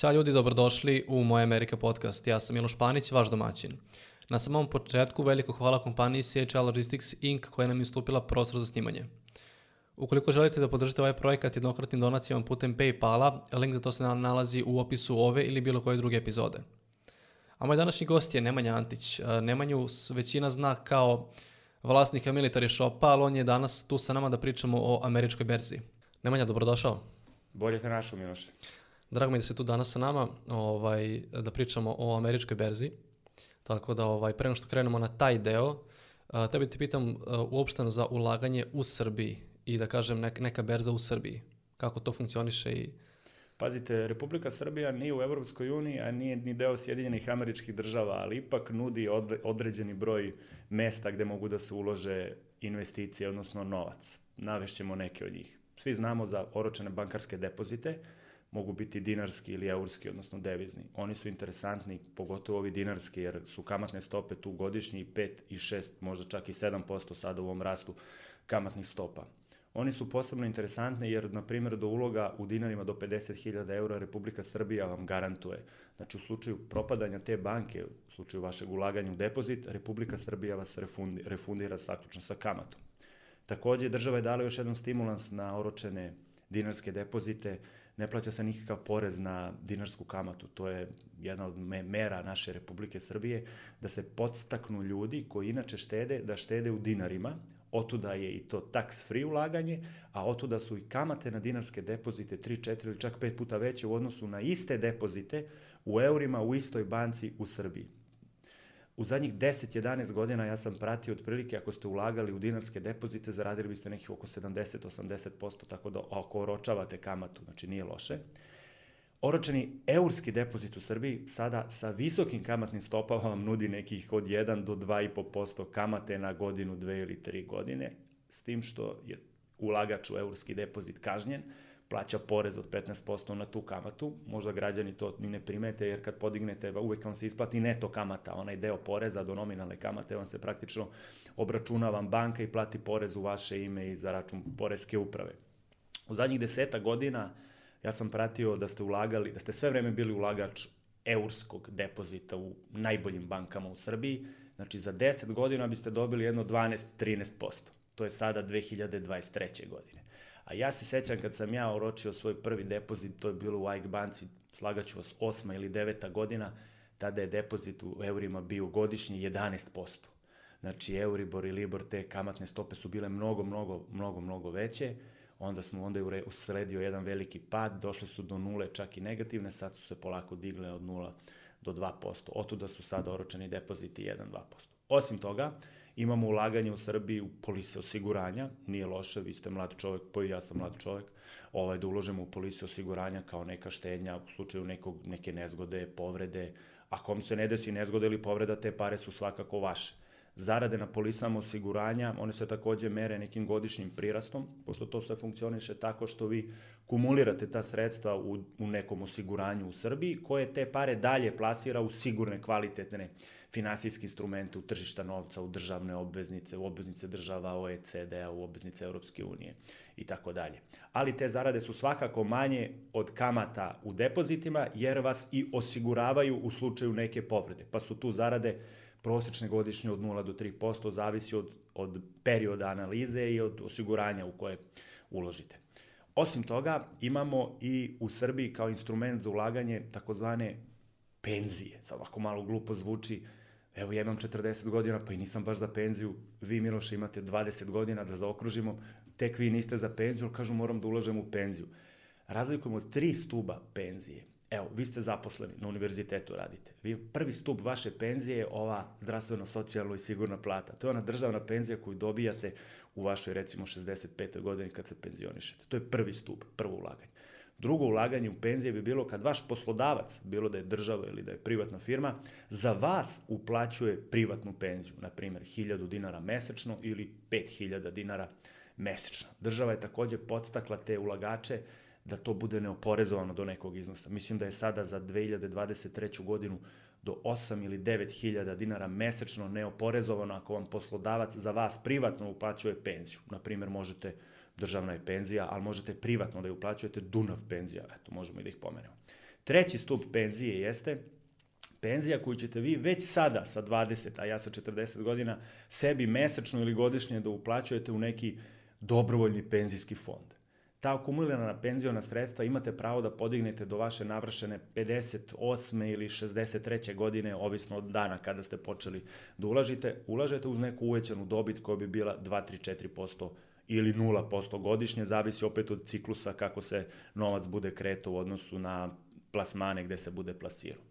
Ćao ljudi, dobrodošli u Moja Amerika podcast. Ja sam Miloš Panić, vaš domaćin. Na samom početku veliko hvala kompaniji CHL Logistics Inc. koja nam je ustupila prostor za snimanje. Ukoliko želite da podržite ovaj projekat jednokratnim donacijama putem Paypala, link za to se nalazi u opisu ove ili bilo koje druge epizode. A moj današnji gost je Nemanja Antić. Nemanju većina zna kao vlasnika military shopa, ali on je danas tu sa nama da pričamo o američkoj berzi. Nemanja, dobrodošao. Bolje te našao, Miloše. Drago mi da se tu danas sa nama ovaj, da pričamo o američkoj berzi. Tako da ovaj, pre što krenemo na taj deo, tebi ti pitam uopšteno za ulaganje u Srbiji i da kažem neka berza u Srbiji. Kako to funkcioniše i... Pazite, Republika Srbija nije u Evropskoj uniji, a nije ni deo Sjedinjenih američkih država, ali ipak nudi određeni broj mesta gde mogu da se ulože investicije, odnosno novac. Navešćemo neke od njih. Svi znamo za oročene bankarske depozite, mogu biti dinarski ili eurski, odnosno devizni. Oni su interesantni, pogotovo ovi dinarski, jer su kamatne stope tu godišnji 5 i 6, možda čak i 7% sada u ovom rastu kamatnih stopa. Oni su posebno interesantni jer, na primjer, do uloga u dinarima do 50.000 eura Republika Srbija vam garantuje. Znači, u slučaju propadanja te banke, u slučaju vašeg ulaganja u depozit, Republika Srbija vas refundi, refundira saključno sa kamatom. Takođe, država je dala još jedan stimulans na oročene dinarske depozite, ne plaća se nikakav porez na dinarsku kamatu. To je jedna od mera naše Republike Srbije, da se podstaknu ljudi koji inače štede, da štede u dinarima, otuda je i to tax free ulaganje, a otuda su i kamate na dinarske depozite 3, 4 ili čak 5 puta veće u odnosu na iste depozite u eurima u istoj banci u Srbiji. U zadnjih 10-11 godina ja sam pratio otprilike ako ste ulagali u dinarske depozite, zaradili biste nekih oko 70-80%, tako da ako oročavate kamatu, znači nije loše. Oročeni eurski depozit u Srbiji sada sa visokim kamatnim stopama vam nudi nekih od 1 do 2,5% kamate na godinu, dve ili tri godine, s tim što je ulagač u eurski depozit kažnjen, plaća porez od 15% na tu kamatu. Možda građani to ni ne primete, jer kad podignete, uvek vam se isplati neto kamata, onaj deo poreza do nominalne kamate vam se praktično obračuna vam banka i plati porez u vaše ime i za račun poreske uprave. U zadnjih deseta godina ja sam pratio da ste ulagali, da ste sve vreme bili ulagač eurskog depozita u najboljim bankama u Srbiji, znači za 10 godina biste dobili jedno 12-13%. To je sada 2023. godine. A ja se sećam kad sam ja oročio svoj prvi depozit, to je bilo u AIK banci, slagaću vas, osma ili deveta godina, tada je depozit u eurima bio godišnji 11%. Znači, Euribor i Libor, te kamatne stope su bile mnogo, mnogo, mnogo, mnogo veće. Onda smo, onda je usledio jedan veliki pad, došli su do nule, čak i negativne, sad su se polako digle od nula do 2%. Otuda su sad oročeni depoziti 1-2%. Osim toga, Imamo ulaganje u Srbiji u polise osiguranja, nije loše, vi ste mlad čovek, pa i ja sam mlad čovek, ovaj, da uložemo u polise osiguranja kao neka štednja u slučaju nekog, neke nezgode, povrede. Ako vam se ne desi nezgode ili povreda, te pare su svakako vaše. Zarade na polisama osiguranja, one se takođe mere nekim godišnjim prirastom, pošto to sve funkcioniše tako što vi kumulirate ta sredstva u, u nekom osiguranju u Srbiji, koje te pare dalje plasira u sigurne, kvalitetne finansijski instrumente, u tržišta novca, u državne obveznice, u obveznice država OECD-a, u obveznice Europske unije i tako dalje. Ali te zarade su svakako manje od kamata u depozitima, jer vas i osiguravaju u slučaju neke povrede. Pa su tu zarade prosečne godišnje od 0 do 3%, zavisi od, od perioda analize i od osiguranja u koje uložite. Osim toga, imamo i u Srbiji kao instrument za ulaganje takozvane penzije. Sad ovako malo glupo zvuči, evo ja imam 40 godina, pa i nisam baš za penziju, vi Miloše imate 20 godina da zaokružimo, tek vi niste za penziju, kažu moram da ulažem u penziju. Razlikujemo tri stuba penzije. Evo, vi ste zaposleni, na univerzitetu radite. Vi, prvi stup vaše penzije je ova zdravstveno, socijalno i sigurna plata. To je ona državna penzija koju dobijate u vašoj, recimo, 65. godini kad se penzionišete. To je prvi stup, prvo ulaganje. Drugo ulaganje u penzije bi bilo kad vaš poslodavac, bilo da je država ili da je privatna firma, za vas uplaćuje privatnu penziju, na primjer 1000 dinara mesečno ili 5000 dinara mesečno. Država je takođe podstakla te ulagače da to bude neoporezovano do nekog iznosa. Mislim da je sada za 2023. godinu do 8 ili 9 hiljada dinara mesečno neoporezovano ako vam poslodavac za vas privatno uplaćuje penziju. Naprimer, možete, državna je penzija, ali možete privatno da je uplaćujete Dunav penzija, eto, možemo i da ih pomenemo. Treći stup penzije jeste penzija koju ćete vi već sada sa 20, a ja sa 40 godina, sebi mesečno ili godišnje da uplaćujete u neki dobrovoljni penzijski fond. Ta akumulirana penziona sredstva imate pravo da podignete do vaše navršene 58. ili 63. godine, ovisno od dana kada ste počeli da ulažite. Ulažete uz neku uvećanu dobit koja bi bila 2, 3, 4% ili 0% godišnje, zavisi opet od ciklusa kako se novac bude kretao u odnosu na plasmane gde se bude plasirao.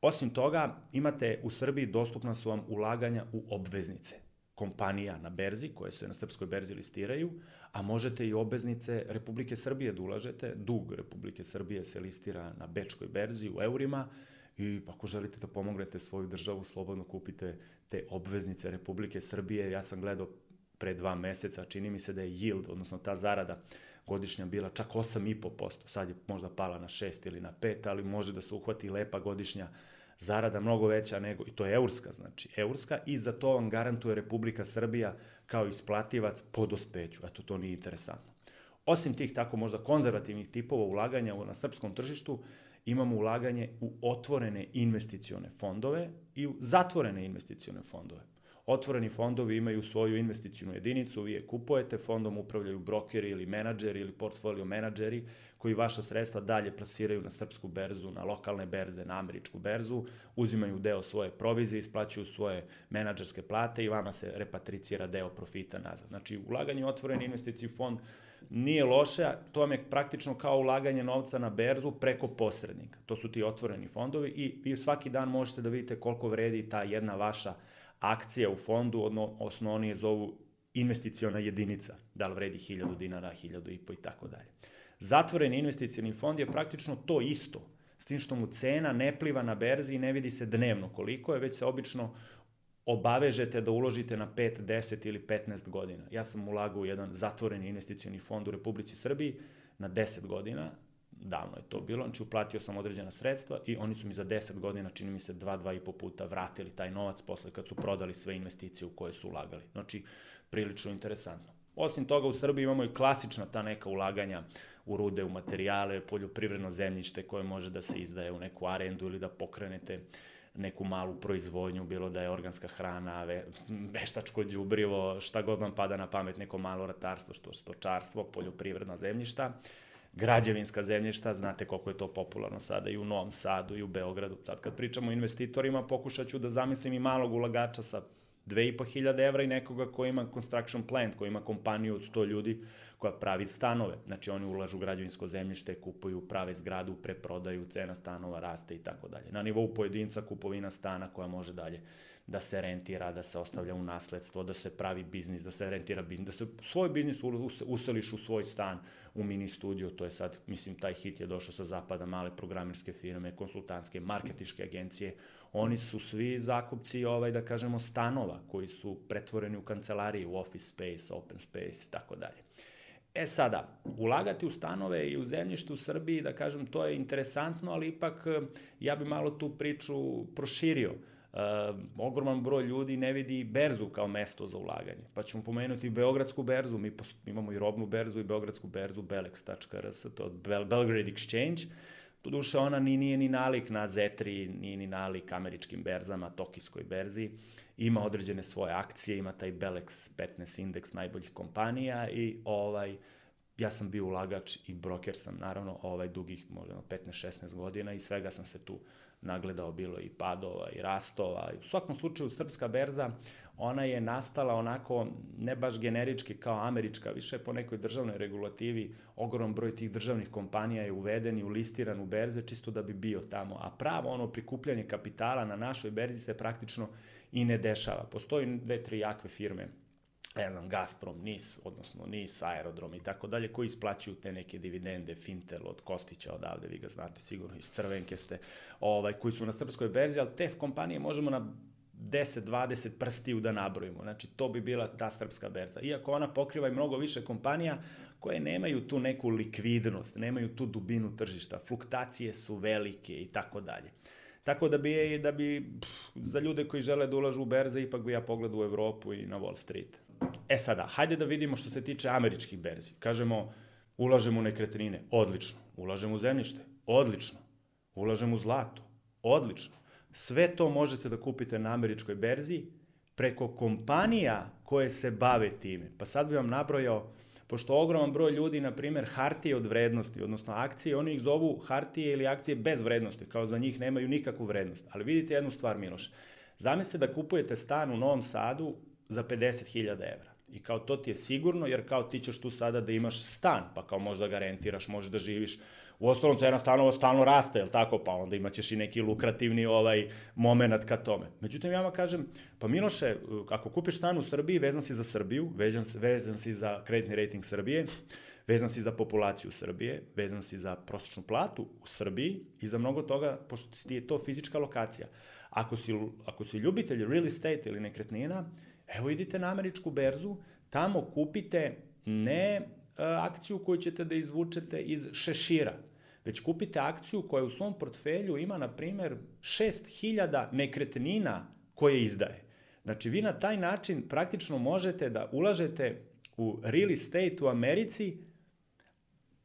Osim toga, imate u Srbiji dostupna su vam ulaganja u obveznice kompanija na berzi, koje se na srpskoj berzi listiraju, a možete i obveznice Republike Srbije da ulažete. Dug Republike Srbije se listira na Bečkoj berzi u eurima i ako želite da pomognete svoju državu, slobodno kupite te obveznice Republike Srbije. Ja sam gledao pre dva meseca, čini mi se da je yield, odnosno ta zarada godišnja bila čak 8,5%, sad je možda pala na 6 ili na 5, ali može da se uhvati lepa godišnja zarada mnogo veća nego, i to je eurska, znači eurska, i za to vam garantuje Republika Srbija kao isplativac po dospeću. Eto, to nije interesantno. Osim tih tako možda konzervativnih tipova ulaganja na srpskom tržištu, imamo ulaganje u otvorene investicione fondove i u zatvorene investicione fondove. Otvoreni fondovi imaju svoju investicijnu jedinicu, vi je kupujete, fondom upravljaju brokeri ili menadžeri ili portfolio menadžeri koji vaša sredstva dalje plasiraju na srpsku berzu, na lokalne berze, na američku berzu, uzimaju deo svoje provizije, isplaćuju svoje menadžerske plate i vama se repatricira deo profita nazad. Znači, ulaganje u otvoreni investiciju fond nije loše, to vam je praktično kao ulaganje novca na berzu preko posrednika. To su ti otvoreni fondovi i vi svaki dan možete da vidite koliko vredi ta jedna vaša akcija u fondu, odnosno oni je zovu investiciona jedinica, da li vredi 1000 dinara, 1000 i po i tako dalje. Zatvoreni investicijani fond je praktično to isto, s tim što mu cena ne pliva na berzi i ne vidi se dnevno koliko je, već se obično obavežete da uložite na 5, 10 ili 15 godina. Ja sam ulagao u jedan zatvoreni investicijani fond u Republici Srbiji na 10 godina, davno je to bilo, znači uplatio sam određena sredstva i oni su mi za 10 godina, čini mi se, 2-2,5 puta vratili taj novac posle kad su prodali sve investicije u koje su ulagali. Znači, prilično interesantno. Osim toga, u Srbiji imamo i klasična ta neka ulaganja u rude, u materijale, poljoprivredno zemljište koje može da se izdaje u neku arendu ili da pokrenete neku malu proizvodnju, bilo da je organska hrana, ve, veštačko đubrivo, šta god vam pada na pamet, neko malo ratarstvo, što stočarstvo, poljoprivredna zemljišta, građevinska zemljišta, znate koliko je to popularno sada i u Novom Sadu i u Beogradu. Sad kad pričamo o investitorima, pokušat ću da zamislim i malog ulagača sa 2500 evra i nekoga ko ima construction plant, ko ima kompaniju od 100 ljudi koja pravi stanove. Znači oni ulažu građevinsko zemljište, kupuju, prave zgradu, preprodaju, cena stanova raste i tako dalje. Na nivou pojedinca kupovina stana koja može dalje da se rentira, da se ostavlja u nasledstvo, da se pravi biznis, da se rentira biznis, da se svoj biznis useliš u svoj stan, u mini studio, to je sad, mislim, taj hit je došao sa zapada, male programerske firme, konsultantske, marketiške agencije, oni su svi zakupci, ovaj, da kažemo, stanova koji su pretvoreni u kancelarije, u office space, open space tako dalje. E sada, ulagati u stanove i u zemljište u Srbiji, da kažem, to je interesantno, ali ipak ja bi malo tu priču proširio. Uh, ogroman broj ljudi ne vidi berzu kao mesto za ulaganje. Pa ćemo pomenuti Beogradsku berzu, mi imamo i robnu berzu i Beogradsku berzu, belex.rs, to je Bel Belgrade Exchange. Doduše, ona ni, nije ni nalik na Zetri, nije ni nalik američkim berzama, tokijskoj berzi. Ima određene svoje akcije, ima taj Belex 15 indeks najboljih kompanija i ovaj, ja sam bio ulagač i broker sam, naravno, ovaj dugih možda 15-16 godina i svega sam se tu uh, nagledao bilo i padova i rastova. U svakom slučaju srpska berza, ona je nastala onako ne baš generički kao američka, više po nekoj državnoj regulativi, ogrom broj tih državnih kompanija je uveden i ulistiran u berze čisto da bi bio tamo. A pravo ono prikupljanje kapitala na našoj berzi se praktično i ne dešava. Postoji dve, tri jakve firme ne znam, Gazprom, NIS, odnosno NIS, Aerodrom i tako dalje, koji isplaćuju te neke dividende, Fintel od Kostića odavde, vi ga znate sigurno, iz Crvenke ste, ovaj, koji su na srpskoj berzi, ali te kompanije možemo na 10-20 prstiju da nabrojimo. Znači, to bi bila ta srpska berza. Iako ona pokriva i mnogo više kompanija koje nemaju tu neku likvidnost, nemaju tu dubinu tržišta, fluktacije su velike i tako dalje. Tako da bi, da bi pff, za ljude koji žele da ulažu u berze, ipak bi ja pogledao u Evropu i na Wall Street. E sada, hajde da vidimo što se tiče američkih berzi. Kažemo, ulažemo u nekretnine, odlično. Ulažemo u zemljište, odlično. ulažem u zlato. Odlično. Sve to možete da kupite na američkoj berzi preko kompanija koje se bave time. Pa sad bih vam nabrojao, pošto ogroman broj ljudi, na primer, hartije od vrednosti, odnosno akcije, oni ih zovu hartije ili akcije bez vrednosti, kao za njih nemaju nikakvu vrednost. Ali vidite jednu stvar, Miloš. Zamislite da kupujete stan u Novom Sadu za 50.000 evra. I kao to ti je sigurno, jer kao ti ćeš tu sada da imaš stan, pa kao možda ga rentiraš, možeš da živiš U ostalom, cena stanova stalno raste, jel tako? Pa onda imaćeš i neki lukrativni ovaj moment ka tome. Međutim, ja vam kažem, pa Miloše, ako kupiš stan u Srbiji, vezan si za Srbiju, vezan, vezan si za kreditni rating Srbije, vezan si za populaciju Srbije, vezan si za prosečnu platu u Srbiji i za mnogo toga, pošto ti je to fizička lokacija. Ako si, ako si ljubitelj real estate ili nekretnina, evo idite na američku berzu, tamo kupite ne E, akciju koju ćete da izvučete iz šešira, već kupite akciju koja u svom portfelju ima, na primer, 6000 nekretnina koje izdaje. Znači, vi na taj način praktično možete da ulažete u real estate u Americi,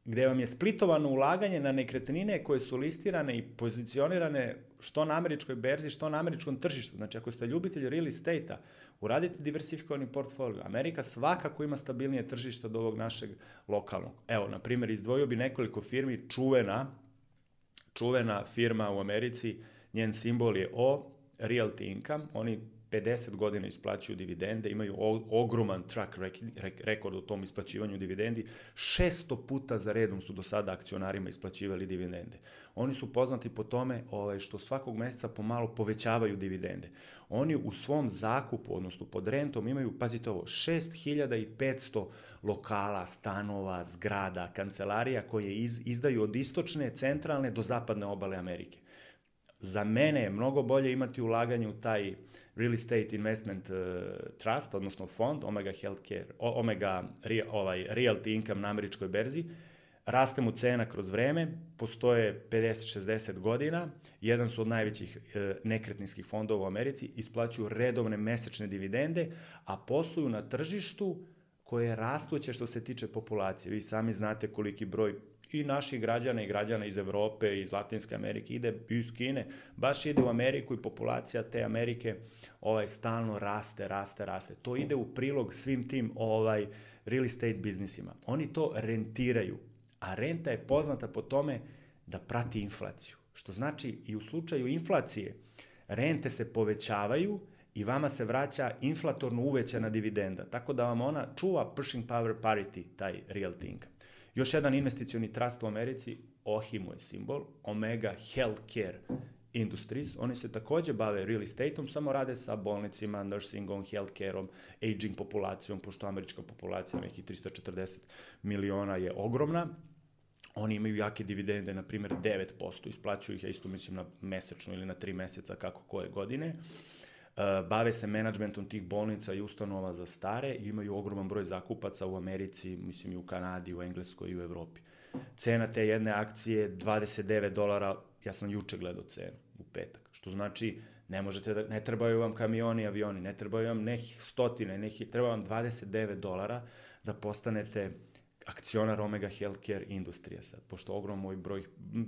gde vam je splitovano ulaganje na nekretnine koje su listirane i pozicionirane što na američkoj berzi, što na američkom tržištu. Znači, ako ste ljubitelj real estate-a, uradite diversifikovani portfolio. Amerika svakako ima stabilnije tržište od ovog našeg lokalnog. Evo, na primjer, izdvojio bi nekoliko firmi, čuvena, čuvena firma u Americi, njen simbol je O, Realty Income, oni 50 godina isplaćuju dividende, imaju ogroman track rekord u tom isplaćivanju dividendi. 600 puta za redom su do sada akcionarima isplaćivali dividende. Oni su poznati po tome ovaj, što svakog meseca pomalo povećavaju dividende. Oni u svom zakupu, odnosno pod rentom, imaju, pazite ovo, 6500 lokala, stanova, zgrada, kancelarija koje iz, izdaju od istočne, centralne do zapadne obale Amerike. Za mene je mnogo bolje imati ulaganje u taj Real Estate Investment uh, Trust, odnosno fond, Omega Healthcare, Omega re, ovaj, Realty Income na američkoj berzi, raste mu cena kroz vreme, postoje 50-60 godina, jedan su od najvećih e, nekretninskih fondova u Americi, isplaćuju redovne mesečne dividende, a posluju na tržištu koje je rastuće što se tiče populacije. Vi sami znate koliki broj i naših građana i građana iz Evrope, iz Latinske Amerike, ide iz Kine, baš ide u Ameriku i populacija te Amerike ovaj, stalno raste, raste, raste. To ide u prilog svim tim ovaj, real estate biznisima. Oni to rentiraju, a renta je poznata po tome da prati inflaciju. Što znači i u slučaju inflacije, rente se povećavaju i vama se vraća inflatorno uvećana dividenda. Tako da vam ona čuva pushing power parity, taj real thing. Još jedan investicioni trust u Americi, OHIMO je simbol, Omega Healthcare Industries, oni se takođe bave real estateom, samo rade sa bolnicima, nursingom, healthcareom, aging populacijom, pošto američka populacija, nekih 340 miliona je ogromna, oni imaju jake dividende, na primjer 9%, isplaćuju ih, ja isto mislim na mesečno ili na 3 meseca, kako koje godine. Uh, bave se menadžmentom tih bolnica i ustanova za stare i imaju ogroman broj zakupaca u Americi, mislim i u Kanadi, u Engleskoj i u Evropi. Cena te jedne akcije 29 dolara, ja sam juče gledao cenu u petak, što znači ne možete da, ne trebaju vam kamioni, avioni, ne trebaju vam nekih stotine, nekih, treba vam 29 dolara da postanete akcionar Omega Healthcare Industrija sad, pošto ogrom moj broj,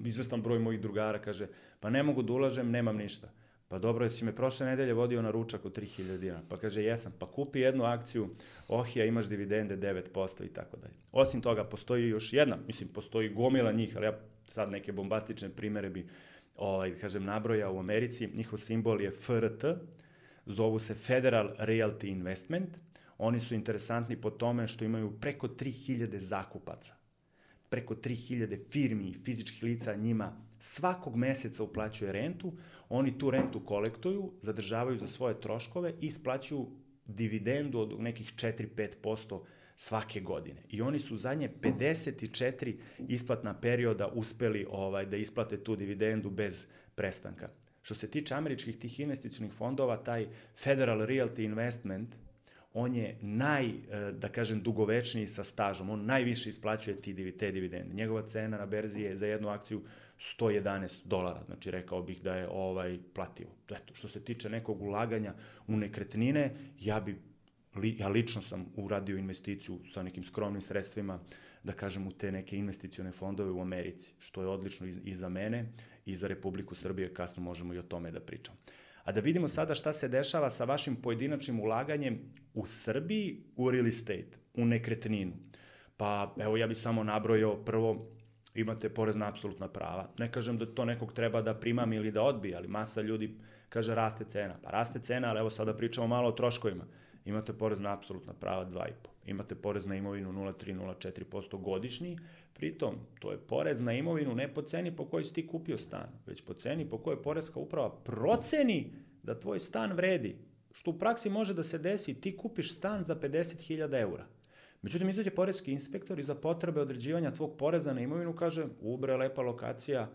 izvestan broj mojih drugara kaže, pa ne mogu da ulažem, nemam ništa Pa dobro, jesi me prošle nedelje vodio na ručak od 3000 dinara? Pa kaže, jesam. Pa kupi jednu akciju Ohija, imaš dividende 9% i tako dalje. Osim toga, postoji još jedna, mislim, postoji gomila njih, ali ja sad neke bombastične primere bi, ovaj, kažem, nabroja u Americi. Njihov simbol je FRT, zovu se Federal Realty Investment. Oni su interesantni po tome što imaju preko 3000 zakupaca preko 3000 firmi i fizičkih lica njima svakog meseca uplaćuje rentu, oni tu rentu kolektuju, zadržavaju za svoje troškove i isplaćuju dividendu od nekih 4-5% svake godine. I oni su zadnje 54 isplatna perioda uspeli ovaj, da isplate tu dividendu bez prestanka. Što se tiče američkih tih investicionih fondova, taj Federal Realty Investment on je naj, e, da kažem, dugovečniji sa stažom, on najviše isplaćuje ti, te dividende. Njegova cena na berzi je za jednu akciju 111 dolara, znači rekao bih da je ovaj plativo. Eto, što se tiče nekog ulaganja u nekretnine, ja bi ja lično sam uradio investiciju sa nekim skromnim sredstvima, da kažem, u te neke investicione fondove u Americi, što je odlično i, i za mene i za Republiku Srbije, kasno možemo i o tome da pričamo. A da vidimo sada šta se dešava sa vašim pojedinačnim ulaganjem u Srbiji u real estate, u nekretninu. Pa evo ja bih samo nabrojao prvo imate porez na apsolutna prava. Ne kažem da to nekog treba da primam ili da odbije, ali masa ljudi kaže raste cena. Pa raste cena, ali evo sada pričamo malo o troškovima. Imate porez na apsolutna prava 2,5. Imate porez na imovinu 0,3-0,4% godišnji, pritom to je porez na imovinu ne po ceni po kojoj si ti kupio stan, već po ceni po kojoj porezka uprava proceni da tvoj stan vredi. Što u praksi može da se desi, ti kupiš stan za 50.000 eura. Međutim, izađe porezki inspektor i za potrebe određivanja tvog poreza na imovinu kaže, ubre, lepa lokacija,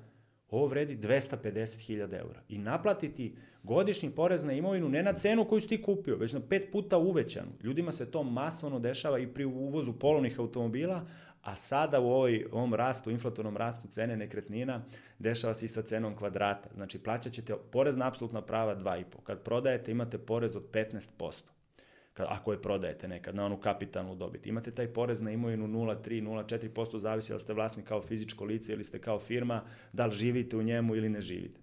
ovo vredi 250.000 eura. I naplatiti godišnji porez na imovinu ne na cenu koju si ti kupio, već na pet puta uvećanu. Ljudima se to masovno dešava i pri uvozu polovnih automobila, a sada u ovoj, ovom rastu, inflatornom rastu cene nekretnina, dešava se i sa cenom kvadrata. Znači, plaćat ćete porez na apsolutna prava 2,5. Kad prodajete, imate porez od 15% ako je prodajete nekad na onu kapitalnu dobit. Imate taj porez na imovinu 0,3, 0,4%, zavisi da ste vlasnik kao fizičko lice ili ste kao firma, da li živite u njemu ili ne živite.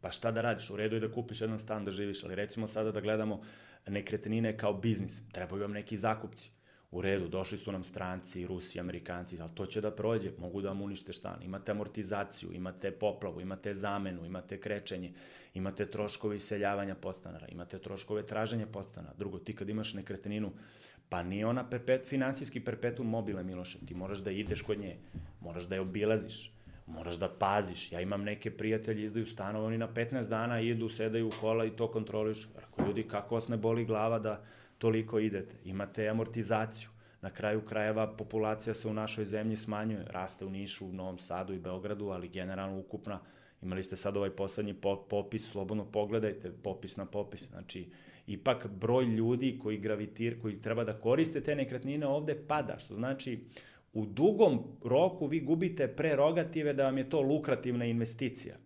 Pa šta da radiš? U redu je da kupiš jedan stan da živiš, ali recimo sada da gledamo nekretnine kao biznis. Trebaju vam neki zakupci. U redu, došli su nam stranci, Rusi, Amerikanci, ali to će da prođe, mogu da vam unište stan. Imate amortizaciju, imate poplavu, imate zamenu, imate krečenje, imate troškove iseljavanja podstanara, imate troškove traženja podstanara. Drugo, ti kad imaš nekretninu, pa nije ona perpet, finansijski perpetuum mobile, Miloše, ti moraš da ideš kod nje, moraš da je obilaziš, moraš da paziš. Ja imam neke prijatelji, izdaju stanove, oni na 15 dana idu, sedaju u kola i to kontroliš. Rako, ljudi, kako vas ne boli glava da toliko idete. Imate amortizaciju. Na kraju krajeva populacija se u našoj zemlji smanjuje, raste u Nišu, u Novom Sadu i Beogradu, ali generalno ukupna, imali ste sad ovaj poslednji popis, slobodno pogledajte, popis na popis, znači ipak broj ljudi koji gravitir, koji treba da koriste te nekretnine ovde pada, što znači u dugom roku vi gubite prerogative da vam je to lukrativna investicija.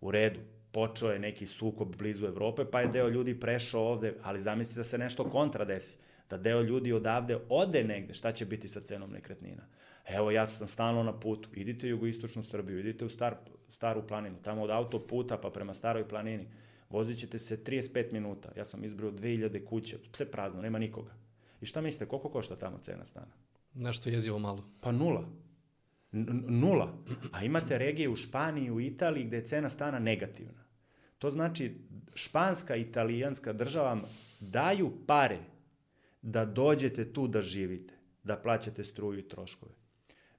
U redu, počeo je neki sukob blizu Evrope, pa je deo ljudi prešao ovde, ali zamislite da se nešto kontra desi, da deo ljudi odavde ode negde, šta će biti sa cenom nekretnina? Evo, ja sam stalno na putu, idite u jugoistočnu Srbiju, idite u star, staru planinu, tamo od autoputa pa prema staroj planini, vozit ćete se 35 minuta, ja sam izbrao 2000 kuće, sve prazno, nema nikoga. I šta mislite, koliko košta tamo cena stana? Nešto jezivo malo. Pa nula. Nula. A imate regije u Španiji, u Italiji gde je cena stana negativna. To znači španska italijanska država daju pare da dođete tu da živite, da plaćate struju i troškove.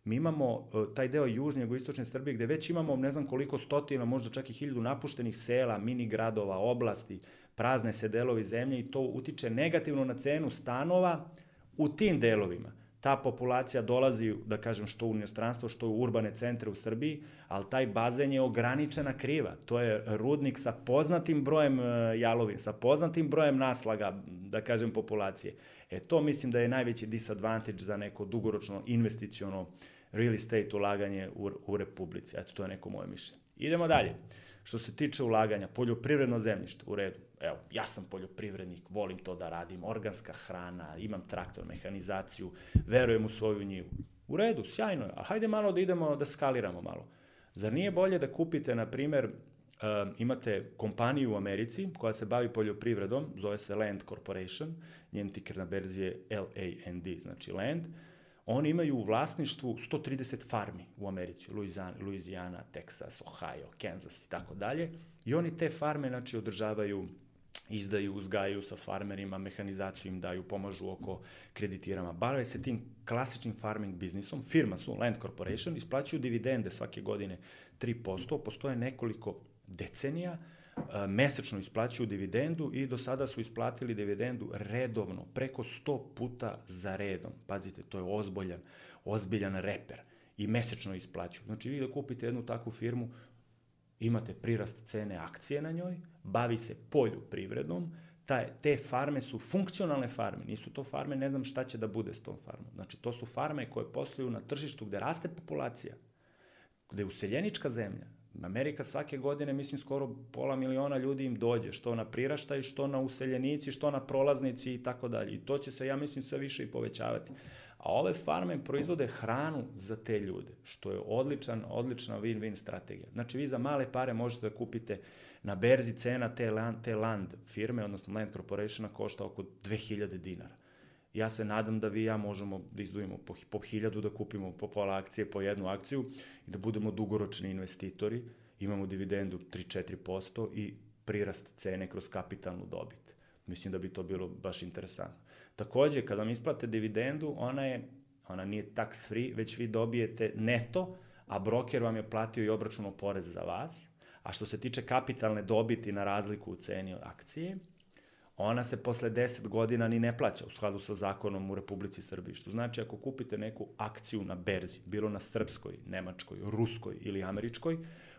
Mi imamo e, taj deo južnje jugoistočne Srbije gde već imamo ne znam koliko stotina, možda čak i hiljadu napuštenih sela, mini gradova, oblasti, prazne se delovi zemlje i to utiče negativno na cenu stanova u tim delovima ta populacija dolazi, da kažem, što u inostranstvo, što u urbane centre u Srbiji, ali taj bazen je ograničena kriva. To je rudnik sa poznatim brojem e, jalovi, sa poznatim brojem naslaga, da kažem, populacije. E to mislim da je najveći disadvantage za neko dugoročno investiciono real estate ulaganje u, u Republici. Eto, to je neko moje mišljenje. Idemo dalje. Što se tiče ulaganja, poljoprivredno zemljište, u redu. Evo, ja sam poljoprivrednik, volim to da radim, organska hrana, imam traktor, mehanizaciju, verujem u svoju njivu. U redu, sjajno je, a hajde malo da idemo, da skaliramo malo. Zar nije bolje da kupite, na primer, um, imate kompaniju u Americi koja se bavi poljoprivredom, zove se Land Corporation, njen tiker na berzi je LAND, znači Land, Oni imaju u vlasništvu 130 farmi u Americi, Louisiana, Texas, Ohio, Kansas i tako dalje. I oni te farme, znači, održavaju izdaju, uzgajaju sa farmerima, mehanizaciju im daju, pomažu oko kreditirama. Bave se tim klasičnim farming biznisom, firma su Land Corporation, isplaćuju dividende svake godine 3%, postoje nekoliko decenija, mesečno isplaćuju dividendu i do sada su isplatili dividendu redovno, preko 100 puta za redom. Pazite, to je ozboljan, ozbiljan reper i mesečno isplaćuju. Znači, vi da kupite jednu takvu firmu, imate prirast cene akcije na njoj, bavi se poljoprivredom, taj, te farme su funkcionalne farme, nisu to farme, ne znam šta će da bude s tom farmom. Znači, to su farme koje posluju na tržištu gde raste populacija, gde je useljenička zemlja, Amerika svake godine, mislim, skoro pola miliona ljudi im dođe, što na priraštaj, što na useljenici, što na prolaznici i tako dalje. I to će se, ja mislim, sve više i povećavati. A ove farme proizvode hranu za te ljude, što je odličan, odlična win-win strategija. Znači, vi za male pare možete da kupite na berzi cena te land, te land firme, odnosno Land Corporationa, košta oko 2000 dinara. Ja se nadam da vi i ja možemo da izdujemo po, po hiljadu, da kupimo po pola akcije, po jednu akciju i da budemo dugoročni investitori, imamo dividendu 3-4% i prirast cene kroz kapitalnu dobit. Mislim da bi to bilo baš interesantno. Takođe, kada vam isplate dividendu, ona je ona nije tax free, već vi dobijete neto, a broker vam je platio i obračuno porez za vas. A što se tiče kapitalne dobiti na razliku u ceni akcije, ona se posle 10 godina ni ne plaća u skladu sa zakonom u Republici Srbiji. Što znači ako kupite neku akciju na berzi, bilo na srpskoj, nemačkoj, ruskoj ili američkoj,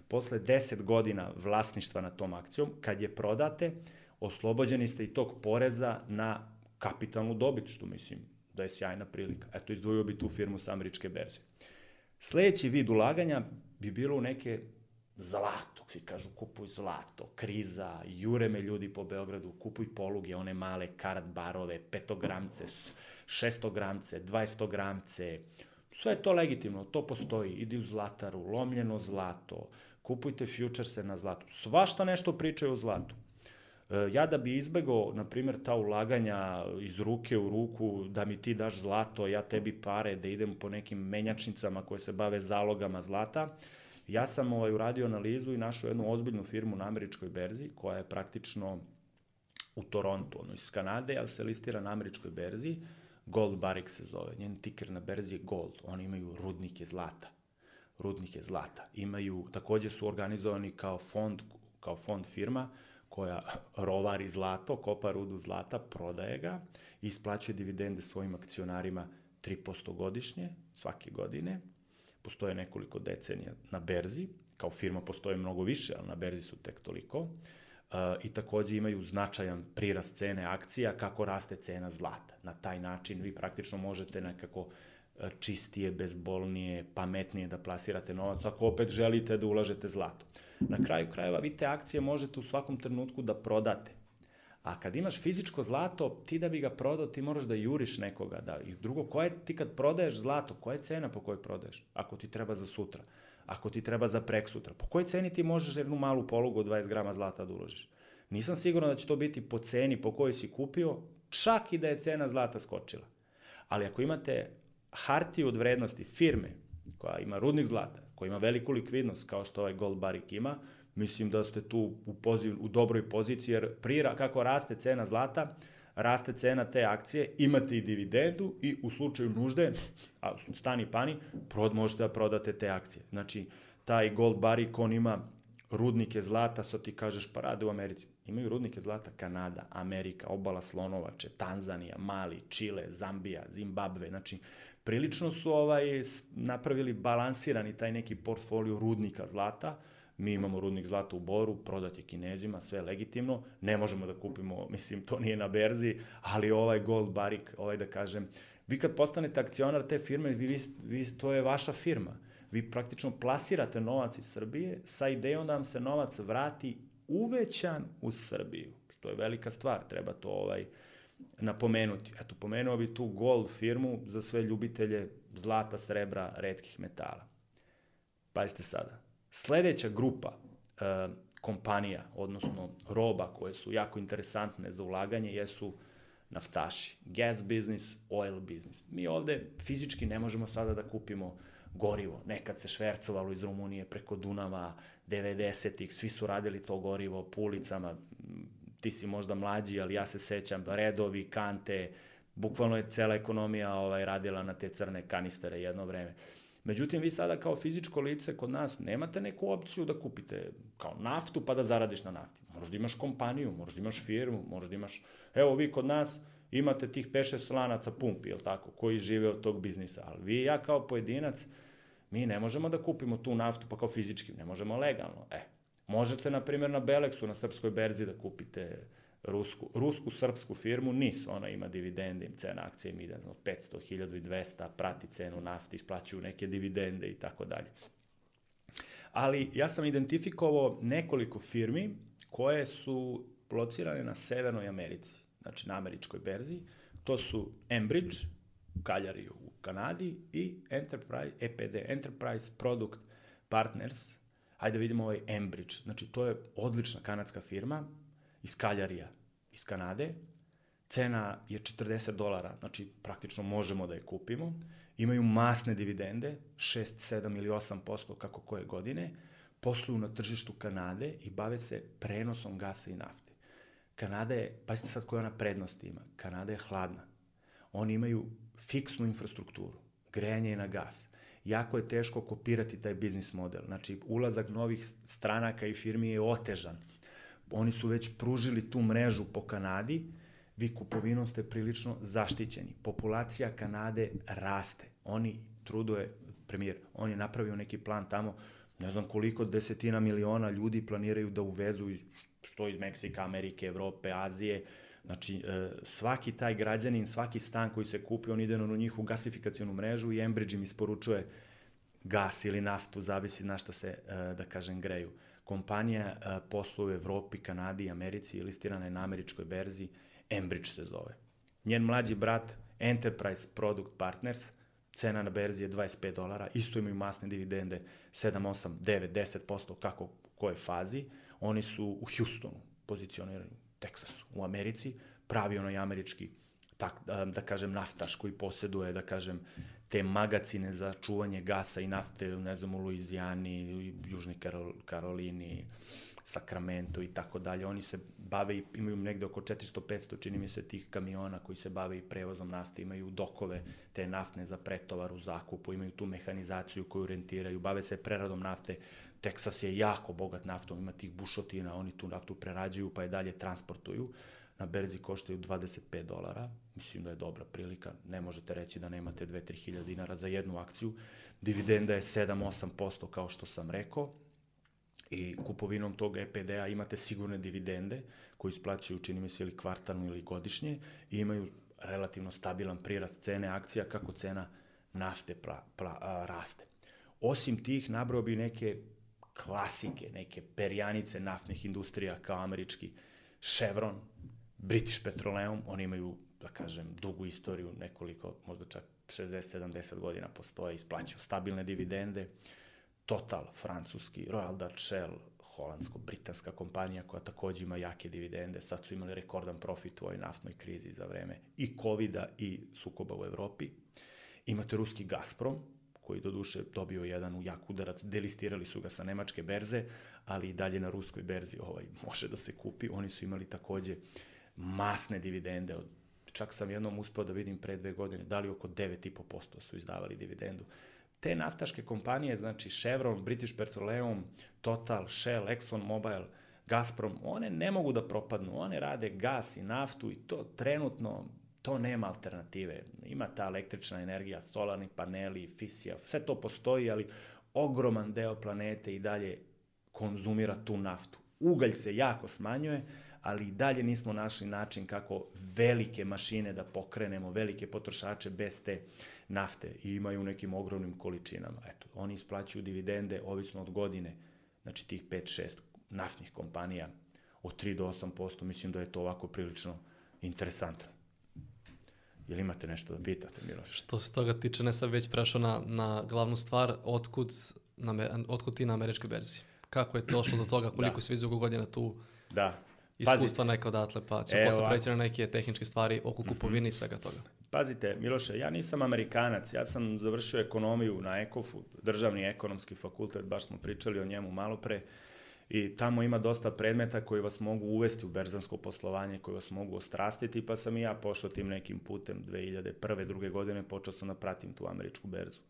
posle 10 godina vlasništva na tom akcijom, kad je prodate, oslobođeni ste i tog poreza na kapitalnu dobit, što mislim da je sjajna prilika. Eto, izdvojio bi tu firmu sa američke berze. Sledeći vid ulaganja bi bilo u neke zlato, svi kažu kupuj zlato, kriza, jure me ljudi po Beogradu, kupuj poluge, one male karat barove, petogramce, šestogramce, dvajstogramce, sve je to legitimno, to postoji, idi u zlataru, lomljeno zlato, kupujte futurese na zlatu, svašta nešto pričaju o zlatu. E, ja da bi izbegao, na primjer, ta ulaganja iz ruke u ruku, da mi ti daš zlato, ja tebi pare, da idem po nekim menjačnicama koje se bave zalogama zlata, Ja sam ovaj, uradio analizu i našao jednu ozbiljnu firmu na američkoj berzi koja je praktično u Torontu, ono iz Kanade, ali se listira na američkoj berzi. Gold Barrick se zove, njen tiker na berzi je Gold. Oni imaju rudnike zlata. Rudnike zlata. Imaju, takođe su organizovani kao fond, kao fond firma koja rovari zlato, kopa rudu zlata, prodaje ga i isplaćuje dividende svojim akcionarima 3% godišnje, svake godine postoje nekoliko decenija na berzi, kao firma postoje mnogo više, ali na berzi su tek toliko, uh, i takođe imaju značajan prirast cene akcija kako raste cena zlata. Na taj način vi praktično možete nekako uh, čistije, bezbolnije, pametnije da plasirate novac ako opet želite da ulažete zlato. Na kraju krajeva vi te akcije možete u svakom trenutku da prodate A kad imaš fizičko zlato, ti da bi ga prodao, ti moraš da juriš nekoga. Da, I drugo, koje, ti kad prodaješ zlato, koja je cena po kojoj prodaješ? Ako ti treba za sutra, ako ti treba za prek sutra, po kojoj ceni ti možeš jednu malu polugu od 20 grama zlata da uložiš? Nisam siguran da će to biti po ceni po kojoj si kupio, čak i da je cena zlata skočila. Ali ako imate hartiju od vrednosti firme koja ima rudnik zlata, koja ima veliku likvidnost kao što ovaj Gold Barik ima, mislim da ste tu u, poziv, u dobroj poziciji, jer prira, kako raste cena zlata, raste cena te akcije, imate i dividendu i u slučaju nužde, a stani pani, prod, možete da prodate te akcije. Znači, taj Gold Barrick, on ima rudnike zlata, sad ti kažeš pa rade u Americi. Imaju rudnike zlata Kanada, Amerika, obala Slonovače, Tanzanija, Mali, Čile, Zambija, Zimbabve, znači prilično su ovaj napravili balansirani taj neki portfolio rudnika zlata, mi imamo rudnik zlata u Boru, prodat je kinezima, sve legitimno, ne možemo da kupimo, mislim, to nije na berzi, ali ovaj gold barik, ovaj da kažem, vi kad postanete akcionar te firme, vi, vi, vi, to je vaša firma. Vi praktično plasirate novac iz Srbije sa idejom da vam se novac vrati uvećan u Srbiju, što je velika stvar, treba to ovaj, napomenuti. Eto, pomenuo bi tu gold firmu za sve ljubitelje zlata, srebra, redkih metala. Pazite sada, Sledeća grupa e, kompanija, odnosno roba koje su jako interesantne za ulaganje jesu naftaši. Gas business, oil business. Mi ovde fizički ne možemo sada da kupimo gorivo. Nekad se švercovalo iz Rumunije preko Dunava, 90-ih, svi su radili to gorivo po ulicama, ti si možda mlađi, ali ja se sećam, redovi, kante, bukvalno je cela ekonomija ovaj, radila na te crne kanistere jedno vreme. Međutim, vi sada kao fizičko lice kod nas nemate neku opciju da kupite kao naftu pa da zaradiš na nafti. Možda da imaš kompaniju, možda imaš firmu, možda da imaš... Evo, vi kod nas imate tih peše slanaca pumpi, jel tako, koji žive od tog biznisa. Ali vi i ja kao pojedinac, mi ne možemo da kupimo tu naftu pa kao fizički, ne možemo legalno. E, možete, na primjer, na Belexu, na srpskoj berzi da kupite rusku, rusku srpsku firmu NIS, ona ima dividende, cena akcije im ide od 500, 1200, prati cenu nafte, isplaćuju neke dividende i tako dalje. Ali ja sam identifikovao nekoliko firmi koje su locirane na Severnoj Americi, znači na američkoj berzi. To su Enbridge, u Kaljari u Kanadi i Enterprise, EPD, Enterprise Product Partners, hajde da vidimo ovaj Enbridge, znači to je odlična kanadska firma iz Kaljarija, iz Kanade, cena je 40 dolara, znači praktično možemo da je kupimo, imaju masne dividende, 6, 7 ili 8% kako koje godine, posluju na tržištu Kanade i bave se prenosom gasa i nafte. Kanada je, pazite sad koja ona prednost ima, Kanada je hladna. Oni imaju fiksnu infrastrukturu, grejanje je na gas. Jako je teško kopirati taj biznis model. Znači, ulazak novih stranaka i firmi je otežan. Oni su već pružili tu mrežu po Kanadi, vi kupovinom ste prilično zaštićeni. Populacija Kanade raste. Oni, Trudo je premijer, on je napravio neki plan tamo, ne znam koliko desetina miliona ljudi planiraju da uvezu što iz Meksika, Amerike, Evrope, Azije, Znači, e, svaki taj građanin, svaki stan koji se kupi, on ide na njihovu gasifikacijonu mrežu i Enbridge im isporučuje gas ili naftu, zavisi na šta se, e, da kažem, greju. Kompanija e, posluje u Evropi, Kanadi i Americi, listirana je na američkoj berzi, Enbridge se zove. Njen mlađi brat, Enterprise Product Partners, cena na berzi je 25 dolara, isto imaju masne dividende 7, 8, 9, 10%, kako u kojoj fazi. Oni su u Houstonu pozicionirani, Teksasu, u Americi, pravi onaj američki tak, da, da kažem, naftaš koji posjeduje, da kažem, te magacine za čuvanje gasa i nafte, ne znam, u Luizijani, Južnoj Karol, Karolini, Sakramento i tako dalje. Oni se bave, imaju negde oko 400-500, čini mi se, tih kamiona koji se bave i prevozom nafte, imaju dokove te naftne za pretovar u zakupu, imaju tu mehanizaciju koju rentiraju, bave se preradom nafte. Teksas je jako bogat naftom, ima tih bušotina, oni tu naftu prerađuju pa je dalje transportuju. Na berzi koštaju 25 dolara, mislim da je dobra prilika, ne možete reći da nemate 2-3 hiljada dinara za jednu akciju. Dividenda je 7-8% kao što sam rekao, i kupovinom tog EPD-a imate sigurne dividende koji isplaćaju, čini mi se, ili kvartalno ili godišnje i imaju relativno stabilan prirast cene akcija kako cena nafte pla, pla, a, raste. Osim tih, nabrao bi neke klasike, neke perjanice naftnih industrija kao američki Chevron, British Petroleum, oni imaju, da kažem, dugu istoriju, nekoliko, možda čak 60-70 godina postoje, isplaćaju stabilne dividende. Uh, Total, francuski, Royal Dutch Shell, holandsko-britanska kompanija koja takođe ima jake dividende, sad su imali rekordan profit u ovoj naftnoj krizi za vreme i covid i sukoba u Evropi. Imate ruski Gazprom, koji do duše dobio jedan u jak udarac, delistirali su ga sa nemačke berze, ali i dalje na ruskoj berzi ovaj, može da se kupi. Oni su imali takođe masne dividende, od, čak sam jednom uspeo da vidim pre dve godine, da li oko 9,5% su izdavali dividendu te naftaške kompanije, znači Chevron, British Petroleum, Total, Shell, Exxon Mobil, Gazprom, one ne mogu da propadnu, one rade gas i naftu i to trenutno, to nema alternative. Ima ta električna energija, solarni paneli, fisija, sve to postoji, ali ogroman deo planete i dalje konzumira tu naftu. Ugalj se jako smanjuje, ali i dalje nismo našli način kako velike mašine da pokrenemo, velike potrošače bez te nafte i imaju u nekim ogromnim količinama. Eto, oni isplaćuju dividende ovisno od godine, znači tih 5-6 naftnih kompanija od 3 do 8%, mislim da je to ovako prilično interesantno. Jel imate nešto da pitate, Miloš? Što se toga tiče, ne sam već prešao na, na glavnu stvar, otkud, na, otkud ti na američkoj berzi? Kako je došlo do toga, koliko da. si vidio godina tu? Da, iskustva neka odatle, pa ćemo posle preći na neke tehničke stvari oko mhm. kupovine mm -hmm. i svega toga. Pazite, Miloše, ja nisam Amerikanac, ja sam završio ekonomiju na Ekofu, državni ekonomski fakultet, baš smo pričali o njemu malo pre, i tamo ima dosta predmeta koji vas mogu uvesti u berzansko poslovanje, koji vas mogu ostrastiti, pa sam i ja pošao tim nekim putem 2001. druge godine, počeo sam da pratim tu američku berzu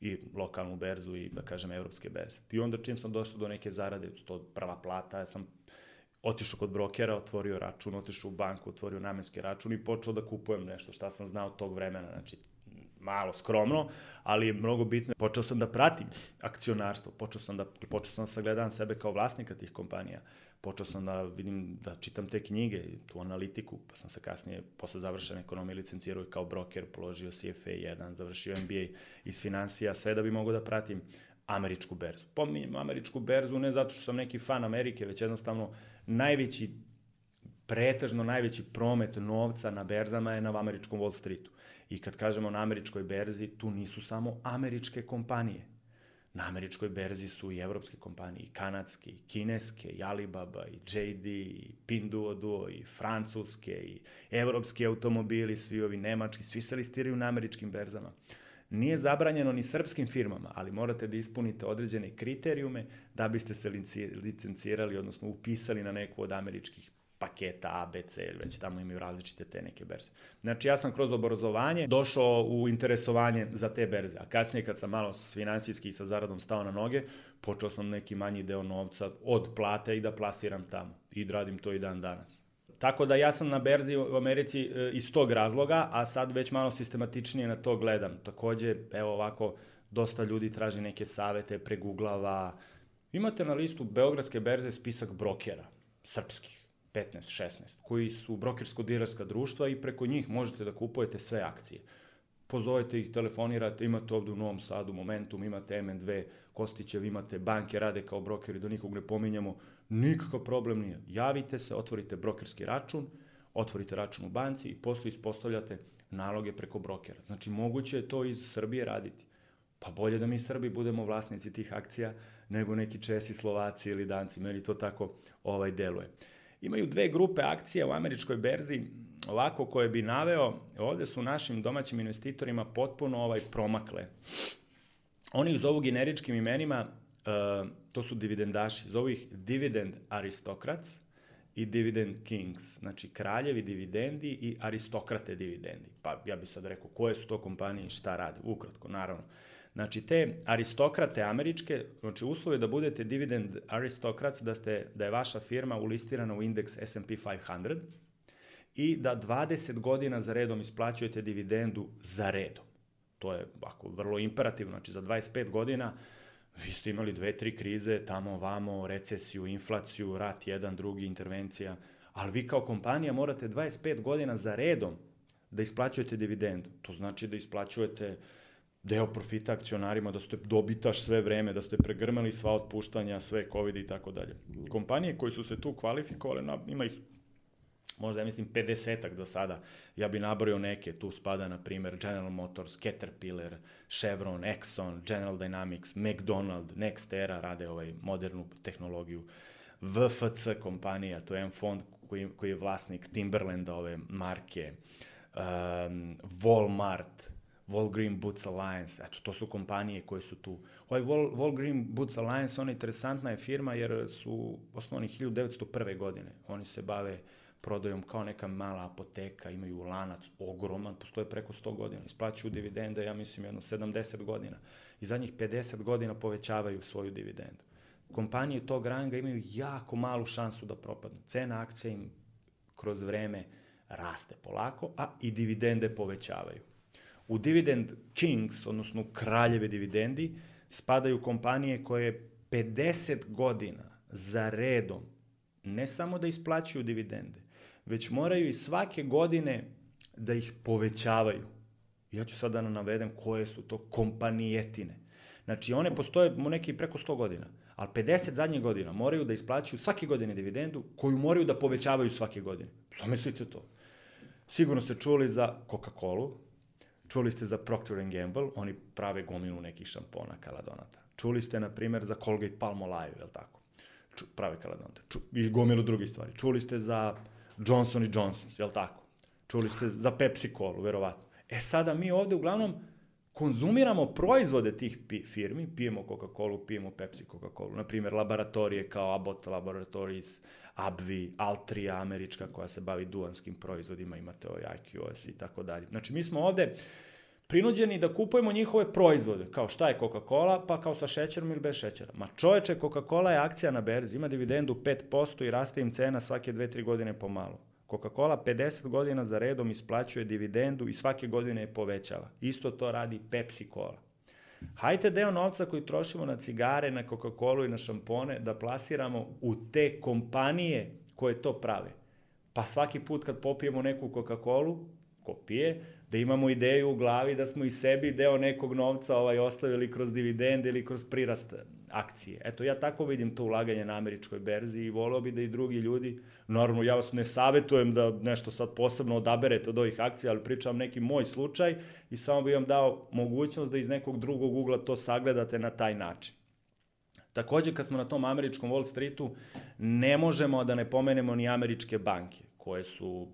i lokalnu berzu i, da kažem, evropske berze. I onda čim sam došao do neke zarade, to prva plata, ja sam otišao kod brokera, otvorio račun, otišao u banku, otvorio namenski račun i počeo da kupujem nešto, šta sam znao tog vremena, znači malo skromno, ali je mnogo bitno. Počeo sam da pratim akcionarstvo, počeo sam da, počeo sam da sagledam sebe kao vlasnika tih kompanija, počeo sam da vidim, da čitam te knjige, tu analitiku, pa sam se kasnije, posle završene ekonomije, licencirao kao broker, položio CFA 1, završio MBA iz financija, sve da bi mogo da pratim američku berzu. Pominjem američku berzu ne zato što sam neki fan Amerike, već jednostavno najveći, pretežno najveći promet novca na berzama je na američkom Wall Streetu. I kad kažemo na američkoj berzi, tu nisu samo američke kompanije. Na američkoj berzi su i evropske kompanije, i kanadske, i kineske, i Alibaba, i JD, i Pinduoduo, i francuske, i evropski automobili, svi ovi nemački, svi se listiraju na američkim berzama. Nije zabranjeno ni srpskim firmama, ali morate da ispunite određene kriterijume da biste se licencirali, odnosno upisali na neku od američkih paketa A, B, C, ili već tamo imaju različite te neke berze. Znači ja sam kroz obrazovanje došao u interesovanje za te berze, a kasnije kad sam malo finansijski i sa zaradom stao na noge, počeo sam neki manji deo novca od plate i da plasiram tamo. I radim to i dan danas. Tako da ja sam na berzi u Americi e, iz tog razloga, a sad već malo sistematičnije na to gledam. Takođe, evo ovako, dosta ljudi traži neke savete, preguglava. Imate na listu Beogradske berze spisak brokera, srpskih 15, 16, koji su brokersko-dilerska društva i preko njih možete da kupujete sve akcije. Pozovete ih, telefonirate, imate ovde u Novom Sadu Momentum, imate MN2, Kostićev, imate banke, rade kao brokeri, da nikog ne pominjamo, nikakav problem nije. Javite se, otvorite brokerski račun, otvorite račun u banci i posle ispostavljate naloge preko brokera. Znači, moguće je to iz Srbije raditi. Pa bolje da mi Srbi budemo vlasnici tih akcija nego neki Česi, Slovaci ili Danci. Meni to tako ovaj deluje. Imaju dve grupe akcija u američkoj berzi, ovako koje bi naveo, ovde su našim domaćim investitorima potpuno ovaj promakle. Oni ih zovu generičkim imenima, uh, to su dividendaši, zovu ih dividend aristokrats i dividend kings, znači kraljevi dividendi i aristokrate dividendi. Pa ja bih sad rekao koje su to kompanije i šta rade, ukratko, naravno. Znači, te aristokrate američke, znači uslov je da budete dividend aristokrats, da, ste, da je vaša firma ulistirana u indeks S&P 500 i da 20 godina za redom isplaćujete dividendu za redom. To je ako, vrlo imperativno, znači za 25 godina vi ste imali dve, tri krize, tamo, vamo, recesiju, inflaciju, rat, jedan, drugi, intervencija, ali vi kao kompanija morate 25 godina za redom da isplaćujete dividendu. To znači da isplaćujete deo profita akcionarima, da ste dobitaš sve vreme, da ste pregrmali sva otpuštanja, sve COVID i tako dalje. Kompanije koje su se tu kvalifikovale, ima ih možda ja mislim 50-ak do sada, ja bi nabrojao neke, tu spada na primer General Motors, Caterpillar, Chevron, Exxon, General Dynamics, McDonald, Nextera rade ovaj modernu tehnologiju, VFC kompanija, to je jedan fond koji, koji je vlasnik Timberlanda, ove marke, um, Walmart, Walgreen Boots Alliance, eto, to su kompanije koje su tu. Ovaj Wal, Walgreen Boots Alliance, ona interesantna je firma jer su osnovani 1901. godine. Oni se bave prodajom kao neka mala apoteka, imaju lanac ogroman, postoje preko 100 godina, isplaćuju dividende, ja mislim, jedno 70 godina. I zadnjih 50 godina povećavaju svoju dividendu. Kompanije tog ranga imaju jako malu šansu da propadnu. Cena akcija im kroz vreme raste polako, a i dividende povećavaju. U Dividend Kings, odnosno kraljeve dividendi, spadaju kompanije koje 50 godina za redom ne samo da isplaćuju dividende, već moraju i svake godine da ih povećavaju. Ja ću sada da navedem koje su to kompanijetine. Znači, one postoje neki preko 100 godina, ali 50 zadnjih godina moraju da isplaćuju svake godine dividendu koju moraju da povećavaju svake godine. Zamislite to. Sigurno ste čuli za Coca-Cola, Čuli ste za Procter Gamble, oni prave gomilu nekih šampona kaladonata. Čuli ste, na primer, za Colgate Palmolive, je li tako? Ču, prave kaladonate. Ču, I gomilu drugih stvari. Čuli ste za Johnson Johnson, je li tako? Čuli ste za Pepsi Cola, verovatno. E sada mi ovde uglavnom konzumiramo proizvode tih firmi, pijemo Coca-Cola, pijemo Pepsi Coca-Cola, na primjer laboratorije kao Abbott Laboratories, Abvi, Altria američka koja se bavi duanskim proizvodima, imate ovaj IQOS i tako dalje. Znači mi smo ovde prinuđeni da kupujemo njihove proizvode, kao šta je Coca-Cola, pa kao sa šećerom ili bez šećera. Ma čoveče, Coca-Cola je akcija na berzi, ima dividendu 5% i raste im cena svake 2-3 godine pomalo. Coca-Cola 50 godina za redom isplaćuje dividendu i svake godine je povećava. Isto to radi Pepsi Cola. Hajte deo novca koji trošimo na cigare, na Coca-Cola i na šampone da plasiramo u te kompanije koje to prave. Pa svaki put kad popijemo neku Coca-Cola, ko pije, da imamo ideju u glavi da smo i sebi deo nekog novca ovaj ostavili kroz dividende ili kroz prirast akcije. Eto, ja tako vidim to ulaganje na američkoj berzi i voleo bi da i drugi ljudi, normalno ja vas ne savetujem da nešto sad posebno odaberete od ovih akcija, ali pričam neki moj slučaj i samo bih vam dao mogućnost da iz nekog drugog ugla to sagledate na taj način. Takođe, kad smo na tom američkom Wall Streetu, ne možemo da ne pomenemo ni američke banke, koje su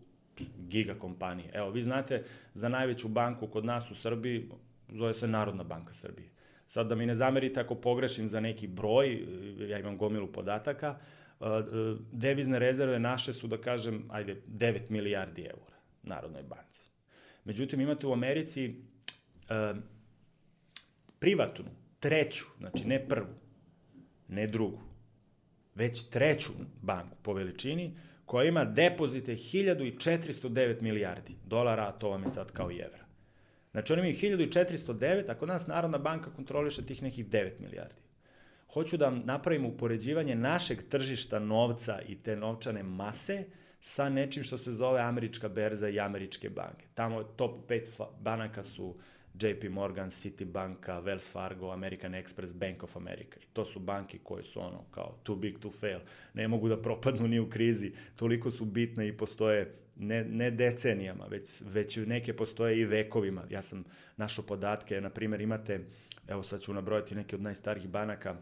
giga kompanije. Evo, vi znate za najveću banku kod nas u Srbiji, zove se Narodna banka Srbije. Sad da mi ne zamerite ako pogrešim za neki broj, ja imam gomilu podataka, uh, uh, devizne rezerve naše su, da kažem, ajde, 9 milijardi eura Narodnoj banci. Međutim, imate u Americi uh, privatnu, treću, znači ne prvu, ne drugu, već treću banku po veličini, koja ima depozite 1409 milijardi dolara, a to vam je sad kao i evra. Znači oni imaju 1409, a kod nas Narodna banka kontroliše tih nekih 9 milijardi. Hoću da napravim upoređivanje našeg tržišta novca i te novčane mase sa nečim što se zove američka berza i američke banke. Tamo top 5 banaka su JP Morgan, Citibanka, Wells Fargo, American Express, Bank of America. I to su banke koje su ono kao too big to fail. Ne mogu da propadnu ni u krizi. Toliko su bitne i postoje ne, ne decenijama, već, već neke postoje i vekovima. Ja sam našao podatke, na primjer imate, evo sad ću nabrojati neke od najstarijih banaka,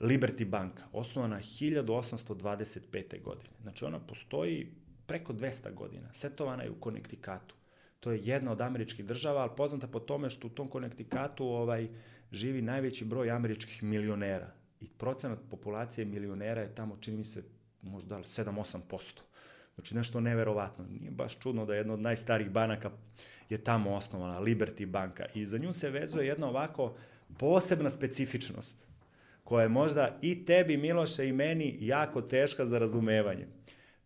Liberty banka, osnovana 1825. godine. Znači ona postoji preko 200 godina. Setovana je u Konektikatu. To je jedna od američkih država, ali poznata po tome što u tom Konektikatu ovaj, živi najveći broj američkih milionera. I procenat populacije milionera je tamo, čini mi se, možda 7-8%. Znači nešto neverovatno. Nije baš čudno da jedna od najstarijih banaka je tamo osnovana, Liberty banka. I za nju se vezuje jedna ovako posebna specifičnost koja je možda i tebi, Miloše, i meni jako teška za razumevanje.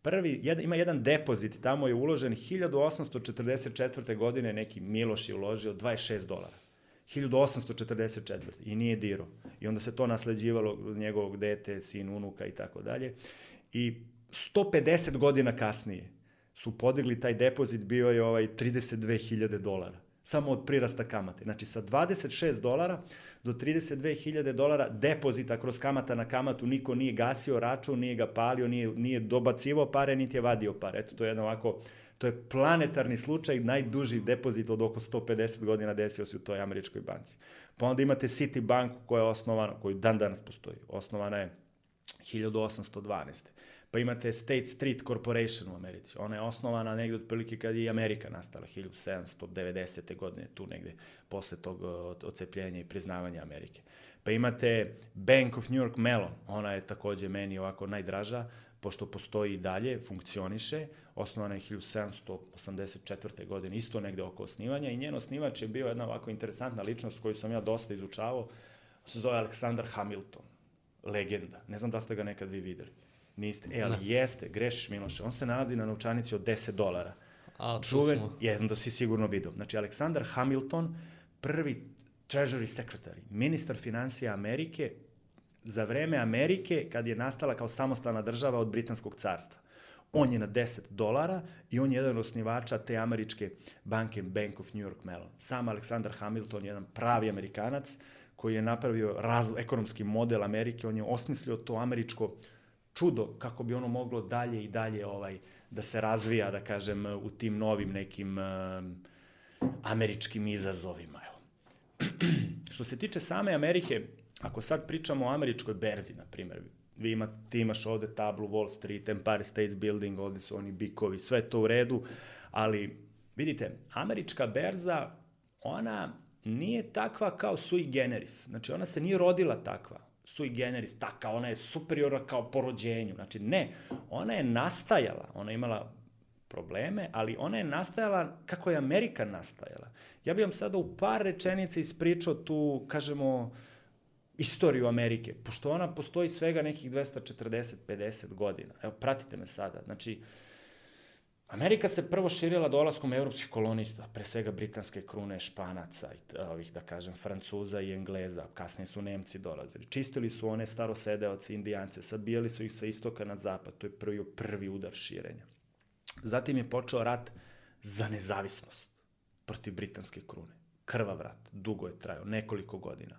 Prvi, jed, ima jedan depozit, tamo je uložen 1844. godine, neki Miloš je uložio 26 dolara. 1844. I nije diro. I onda se to nasleđivalo njegovog dete, sin, unuka i tako dalje. I 150 godina kasnije su podigli taj depozit, bio je ovaj 32.000 dolara samo od prirasta kamate. Znači sa 26 dolara do 32.000 dolara depozita kroz kamata na kamatu niko nije gasio račun, nije ga palio, nije, nije dobacivao pare, niti je vadio pare. Eto, to je jedno ovako, to je planetarni slučaj, najduži depozit od oko 150 godina desio se u toj američkoj banci. Pa onda imate Citibank koja je osnovana, koju dan danas postoji, osnovana je 1812. Pa imate State Street Corporation u Americi. Ona je osnovana negde otprilike kad je i Amerika nastala, 1790. godine, tu negde, posle tog ocepljenja i priznavanja Amerike. Pa imate Bank of New York Mellon, ona je takođe meni ovako najdraža, pošto postoji i dalje, funkcioniše, osnovana je 1784. godine, isto negde oko osnivanja i njen osnivač je bio jedna ovako interesantna ličnost koju sam ja dosta izučavao, se zove Aleksandar Hamilton, legenda. Ne znam da ste ga nekad vi videli. Niste. E, ali ne. jeste, grešiš Miloše. On se nalazi na novčanici od 10 dolara. A, Čuven, jedno da si sigurno vidio. Znači, Aleksandar Hamilton, prvi treasury secretary, ministar financija Amerike, za vreme Amerike, kad je nastala kao samostalna država od Britanskog carstva. On je na 10 dolara i on je jedan osnivača te američke banke Bank of New York Mellon. Sam Aleksandar Hamilton je jedan pravi Amerikanac koji je napravio razvoj, ekonomski model Amerike, on je osmislio to američko čudo kako bi ono moglo dalje i dalje ovaj da se razvija, da kažem, u tim novim nekim um, američkim izazovima. Evo. Što se tiče same Amerike, ako sad pričamo o američkoj berzi, na primjer, vi ima, ti imaš ovde tablu Wall Street, Empire State Building, ovde su oni bikovi, sve to u redu, ali vidite, američka berza, ona nije takva kao sui generis. Znači, ona se nije rodila takva sui generis, taka, ona je superiora kao po rođenju. Znači, ne, ona je nastajala, ona je imala probleme, ali ona je nastajala kako je Amerika nastajala. Ja bih vam sada u par rečenica ispričao tu, kažemo, istoriju Amerike, pošto ona postoji svega nekih 240-50 godina. Evo, pratite me sada. Znači, uh, Amerika se prvo širila dolaskom evropskih kolonista, pre svega britanske krune, španaca, i ovih, da kažem, francuza i engleza, kasnije su Nemci dolazili. Čistili su one starosedeoci, indijance, sabijali su ih sa istoka na zapad, to je prvi, prvi udar širenja. Zatim je počeo rat za nezavisnost. protiv britanske krune. Krvav rat, dugo je trajao, nekoliko godina.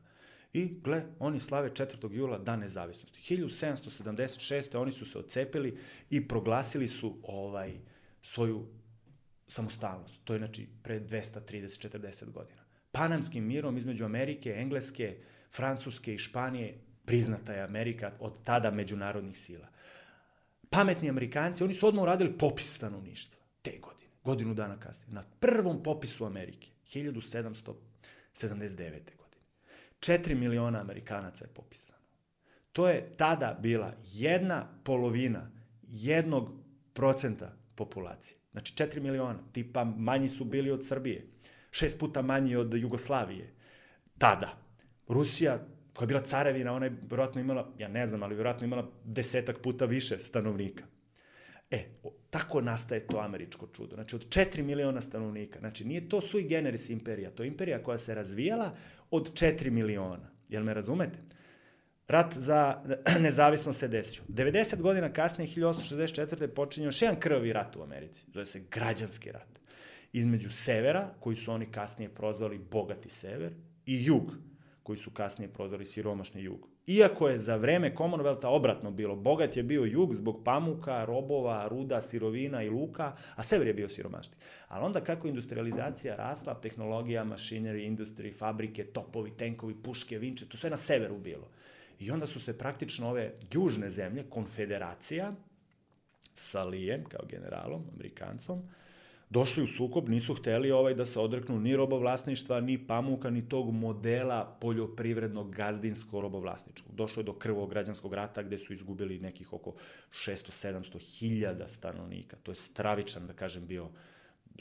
I, gle, oni slave 4. jula dan nezavisnosti. 1776. oni su se odcepili i proglasili su ovaj svoju samostalnost. To je, znači, pre 230-40 godina. Panamskim mirom između Amerike, Engleske, Francuske i Španije priznata je Amerika od tada međunarodnih sila. Pametni Amerikanci, oni su odmah uradili popis stanovništva te godine, godinu dana kasnije, na prvom popisu Amerike, 1779. godine. 4 miliona Amerikanaca je popisano. To je tada bila jedna polovina jednog procenta populacije. Znači 4 miliona, tipa manji su bili od Srbije, šest puta manji od Jugoslavije. Tada. Rusija koja je bila carevina, ona je vjerojatno imala, ja ne znam, ali vjerojatno imala desetak puta više stanovnika. E, tako nastaje to američko čudo. Znači, od 4 miliona stanovnika. Znači, nije to sui generis imperija, to je imperija koja se razvijala od 4 miliona. Jel me razumete? Rat za nezavisnost se desio. 90 godina kasnije, 1864. počinje još jedan krvavi rat u Americi. Zove se građanski rat. Između severa, koji su oni kasnije prozvali bogati sever, i jug, koji su kasnije prozvali siromašni jug. Iako je za vreme Commonwealtha obratno bilo, bogat je bio jug zbog pamuka, robova, ruda, sirovina i luka, a sever je bio siromašni. Ali onda kako industrializacija rasla, tehnologija, mašinerija, industriji, fabrike, topovi, tenkovi, puške, vinče, to sve na severu bilo. I onda su se praktično ove južne zemlje, konfederacija, sa Lijem kao generalom, Amerikancom, došli u sukob, nisu hteli ovaj da se odreknu ni robovlasništva, ni pamuka, ni tog modela poljoprivrednog gazdinsko robovlasničkog. Došlo je do krvog građanskog rata gde su izgubili nekih oko 600-700 hiljada stanovnika. To je stravičan, da kažem, bio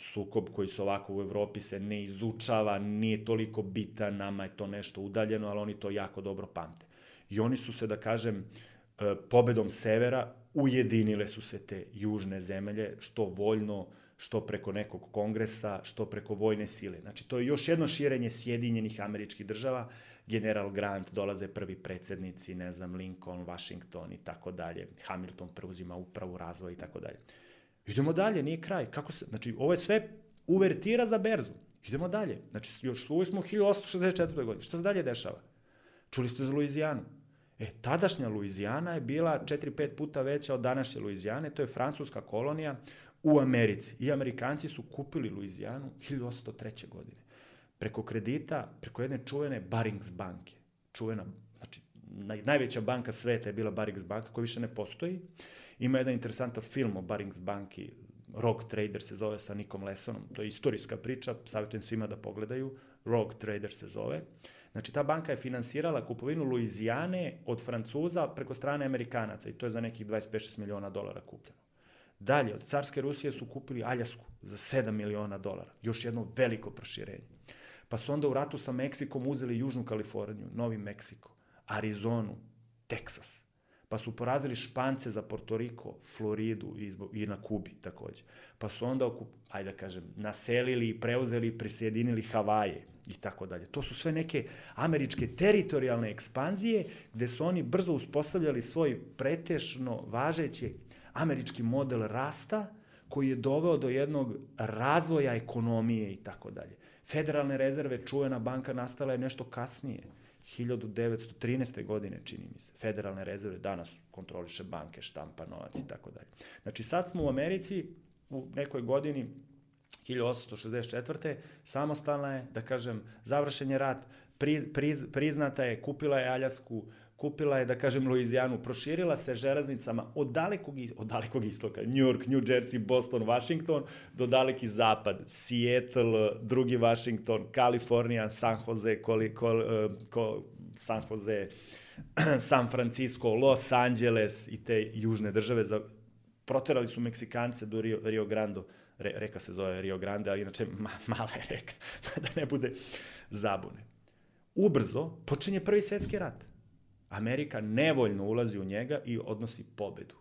sukob koji se ovako u Evropi se ne izučava, nije toliko bitan, nama je to nešto udaljeno, ali oni to jako dobro pamte. I oni su se, da kažem, e, pobedom severa ujedinile su se te južne zemlje, što voljno, što preko nekog kongresa, što preko vojne sile. Znači, to je još jedno širenje Sjedinjenih američkih država. General Grant, dolaze prvi predsednici, ne znam, Lincoln, Washington i tako dalje. Hamilton preuzima upravu razvoja i tako dalje. Idemo dalje, nije kraj. Kako se, znači, ovo je sve uvertira za berzu. Idemo dalje. Znači, još uvijek smo u 1864. godine. Šta se dalje dešava? Čuli ste za Luizijanu. E, tadašnja Luizijana je bila 4-5 puta veća od današnje Luizijane, to je francuska kolonija u Americi. I Amerikanci su kupili Luizijanu 1803. godine. Preko kredita, preko jedne čuvene Barings banke. Čuvena, znači, naj, najveća banka sveta je bila Barings banka, koja više ne postoji. Ima jedan interesantan film o Barings banki, Rogue Trader se zove sa Nikom Lesonom. To je istorijska priča, savjetujem svima da pogledaju. Rogue Trader se zove. Znači, ta banka je finansirala kupovinu Luizijane od Francuza preko strane Amerikanaca i to je za nekih 25-6 miliona dolara kupljeno. Dalje, od carske Rusije su kupili Aljasku za 7 miliona dolara. Još jedno veliko proširenje. Pa su onda u ratu sa Meksikom uzeli Južnu Kaliforniju, Novi Meksiko, Arizonu, Teksas. Pa su porazili Špance za Porto Riko, Floridu i, zbog, i na Kubi takođe. Pa su onda, okup, ajde da kažem, naselili, preuzeli i prisjedinili Havaje i tako dalje. To su sve neke američke teritorijalne ekspanzije gde su oni brzo uspostavljali svoj pretešno važeći američki model rasta koji je doveo do jednog razvoja ekonomije i tako dalje. Federalne rezerve, čuvena banka, nastala je nešto kasnije. 1913. godine, čini mi se. Federalne rezerve danas kontroliše banke, štampa, novac i tako dalje. Znači, sad smo u Americi u nekoj godini 1864. samostalna je, da kažem, završen je rat, priz, priz, priznata je, kupila je Aljasku, kupila je, da kažem, Luizijanu, proširila se železnicama od dalekog, od dalekog istoka, New York, New Jersey, Boston, Washington, do daleki zapad, Seattle, drugi Washington, Kalifornija, San Jose, koli, kol, uh, ko, San Jose, San Francisco, Los Angeles i te južne države. Za, proterali su Meksikance do Rio, Rio Grande, Re, reka se zove Rio Grande, ali inače ma, mala je reka, da ne bude zabune. Ubrzo počinje prvi svetski rat. Amerika nevoljno ulazi u njega i odnosi pobedu.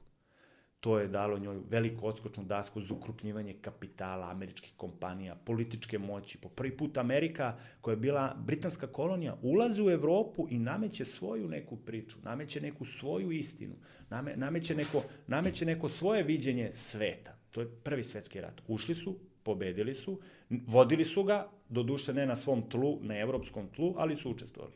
To je dalo njoj veliku odskočnu dasku za ukrupnjivanje kapitala američkih kompanija, političke moći. Po prvi put Amerika, koja je bila britanska kolonija, ulazi u Evropu i nameće svoju neku priču, nameće neku svoju istinu, name, nameće, neko, nameće neko svoje viđenje sveta. To je prvi svetski rat. Ušli su, pobedili su, vodili su ga, do duše ne na svom tlu, na evropskom tlu, ali su učestvovali.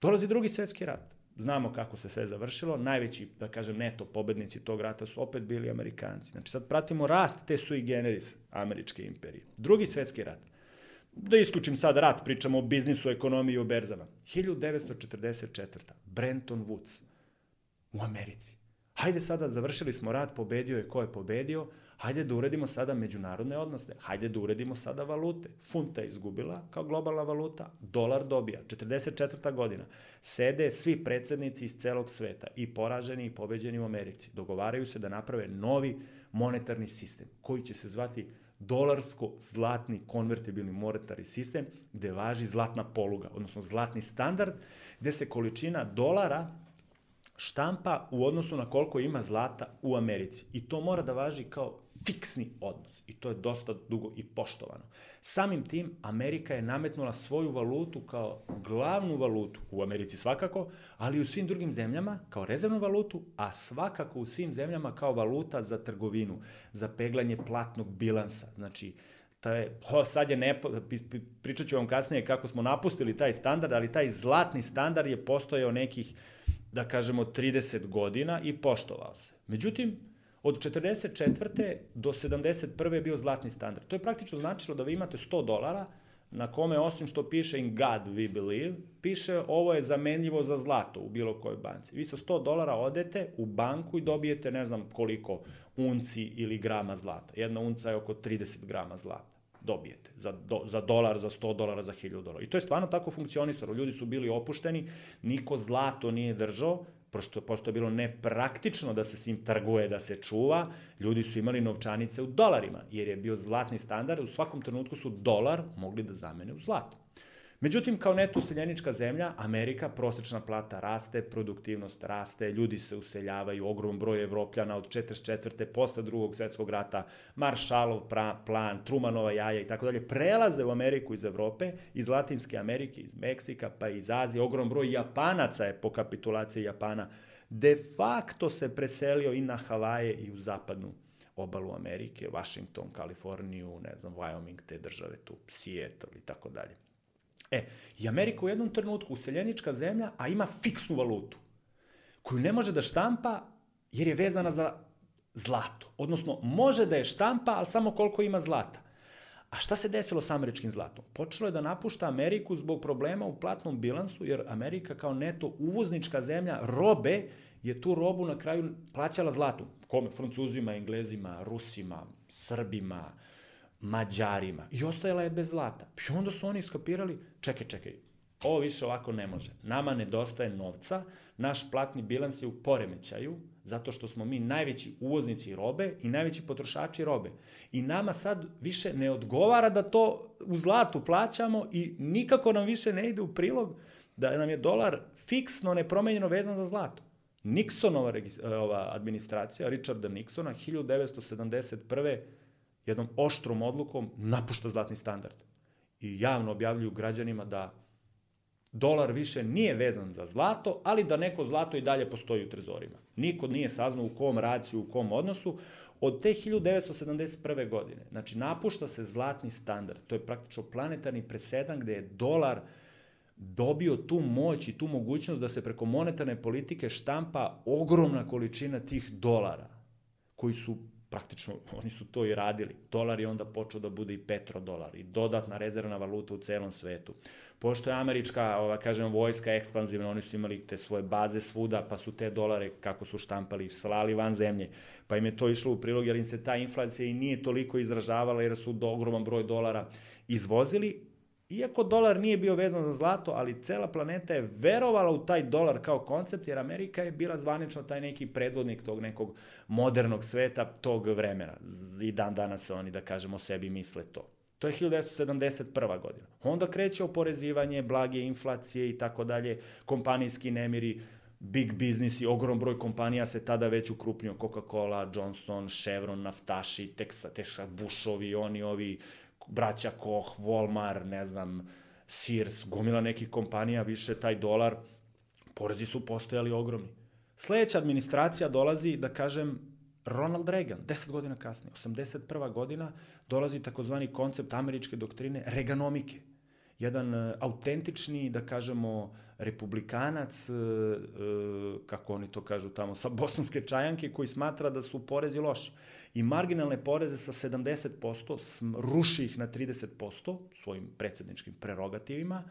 Dolazi drugi svetski rat. Znamo kako se sve završilo. Najveći, da kažem, neto pobednici tog rata su opet bili Amerikanci. Znači sad pratimo rast te sui generis američke imperije. Drugi svetski rat. Da isključim sad rat, pričamo o biznisu, ekonomiji i o berzama. 1944. Brenton Woods u Americi. Hajde sada, završili smo rat, pobedio je ko je pobedio, hajde da uredimo sada međunarodne odnose, hajde da uredimo sada valute. Funta je izgubila kao globalna valuta, dolar dobija. 44. godina. Sede svi predsednici iz celog sveta, i poraženi i pobeđeni u Americi. Dogovaraju se da naprave novi monetarni sistem, koji će se zvati dolarsko-zlatni konvertibilni monetarni sistem, gde važi zlatna poluga, odnosno zlatni standard, gde se količina dolara štampa u odnosu na koliko ima zlata u Americi. I to mora da važi kao fiksni odnos. I to je dosta dugo i poštovano. Samim tim, Amerika je nametnula svoju valutu kao glavnu valutu u Americi svakako, ali i u svim drugim zemljama kao rezervnu valutu, a svakako u svim zemljama kao valuta za trgovinu, za peglanje platnog bilansa. Znači, taj, ho, sad je nepo, pričat ću vam kasnije kako smo napustili taj standard, ali taj zlatni standard je postojao nekih da kažemo, 30 godina i poštovao se. Međutim, od 44. do 71. je bio zlatni standard. To je praktično značilo da vi imate 100 dolara na kome, osim što piše in God we believe, piše ovo je zamenljivo za zlato u bilo kojoj banci. Vi sa 100 dolara odete u banku i dobijete ne znam koliko unci ili grama zlata. Jedna unca je oko 30 grama zlata dobijete za, do, za dolar, za 100 dolara, za 1000 dolara. I to je stvarno tako funkcionisalo. Ljudi su bili opušteni, niko zlato nije držao, pošto, pošto je bilo nepraktično da se s njim trguje, da se čuva, ljudi su imali novčanice u dolarima, jer je bio zlatni standard, u svakom trenutku su dolar mogli da zamene u zlato. Međutim, kao neto useljenička zemlja, Amerika, prosečna plata raste, produktivnost raste, ljudi se useljavaju, ogrom broj evropljana od 44. posle drugog svetskog rata, Maršalov plan, Trumanova jaja i tako dalje, prelaze u Ameriku iz Evrope, iz Latinske Amerike, iz Meksika, pa iz Azije, ogrom broj Japanaca je po kapitulaciji Japana de facto se preselio i na Havaje i u zapadnu obalu Amerike, Washington, Kaliforniju, ne znam, Wyoming, te države tu, Seattle i tako dalje. E, i Amerika u jednom trenutku useljenička zemlja, a ima fiksnu valutu, koju ne može da štampa jer je vezana za zlato. Odnosno, može da je štampa, ali samo koliko ima zlata. A šta se desilo sa američkim zlatom? Počelo je da napušta Ameriku zbog problema u platnom bilansu, jer Amerika kao neto uvoznička zemlja robe je tu robu na kraju plaćala zlatom. Kome? Francuzima, Englezima, Rusima, Srbima, Mađarima. I ostajala je bez zlata. I onda su oni skapirali, čekaj, čekaj, ovo više ovako ne može. Nama nedostaje novca, naš platni bilans je u poremećaju, zato što smo mi najveći uvoznici robe i najveći potrošači robe. I nama sad više ne odgovara da to u zlatu plaćamo i nikako nam više ne ide u prilog da nam je dolar fiksno nepromenjeno vezan za zlato. Nixonova ova administracija, Richarda Nixona, 1971 jednom oštrom odlukom napušta zlatni standard. I javno objavljuju građanima da dolar više nije vezan za zlato, ali da neko zlato i dalje postoji u trezorima. Niko nije saznao u kom raciju, u kom odnosu. Od te 1971. godine, znači napušta se zlatni standard. To je praktično planetarni presedan gde je dolar dobio tu moć i tu mogućnost da se preko monetarne politike štampa ogromna količina tih dolara koji su praktično oni su to i radili. Dolar je onda počeo da bude i petrodolar i dodatna rezervna valuta u celom svetu. Pošto je američka, ova, kažem, vojska ekspanzivna, oni su imali te svoje baze svuda, pa su te dolare, kako su štampali, slali van zemlje, pa im je to išlo u prilog, jer im se ta inflacija i nije toliko izražavala, jer su do ogroman broj dolara izvozili, Iako dolar nije bio vezan za zlato, ali cela planeta je verovala u taj dolar kao koncept, jer Amerika je bila zvanično taj neki predvodnik tog nekog modernog sveta tog vremena. I dan danas se oni, da kažemo, sebi misle to. To je 1971. godina. Onda kreće oporezivanje, blage inflacije i tako dalje, kompanijski nemiri, big business i ogrom broj kompanija se tada već ukrupnio, Coca-Cola, Johnson, Chevron, naftaši, Texas, Texas, Bushovi, oni, ovi, braća Koch, Walmart, ne znam, Sears, gomila nekih kompanija, više taj dolar, porezi su postojali ogromni. Sledeća administracija dolazi, da kažem, Ronald Reagan, 10 godina kasnije, 81. godina, dolazi takozvani koncept američke doktrine Reaganomike. Jedan uh, autentični, da kažemo, republikanac, uh, uh, kako oni to kažu tamo, sa bosanske čajanke, koji smatra da su porezi loši. I marginalne poreze sa 70% ruši ih na 30% svojim predsedničkim prerogativima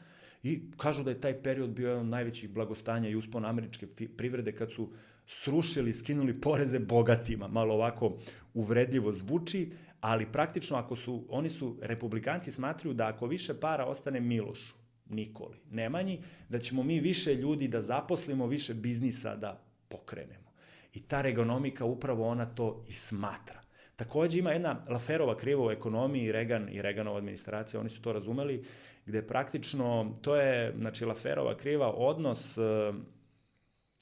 i kažu da je taj period bio jedan od najvećih blagostanja i uspona američke privrede kad su srušili, skinuli poreze bogatima. Malo ovako uvredljivo zvuči, ali praktično ako su, oni su, republikanci smatruju da ako više para ostane Milošu, Nikoli, Nemanji, da ćemo mi više ljudi da zaposlimo, više biznisa da pokrenemo. I ta regonomika upravo ona to i smatra. Takođe ima jedna Laferova kriva u ekonomiji, Regan i Reganova administracija, oni su to razumeli, gde praktično, to je, znači, Laferova kriva odnos, eh,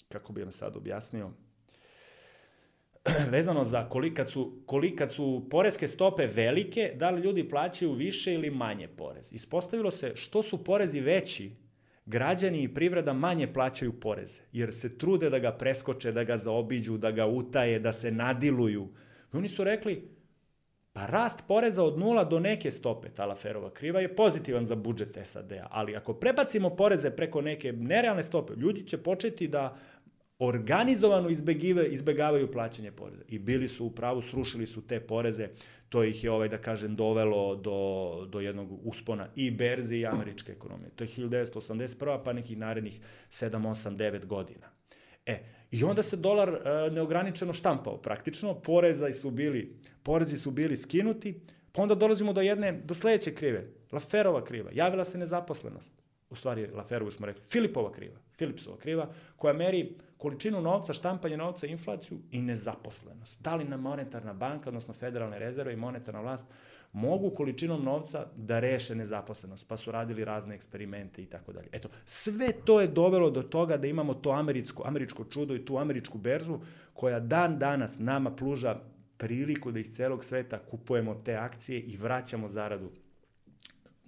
kako bi vam sad objasnio, vezano za kolikad su, kolikad su poreske stope velike, da li ljudi plaćaju više ili manje porez. Ispostavilo se što su porezi veći, građani i privreda manje plaćaju poreze, jer se trude da ga preskoče, da ga zaobiđu, da ga utaje, da se nadiluju. I oni su rekli, pa rast poreza od nula do neke stope, ta Laferova kriva, je pozitivan za budžet SAD-a, ali ako prebacimo poreze preko neke nerealne stope, ljudi će početi da organizovano izbegive, izbegavaju plaćanje poreza. I bili su u pravu, srušili su te poreze, to ih je, ovaj, da kažem, dovelo do, do jednog uspona i berze i američke ekonomije. To je 1981. pa nekih narednih 7, 8, 9 godina. E, i onda se dolar e, neograničeno štampao praktično, poreza su bili, porezi su bili skinuti, pa onda dolazimo do jedne, do sledeće krive, Laferova kriva, javila se nezaposlenost u stvari Laferovu smo rekli, Filipova kriva, Filipsova kriva, koja meri količinu novca, štampanje novca, inflaciju i nezaposlenost. Da li nam monetarna banka, odnosno federalne rezerve i monetarna vlast mogu količinom novca da reše nezaposlenost, pa su radili razne eksperimente i tako dalje. Eto, sve to je dovelo do toga da imamo to američko, američko čudo i tu američku berzu koja dan danas nama pluža priliku da iz celog sveta kupujemo te akcije i vraćamo zaradu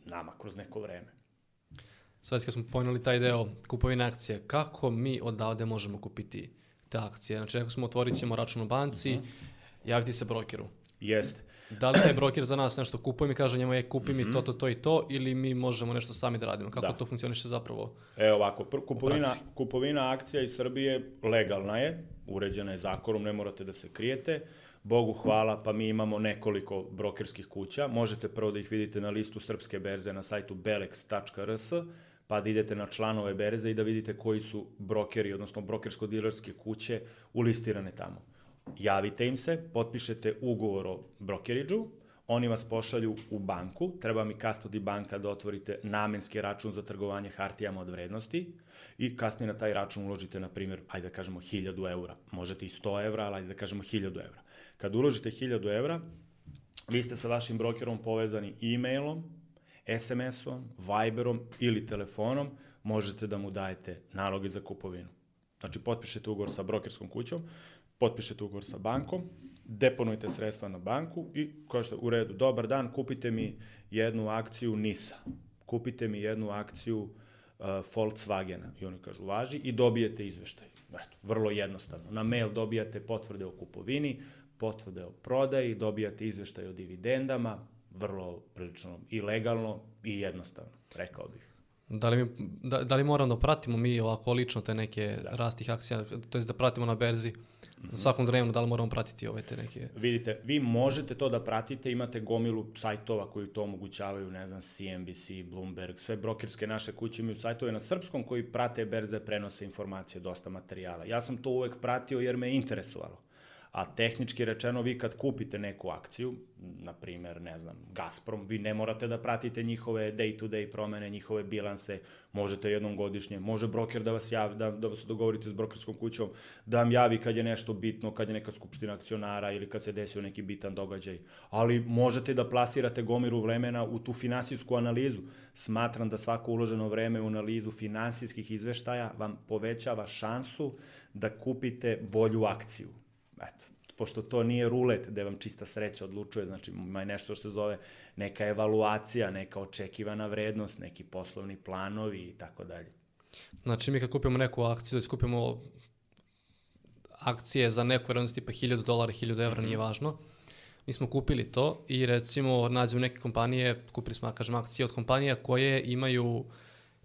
nama kroz neko vreme. Sad kad smo pojnuli taj deo kupovine akcije, kako mi odavde možemo kupiti te akcije? Znači, neko smo otvorit ćemo račun u banci, mhm. javiti se brokeru. Jeste. Da li taj broker za nas nešto kupuje mi kaže njemu je kupi mi mm -hmm. to, to, to i to ili mi možemo nešto sami da radimo? Kako da. to funkcioniše zapravo? E ovako, kupovina, kupovina akcija iz Srbije legalna je, uređena je zakonom, ne morate da se krijete. Bogu hvala, pa mi imamo nekoliko brokerskih kuća. Možete prvo da ih vidite na listu srpske berze na sajtu belex.rs pa da idete na članove berze i da vidite koji su brokeri, odnosno brokersko-dilerske kuće ulistirane tamo. Javite im se, potpišete ugovor o brokeridžu, oni vas pošalju u banku, treba mi custody banka da otvorite namenski račun za trgovanje hartijama od vrednosti i kasnije na taj račun uložite, na primjer, ajde da kažemo 1000 eura. Možete i 100 evra, ali ajde da kažemo 1000 evra. Kad uložite 1000 evra, vi ste sa vašim brokerom povezani e-mailom, SMS-om, Viberom ili telefonom možete da mu dajete naloge za kupovinu. Znači, potpišete ugovor sa brokerskom kućom, potpišete ugovor sa bankom, deponujete sredstva na banku i kažete u redu, dobar dan, kupite mi jednu akciju NISA, kupite mi jednu akciju uh, Volkswagena i oni kažu važi i dobijete izveštaj. Eto, vrlo jednostavno. Na mail dobijate potvrde o kupovini, potvrde o prodaji, dobijate izveštaj o dividendama, vrlo prilično i legalno i jednostavno, rekao bih. Da li, mi, da, da li moramo da pratimo mi ovako lično te neke da. rastih akcija, to jest da pratimo na berzi mm -hmm. na svakom dnevno, da li moramo pratiti ove te neke... Vidite, vi možete to da pratite, imate gomilu sajtova koji to omogućavaju, ne znam, CNBC, Bloomberg, sve brokerske naše kuće imaju sajtove na srpskom koji prate berze, prenose informacije, dosta materijala. Ja sam to uvek pratio jer me interesovalo a tehnički rečeno vi kad kupite neku akciju, na primer, ne znam, Gazprom, vi ne morate da pratite njihove day-to-day -day promene, njihove bilanse, možete jednom godišnje, može broker da vas javi, da, da vas dogovorite s brokerskom kućom, da vam javi kad je nešto bitno, kad je neka skupština akcionara ili kad se desio neki bitan događaj, ali možete da plasirate gomiru vremena u tu finansijsku analizu. Smatram da svako uloženo vreme u analizu finansijskih izveštaja vam povećava šansu da kupite bolju akciju eto, pošto to nije rulet gde vam čista sreća odlučuje, znači ima je nešto što se zove neka evaluacija, neka očekivana vrednost, neki poslovni planovi i tako dalje. Znači mi kad kupimo neku akciju, da skupimo akcije za neku vrednost tipa 1000 dolara, 1000 evra, mm -hmm. nije važno. Mi smo kupili to i recimo nađemo neke kompanije, kupili smo, kažem, akcije od kompanija koje imaju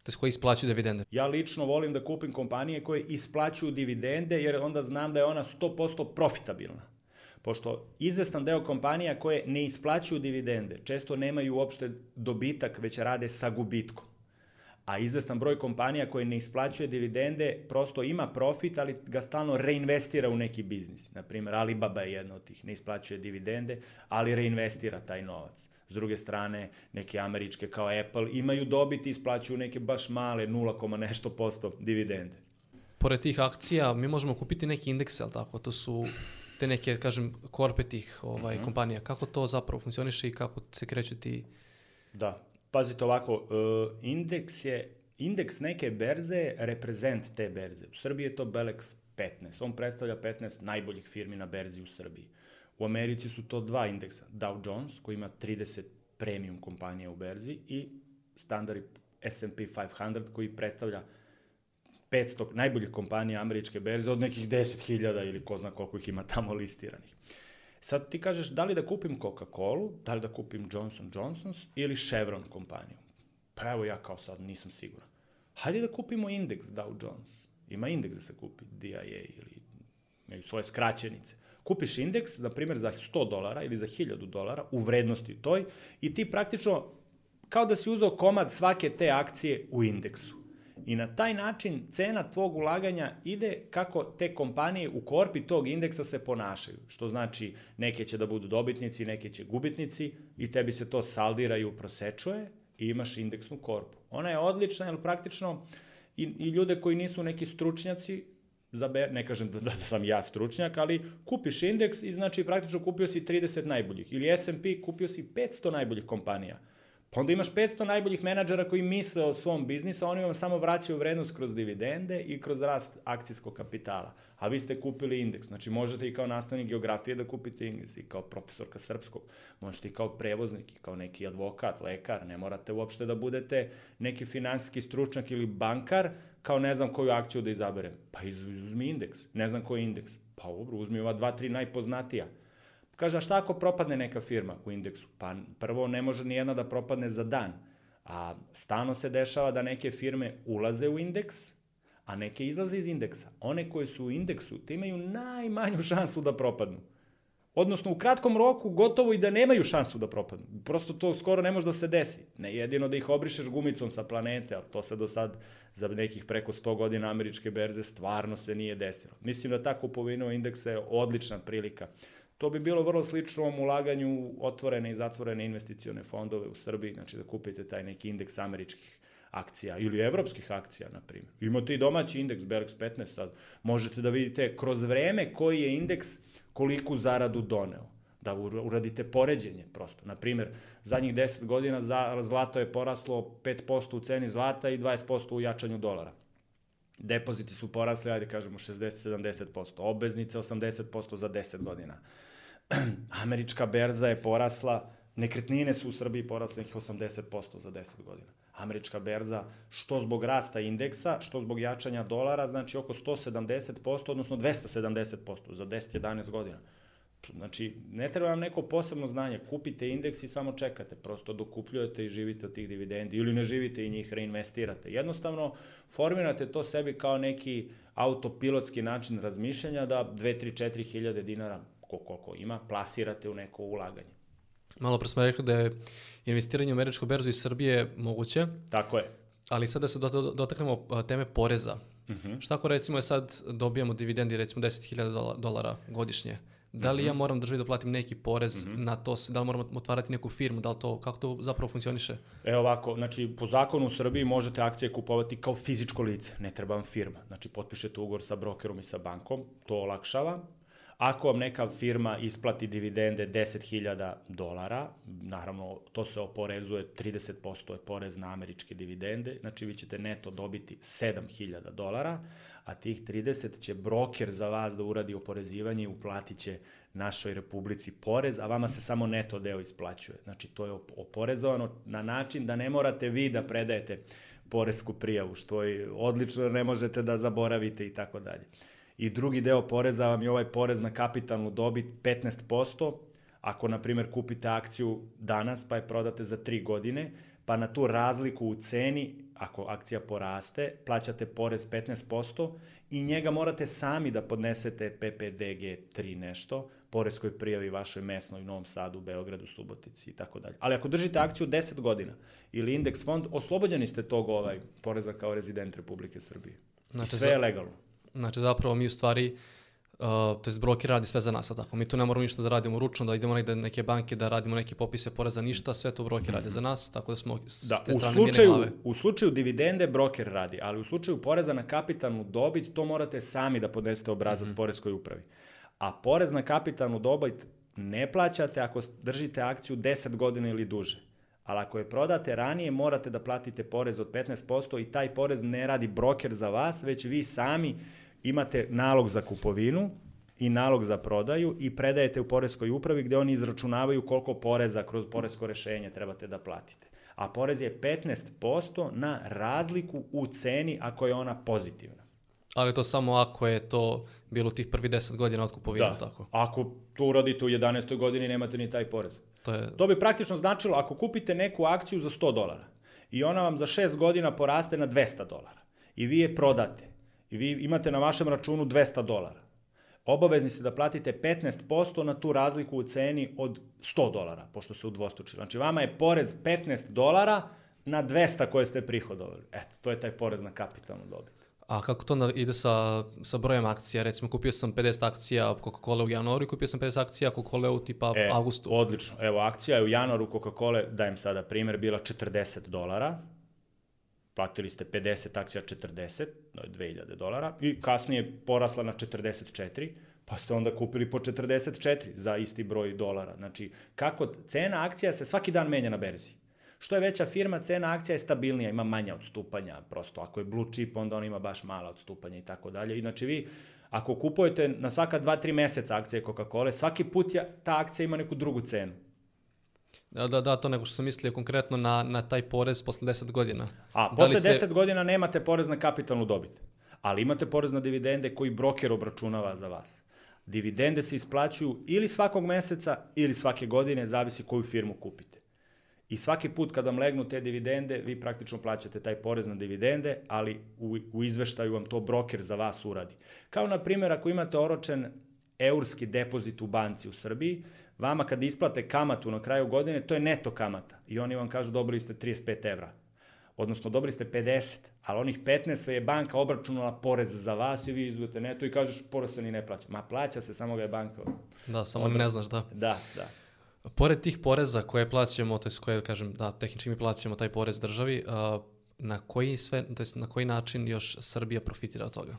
to koji isplaćuju dividende. Ja lično volim da kupim kompanije koje isplaćuju dividende jer onda znam da je ona 100% profitabilna. Pošto izvestan deo kompanija koje ne isplaćuju dividende često nemaju uopšte dobitak, već rade sa gubitkom a izvestan broj kompanija koje ne isplaćuje dividende prosto ima profit, ali ga stalno reinvestira u neki biznis. Naprimer, Alibaba je jedna od tih, ne isplaćuje dividende, ali reinvestira taj novac. S druge strane, neke američke kao Apple imaju dobit i isplaćuju neke baš male 0, nešto posto dividende. Pored tih akcija mi možemo kupiti neki indeks, ali tako? To su te neke, kažem, korpe tih ovaj, mm -hmm. kompanija. Kako to zapravo funkcioniše i kako se kreću ti... Da, pazite ovako, uh, indeks je, indeks neke berze reprezent te berze. U Srbiji je to Belex 15. On predstavlja 15 najboljih firmi na berzi u Srbiji. U Americi su to dva indeksa. Dow Jones, koji ima 30 premium kompanija u berzi i standard S&P 500, koji predstavlja 500 najboljih kompanija američke berze od nekih 10.000 ili ko zna koliko ih ima tamo listiranih. Sad ti kažeš da li da kupim Coca-Cola, da li da kupim Johnson Johnson's ili Chevron kompaniju. Pa evo ja kao sad nisam siguran. Hajde da kupimo indeks Dow Jones. Ima indeks da se kupi, DIA ili imaju svoje skraćenice. Kupiš indeks, na primjer, za 100 dolara ili za 1000 dolara u vrednosti toj i ti praktično kao da si uzao komad svake te akcije u indeksu. I na taj način cena tvog ulaganja ide kako te kompanije u korpi tog indeksa se ponašaju. Što znači neke će da budu dobitnici, neke će gubitnici i tebi se to saldira i uprosečuje i imaš indeksnu korpu. Ona je odlična jer praktično i, i ljude koji nisu neki stručnjaci, zaber, ne kažem da, da sam ja stručnjak, ali kupiš indeks i znači praktično kupio si 30 najboljih. Ili S&P kupio si 500 najboljih kompanija. Pa onda imaš 500 najboljih menadžera koji misle o svom biznisu, oni vam samo vraćaju vrednost kroz dividende i kroz rast akcijskog kapitala. A vi ste kupili indeks. Znači možete i kao nastavnik geografije da kupite indeks i kao profesorka srpskog. Možete i kao prevoznik i kao neki advokat, lekar. Ne morate uopšte da budete neki finansijski stručnjak ili bankar kao ne znam koju akciju da izaberem. Pa uzmi indeks. Ne znam koji indeks. Pa dobro, uzmi ova dva, tri najpoznatija. Kaže, a šta ako propadne neka firma u indeksu? Pa prvo ne može ni jedna da propadne za dan. A stano se dešava da neke firme ulaze u indeks, a neke izlaze iz indeksa. One koje su u indeksu, te imaju najmanju šansu da propadnu. Odnosno, u kratkom roku gotovo i da nemaju šansu da propadnu. Prosto to skoro ne može da se desi. Ne jedino da ih obrišeš gumicom sa planete, ali to se do sad za nekih preko 100 godina američke berze stvarno se nije desilo. Mislim da ta kupovina indeksa je odlična prilika To bi bilo vrlo slično ovom ulaganju otvorene i zatvorene investicione fondove u Srbiji, znači da kupite taj neki indeks američkih akcija ili evropskih akcija, na primjer. Imate i domaći indeks Bergs 15 sad. Možete da vidite kroz vreme koji je indeks koliku zaradu doneo. Da uradite poređenje prosto. Na primjer, zadnjih 10 godina zlato je poraslo 5% u ceni zlata i 20% u jačanju dolara. Depoziti su porasli, ajde kažemo 60-70%, obveznice 80% za 10 godina. američka berza je porasla, nekretnine su u Srbiji porasle nekih 80% za 10 godina. Američka berza, što zbog rasta indeksa, što zbog jačanja dolara, znači oko 170%, odnosno 270% za 10-11 godina. Znači, ne treba vam neko posebno znanje. Kupite indeks i samo čekate. Prosto dokupljujete i živite od tih dividendi. Ili ne živite i njih reinvestirate. Jednostavno, formirate to sebi kao neki autopilotski način razmišljanja da 2, 3, 4 hiljade dinara ko koliko ima, plasirate u neko ulaganje. Malo pre smo rekli da je investiranje u američku berzu iz Srbije moguće. Tako je. Ali sada da se dotaknemo teme poreza. Uh mhm. -huh. Šta ako recimo je sad dobijamo dividendi recimo 10.000 dolara godišnje? Da li uh -huh. ja mhm. moram državi da platim neki porez uh mhm. -huh. na to, da li moram otvarati neku firmu, da li to, kako to zapravo funkcioniše? E ovako, znači po zakonu u Srbiji možete akcije kupovati kao fizičko lice, ne treba vam firma. Znači potpišete ugovor sa brokerom i sa bankom, to olakšava, Ako vam neka firma isplati dividende 10.000 dolara, naravno to se oporezuje, 30% je porez na američke dividende, znači vi ćete neto dobiti 7.000 dolara, a tih 30 će broker za vas da uradi oporezivanje i uplatit će našoj republici porez, a vama se samo neto deo isplaćuje. Znači to je oporezovano na način da ne morate vi da predajete poresku prijavu, što je odlično, ne možete da zaboravite i tako dalje. I drugi deo poreza vam je ovaj porez na kapitalnu dobit 15%, ako, na primjer, kupite akciju danas pa je prodate za 3 godine, pa na tu razliku u ceni, ako akcija poraste, plaćate porez 15% i njega morate sami da podnesete PPDG 3 nešto, porez koji prijavi vašoj mesnoj Novom Sadu, Beogradu, Subotici i tako dalje. Ali ako držite akciju 10 godina ili indeks fond, oslobođeni ste tog ovaj poreza kao rezident Republike Srbije. Znači, sve je legalno. Znači zapravo mi u stvari Uh, to je broker radi sve za nas, tako. Mi tu ne moramo ništa da radimo ručno, da idemo negde neke banke, da radimo neke popise poreza, ništa, sve to broker radi za nas, tako da smo s da, te strane u slučaju, glave. U slučaju dividende broker radi, ali u slučaju poreza na kapitalnu dobit, to morate sami da podnesete obrazac mm -hmm. poreskoj upravi. A porez na kapitalnu dobit ne plaćate ako držite akciju 10 godina ili duže. Ali ako je prodate ranije, morate da platite porez od 15% i taj porez ne radi broker za vas, već vi sami imate nalog za kupovinu i nalog za prodaju i predajete u poreskoj upravi gde oni izračunavaju koliko poreza kroz poresko rešenje trebate da platite. A porez je 15% na razliku u ceni ako je ona pozitivna. Ali to samo ako je to bilo tih prvi 10 godina od kupovina, da. tako? Ako to uradite u 11. godini, nemate ni taj porez. To, je... to bi praktično značilo, ako kupite neku akciju za 100 dolara i ona vam za 6 godina poraste na 200 dolara i vi je prodate i vi imate na vašem računu 200 dolara, obavezni ste da platite 15% na tu razliku u ceni od 100 dolara, pošto se udvostručilo. Znači, vama je porez 15 dolara na 200 koje ste prihodovali. Eto, to je taj porez na kapitalnu dobit. A kako to ide sa, sa brojem akcija? Recimo, kupio sam 50 akcija Coca-Cola u januaru i kupio sam 50 akcija Coca-Cola u tipa e, augustu. Odlično. Evo, akcija je u januaru Coca-Cola, dajem sada primjer, bila 40 dolara. Platili ste 50 akcija 40, 2000 dolara i kasnije porasla na 44 pa ste onda kupili po 44 za isti broj dolara. Znači, kako cena akcija se svaki dan menja na berzi. Što je veća firma, cena akcija je stabilnija, ima manja odstupanja, prosto ako je blue chip, onda on ima baš mala odstupanja i tako dalje. Znači vi, ako kupujete na svaka 2-3 meseca akcije Coca-Cola, svaki put ja, ta akcija ima neku drugu cenu. Da, da, da, to nego što sam mislio konkretno na, na taj porez posle 10 godina. A, da posle se... 10 godina nemate porez na kapitalnu dobit, ali imate porez na dividende koji broker obračunava za vas. Dividende se isplaćuju ili svakog meseca ili svake godine, zavisi koju firmu kupite. I svaki put kad vam legnu te dividende, vi praktično plaćate taj porez na dividende, ali u, u izveštaju vam to broker za vas uradi. Kao na primjer, ako imate oročen eurski depozit u banci u Srbiji, vama kad isplate kamatu na kraju godine, to je neto kamata. I oni vam kažu dobili ste 35 evra. Odnosno dobili ste 50, ali onih 15 sve je banka obračunala porez za vas i vi izgledate neto i kažeš porez se ni ne plaća. Ma plaća se, samo ga je banka. Da, samo Odra... ne znaš, da. Da, da. Pored tih poreza koje plaćamo, to je koje, kažem, da, tehnički mi plaćamo taj porez državi, uh, na koji sve, to na koji način još Srbija profitira od toga?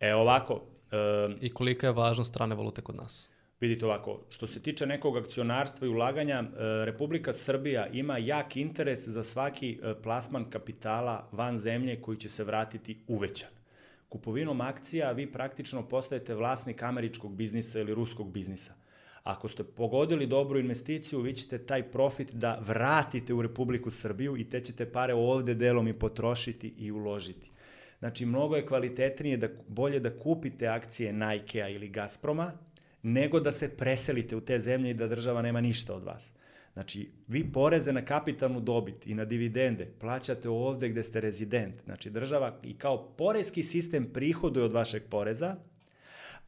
E, ovako. Uh, I kolika je važnost strane valute kod nas? Vidite ovako, što se tiče nekog akcionarstva i ulaganja, Republika Srbija ima jak interes za svaki plasman kapitala van zemlje koji će se vratiti uvećan. Kupovinom akcija vi praktično postajete vlasnik američkog biznisa ili ruskog biznisa. Ako ste pogodili dobru investiciju, vi ćete taj profit da vratite u Republiku Srbiju i te ćete pare ovde delom i potrošiti i uložiti. Znači, mnogo je kvalitetnije da bolje da kupite akcije Nike-a ili Gazproma, nego da se preselite u te zemlje i da država nema ništa od vas. Znači, vi poreze na kapitalnu dobit i na dividende plaćate ovde gde ste rezident. Znači, država i kao porezki sistem prihoduje od vašeg poreza,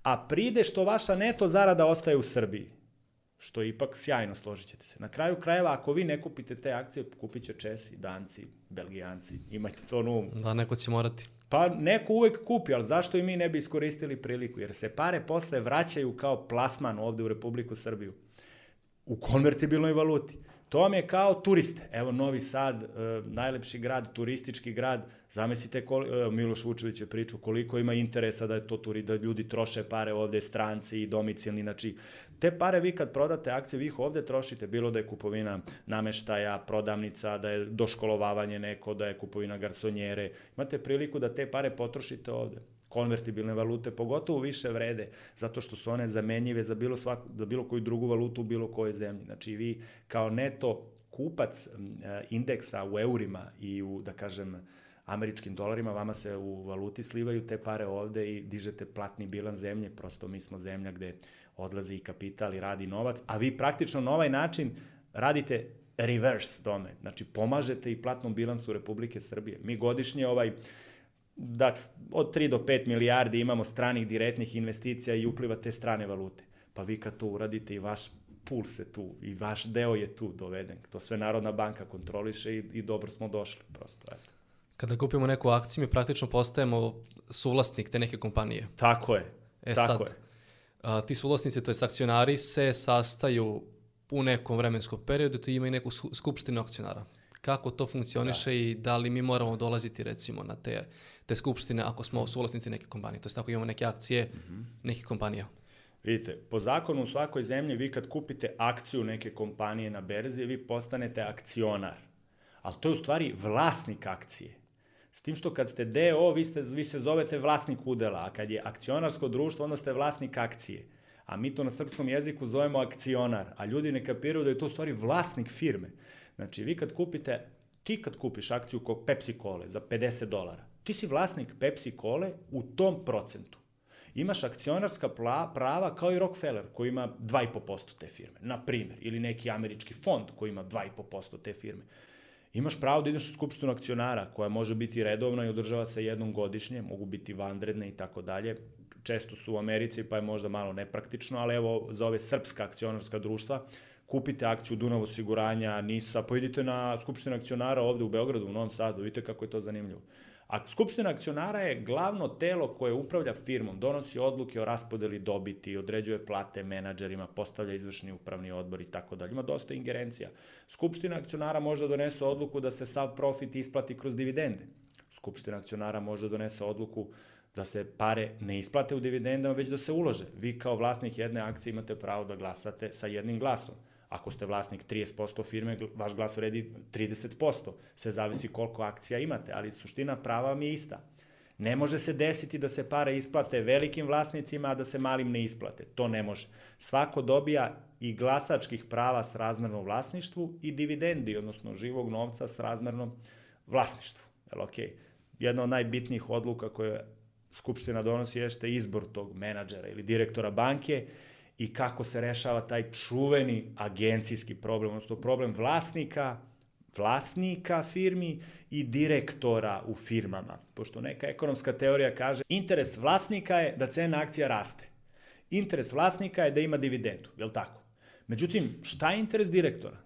a pride što vaša neto zarada ostaje u Srbiji. Što je ipak sjajno, složit ćete se. Na kraju krajeva, ako vi ne kupite te akcije, kupit će Česi, Danci, Belgijanci. Imajte to na umu. Da, neko će morati. Pa neko uvek kupi, ali zašto i mi ne bi iskoristili priliku? Jer se pare posle vraćaju kao plasman ovde u Republiku Srbiju. U konvertibilnoj valuti. To vam je kao turiste. Evo Novi Sad, e, najlepši grad, turistički grad. Zamislite, koli, e, Miloš Vučević je pričao koliko ima interesa da je to turi, da ljudi troše pare ovde, stranci i domicilni. Znači, te pare vi kad prodate akcije, vi ih ovde trošite, bilo da je kupovina nameštaja, prodavnica, da je doškolovavanje neko, da je kupovina garsonjere. Imate priliku da te pare potrošite ovde konvertibilne valute pogotovo više vrede zato što su one zamenjive za bilo, svaku, za bilo koju drugu valutu u bilo kojoj zemlji. Znači vi kao neto kupac e, indeksa u eurima i u, da kažem, američkim dolarima, vama se u valuti slivaju te pare ovde i dižete platni bilan zemlje, prosto mi smo zemlja gde odlazi i kapital i radi novac, a vi praktično na ovaj način radite reverse tome, znači pomažete i platnom bilansu Republike Srbije. Mi godišnje ovaj, da od 3 do 5 milijardi imamo stranih direktnih investicija i upliva te strane valute. Pa vi kad to uradite i vaš pul se tu i vaš deo je tu doveden. To sve Narodna banka kontroliše i, i dobro smo došli prosto. Eto. Kada kupimo neku akciju, mi praktično postajemo suvlasnik te neke kompanije. Tako je. E tako sad, je. a, ti suvlasnici, to je akcionari, se sastaju u nekom vremenskom periodu, to ima i neku skupštinu akcionara. Kako to funkcioniše da. i da li mi moramo dolaziti recimo na te, te skupštine ako smo suvlasnici neke kompanije, to je ako imamo neke akcije mm -hmm. nekih kompanija. Vidite, po zakonu u svakoj zemlji vi kad kupite akciju neke kompanije na berzi, vi postanete akcionar. Ali to je u stvari vlasnik akcije. S tim što kad ste DO, vi, ste, vi se zovete vlasnik udela, a kad je akcionarsko društvo, onda ste vlasnik akcije. A mi to na srpskom jeziku zovemo akcionar, a ljudi ne kapiraju da je to u stvari vlasnik firme. Znači, vi kad kupite, ti kad kupiš akciju kog Pepsi Kole za 50 dolara, ti si vlasnik Pepsi Kole u tom procentu imaš akcionarska prava kao i Rockefeller koji ima 2,5% te firme, na primjer, ili neki američki fond koji ima 2,5% te firme. Imaš pravo da ideš u skupštinu akcionara koja može biti redovna i održava se jednom godišnje, mogu biti vanredne i tako dalje. Često su u Americi pa je možda malo nepraktično, ali evo za ove srpska akcionarska društva kupite akciju Dunav osiguranja, NISA, pojedite na skupštinu akcionara ovde u Beogradu, u Novom Sadu, vidite kako je to zanimljivo. A Skupština akcionara je glavno telo koje upravlja firmom, donosi odluke o raspodeli dobiti, određuje plate menadžerima, postavlja izvršni upravni odbor i tako dalje. Ima dosta ingerencija. Skupština akcionara može da donese odluku da se sav profit isplati kroz dividende. Skupština akcionara može da donese odluku da se pare ne isplate u dividendama, već da se ulože. Vi kao vlasnik jedne akcije imate pravo da glasate sa jednim glasom. Ako ste vlasnik 30% firme, vaš glas vredi 30%. Sve zavisi koliko akcija imate, ali suština prava vam je ista. Ne može se desiti da se pare isplate velikim vlasnicima, a da se malim ne isplate. To ne može. Svako dobija i glasačkih prava s razmernom vlasništvu i dividendi, odnosno živog novca s razmernom vlasništvu. Jel, okay? Jedna od najbitnijih odluka koje Skupština donosi jeste izbor tog menadžera ili direktora banke i kako se rešava taj čuveni agencijski problem, odnosno problem vlasnika, vlasnika firmi i direktora u firmama. Pošto neka ekonomska teorija kaže interes vlasnika je da cena akcija raste. Interes vlasnika je da ima dividendu, je li tako? Međutim, šta je interes direktora?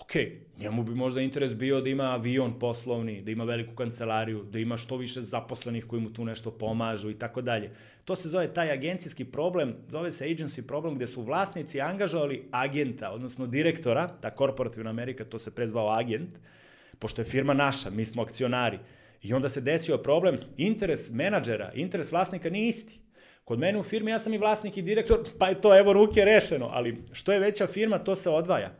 Ok, njemu bi možda interes bio da ima avion poslovni, da ima veliku kancelariju, da ima što više zaposlenih koji mu tu nešto pomažu i tako dalje. To se zove taj agencijski problem, zove se agency problem gde su vlasnici angažovali agenta, odnosno direktora, ta korporativna Amerika, to se prezvao agent, pošto je firma naša, mi smo akcionari. I onda se desio problem, interes menadžera, interes vlasnika nije isti. Kod mene u firmi ja sam i vlasnik i direktor, pa je to evo ruke rešeno, ali što je veća firma, to se odvaja.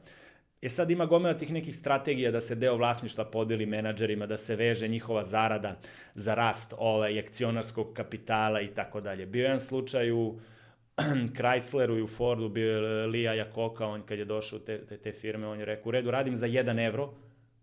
E sad ima gomila tih nekih strategija da se deo vlasništva podeli menadžerima, da se veže njihova zarada za rast ovaj, akcionarskog kapitala i tako dalje. Bio je jedan slučaj u Chrysleru i u Fordu, bio je Lija Jakoka, on kad je došao te, te, te firme, on je rekao, u redu, radim za 1 evro,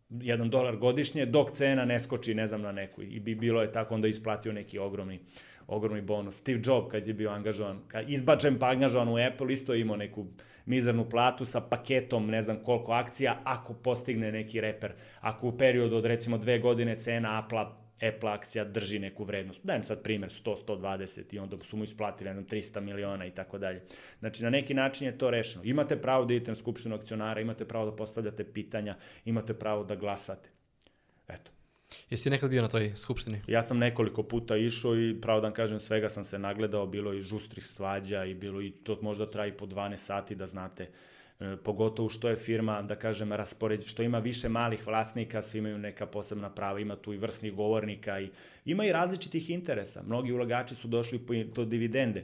1 dolar godišnje, dok cena ne skoči, ne znam, na neku. I bi bilo je tako, onda isplatio neki ogromni, ogromni bonus. Steve Jobs, kad je bio angažovan, kad izbačen pa angažovan u Apple, isto imao neku mizernu platu sa paketom ne znam koliko akcija ako postigne neki reper. Ako u periodu od recimo dve godine cena Apple Apple akcija drži neku vrednost. Dajem sad primer 100, 120 i onda su mu isplatili jednom 300 miliona i tako dalje. Znači na neki način je to rešeno. Imate pravo da idete na skupštinu akcionara, imate pravo da postavljate pitanja, imate pravo da glasate. Eto. Jesi nekad bio na toj skupštini? Ja sam nekoliko puta išao i pravo da kažem svega sam se nagledao, bilo i žustrih svađa i bilo i to možda traji po 12 sati da znate e, pogotovo što je firma, da kažem, raspored, što ima više malih vlasnika, svi imaju neka posebna prava, ima tu i vrsnih govornika i ima i različitih interesa. Mnogi ulagači su došli po to dividende,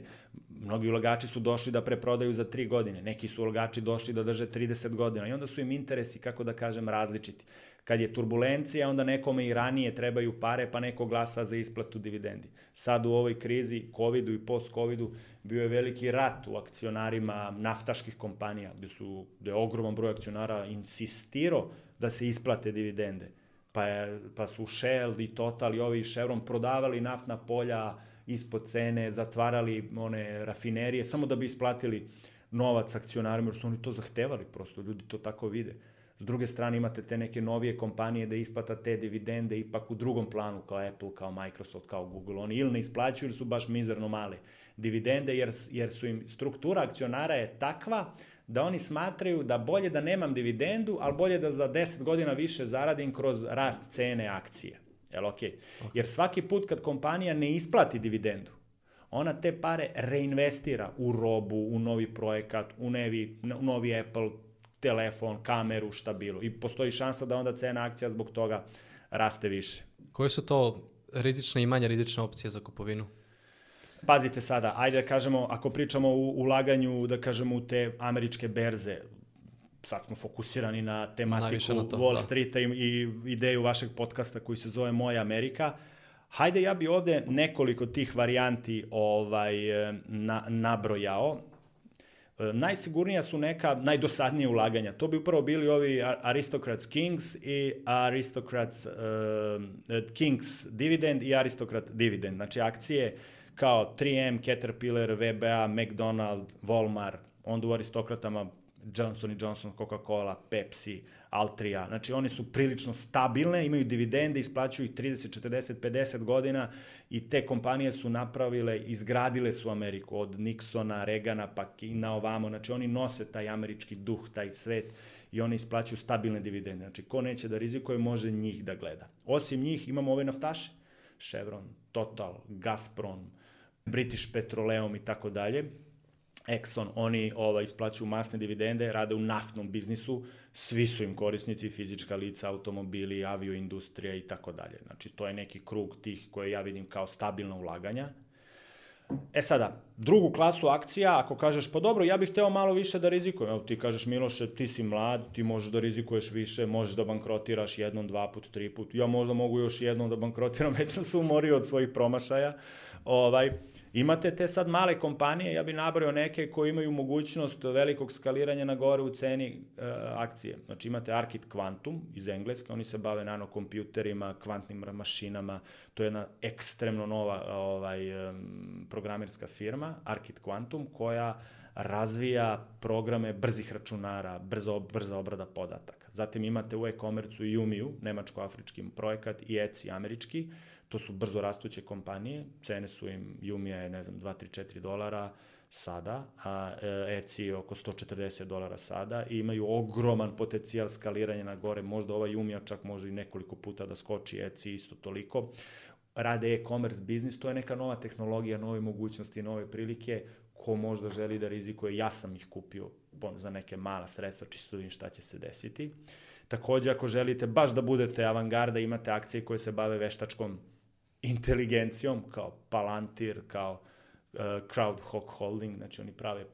mnogi ulagači su došli da preprodaju za 3 godine, neki su ulagači došli da drže 30 godina i onda su im interesi, kako da kažem, različiti. Kad je turbulencija, onda nekome i ranije trebaju pare, pa neko glasa za isplatu dividendi. Sad u ovoj krizi, COVID-u i post-COVID-u, bio je veliki rat u akcionarima naftaških kompanija, gde, su, gde je ogroman broj akcionara insistirao da se isplate dividende. pa, je, pa su Shell i Total i ovi Chevron prodavali naftna polja ispod cene, zatvarali one rafinerije samo da bi isplatili novac akcionarima, jer su oni to zahtevali, prosto ljudi to tako vide. S druge strane imate te neke novije kompanije da isplata te dividende ipak u drugom planu kao Apple, kao Microsoft, kao Google. Oni ili ne isplaćuju ili su baš mizerno male dividende jer, jer su im struktura akcionara je takva da oni smatraju da bolje da nemam dividendu, ali bolje da za 10 godina više zaradim kroz rast cene akcije. Jel ok? okay. Jer svaki put kad kompanija ne isplati dividendu, ona te pare reinvestira u robu, u novi projekat, u, nevi, u novi Apple telefon, kameru, šta bilo. I postoji šansa da onda cena akcija zbog toga raste više. Koje su to rizične i manje rizične opcije za kupovinu? Pazite sada, ajde da kažemo, ako pričamo o ulaganju, da kažemo, u te američke berze, sad smo fokusirani na tematiku na to, Wall da. Streeta i, i ideju vašeg podcasta koji se zove Moja Amerika, Hajde, ja bi ovde nekoliko tih varijanti ovaj, na, nabrojao. E, najsigurnija su neka najdosadnije ulaganja. To bi upravo bili ovi Aristocrats Kings i Aristocrats uh, Kings Dividend i Aristocrat Dividend. Znači akcije kao 3M, Caterpillar, VBA, McDonald, Walmart, onda u aristokratama Johnson Johnson, Coca-Cola, Pepsi, Altria. Znači, one su prilično stabilne, imaju dividende, isplaćuju ih 30, 40, 50 godina i te kompanije su napravile, izgradile su Ameriku od Nixona, Regana, pa i na ovamo. Znači, oni nose taj američki duh, taj svet i oni isplaćuju stabilne dividende. Znači, ko neće da rizikuje, može njih da gleda. Osim njih imamo ove naftaše, Chevron, Total, Gazprom, British Petroleum i tako dalje Exxon, oni ova, isplaćuju masne dividende, rade u naftnom biznisu, svi su im korisnici, fizička lica, automobili, avioindustrija i tako dalje. Znači, to je neki krug tih koje ja vidim kao stabilna ulaganja. E sada, drugu klasu akcija, ako kažeš, pa dobro, ja bih hteo malo više da rizikujem. Evo, ti kažeš, Miloše, ti si mlad, ti možeš da rizikuješ više, možeš da bankrotiraš jednom, dva put, tri put. Ja možda mogu još jednom da bankrotiram, već sam se umorio od svojih promašaja. Ovaj, Imate te sad male kompanije, ja bih nabrao neke koji imaju mogućnost velikog skaliranja na gore u ceni e, akcije. Znači imate Arkit Quantum iz Engleske, oni se bave nanokompjuterima, kvantnim mašinama, to je jedna ekstremno nova ovaj, programerska firma, Arkit Quantum, koja razvija programe brzih računara, brzo, brza obrada podataka. Zatim imate u e-komercu i Umiju, nemačko-afrički projekat, i ECI američki, To su brzo rastuće kompanije, cene su im, Jumija je, ne znam, 2, 3, 4 dolara sada, a ECI je oko 140 dolara sada i imaju ogroman potencijal skaliranja na gore, možda ova Jumija čak može i nekoliko puta da skoči, ECI isto toliko. Rade e-commerce biznis, to je neka nova tehnologija, nove mogućnosti, nove prilike, ko možda želi da rizikuje, ja sam ih kupio za neke mala sredstva, čisto da vidim šta će se desiti. Takođe, ako želite baš da budete avangarda, imate akcije koje se bave veštačkom inteligencijom, kao Palantir, kao uh, Crowdhawk Holding, znači oni prave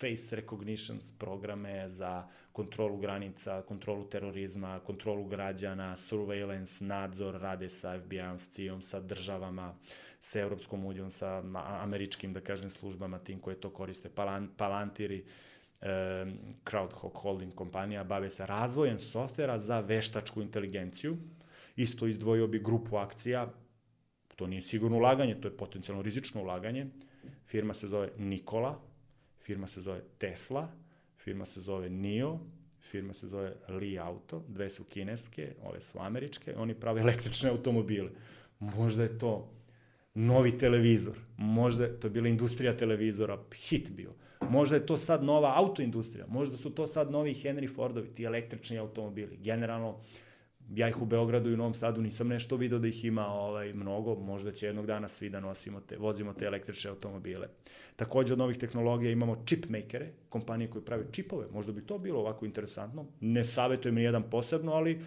face recognitions programe za kontrolu granica, kontrolu terorizma, kontrolu građana, surveillance, nadzor, rade sa FBI-om, s CIA-om, sa državama, sa Europskom unijom, sa američkim, da kažem, službama, tim koje to koriste, Palan, Palantiri, um, Crowdhawk Holding kompanija, bave se razvojem softvera za veštačku inteligenciju. Isto izdvojio bi grupu akcija, To nije sigurno ulaganje, to je potencijalno rizično ulaganje. Firma se zove Nikola, firma se zove Tesla, firma se zove NIO, firma se zove Li Auto, dve su kineske, ove su američke, oni prave električne automobile. Možda je to novi televizor, možda je, to bila industrija televizora, hit bio. Možda je to sad nova autoindustrija, možda su to sad novi Henry Fordovi, ti električni automobili. Generalno, ja ih u Beogradu i u Novom Sadu nisam nešto video da ih ima ovaj, mnogo, možda će jednog dana svi da nosimo te, vozimo te električne automobile. Takođe od novih tehnologija imamo chipmakere, kompanije koje prave čipove, možda bi to bilo ovako interesantno. Ne savjetujem ni jedan posebno, ali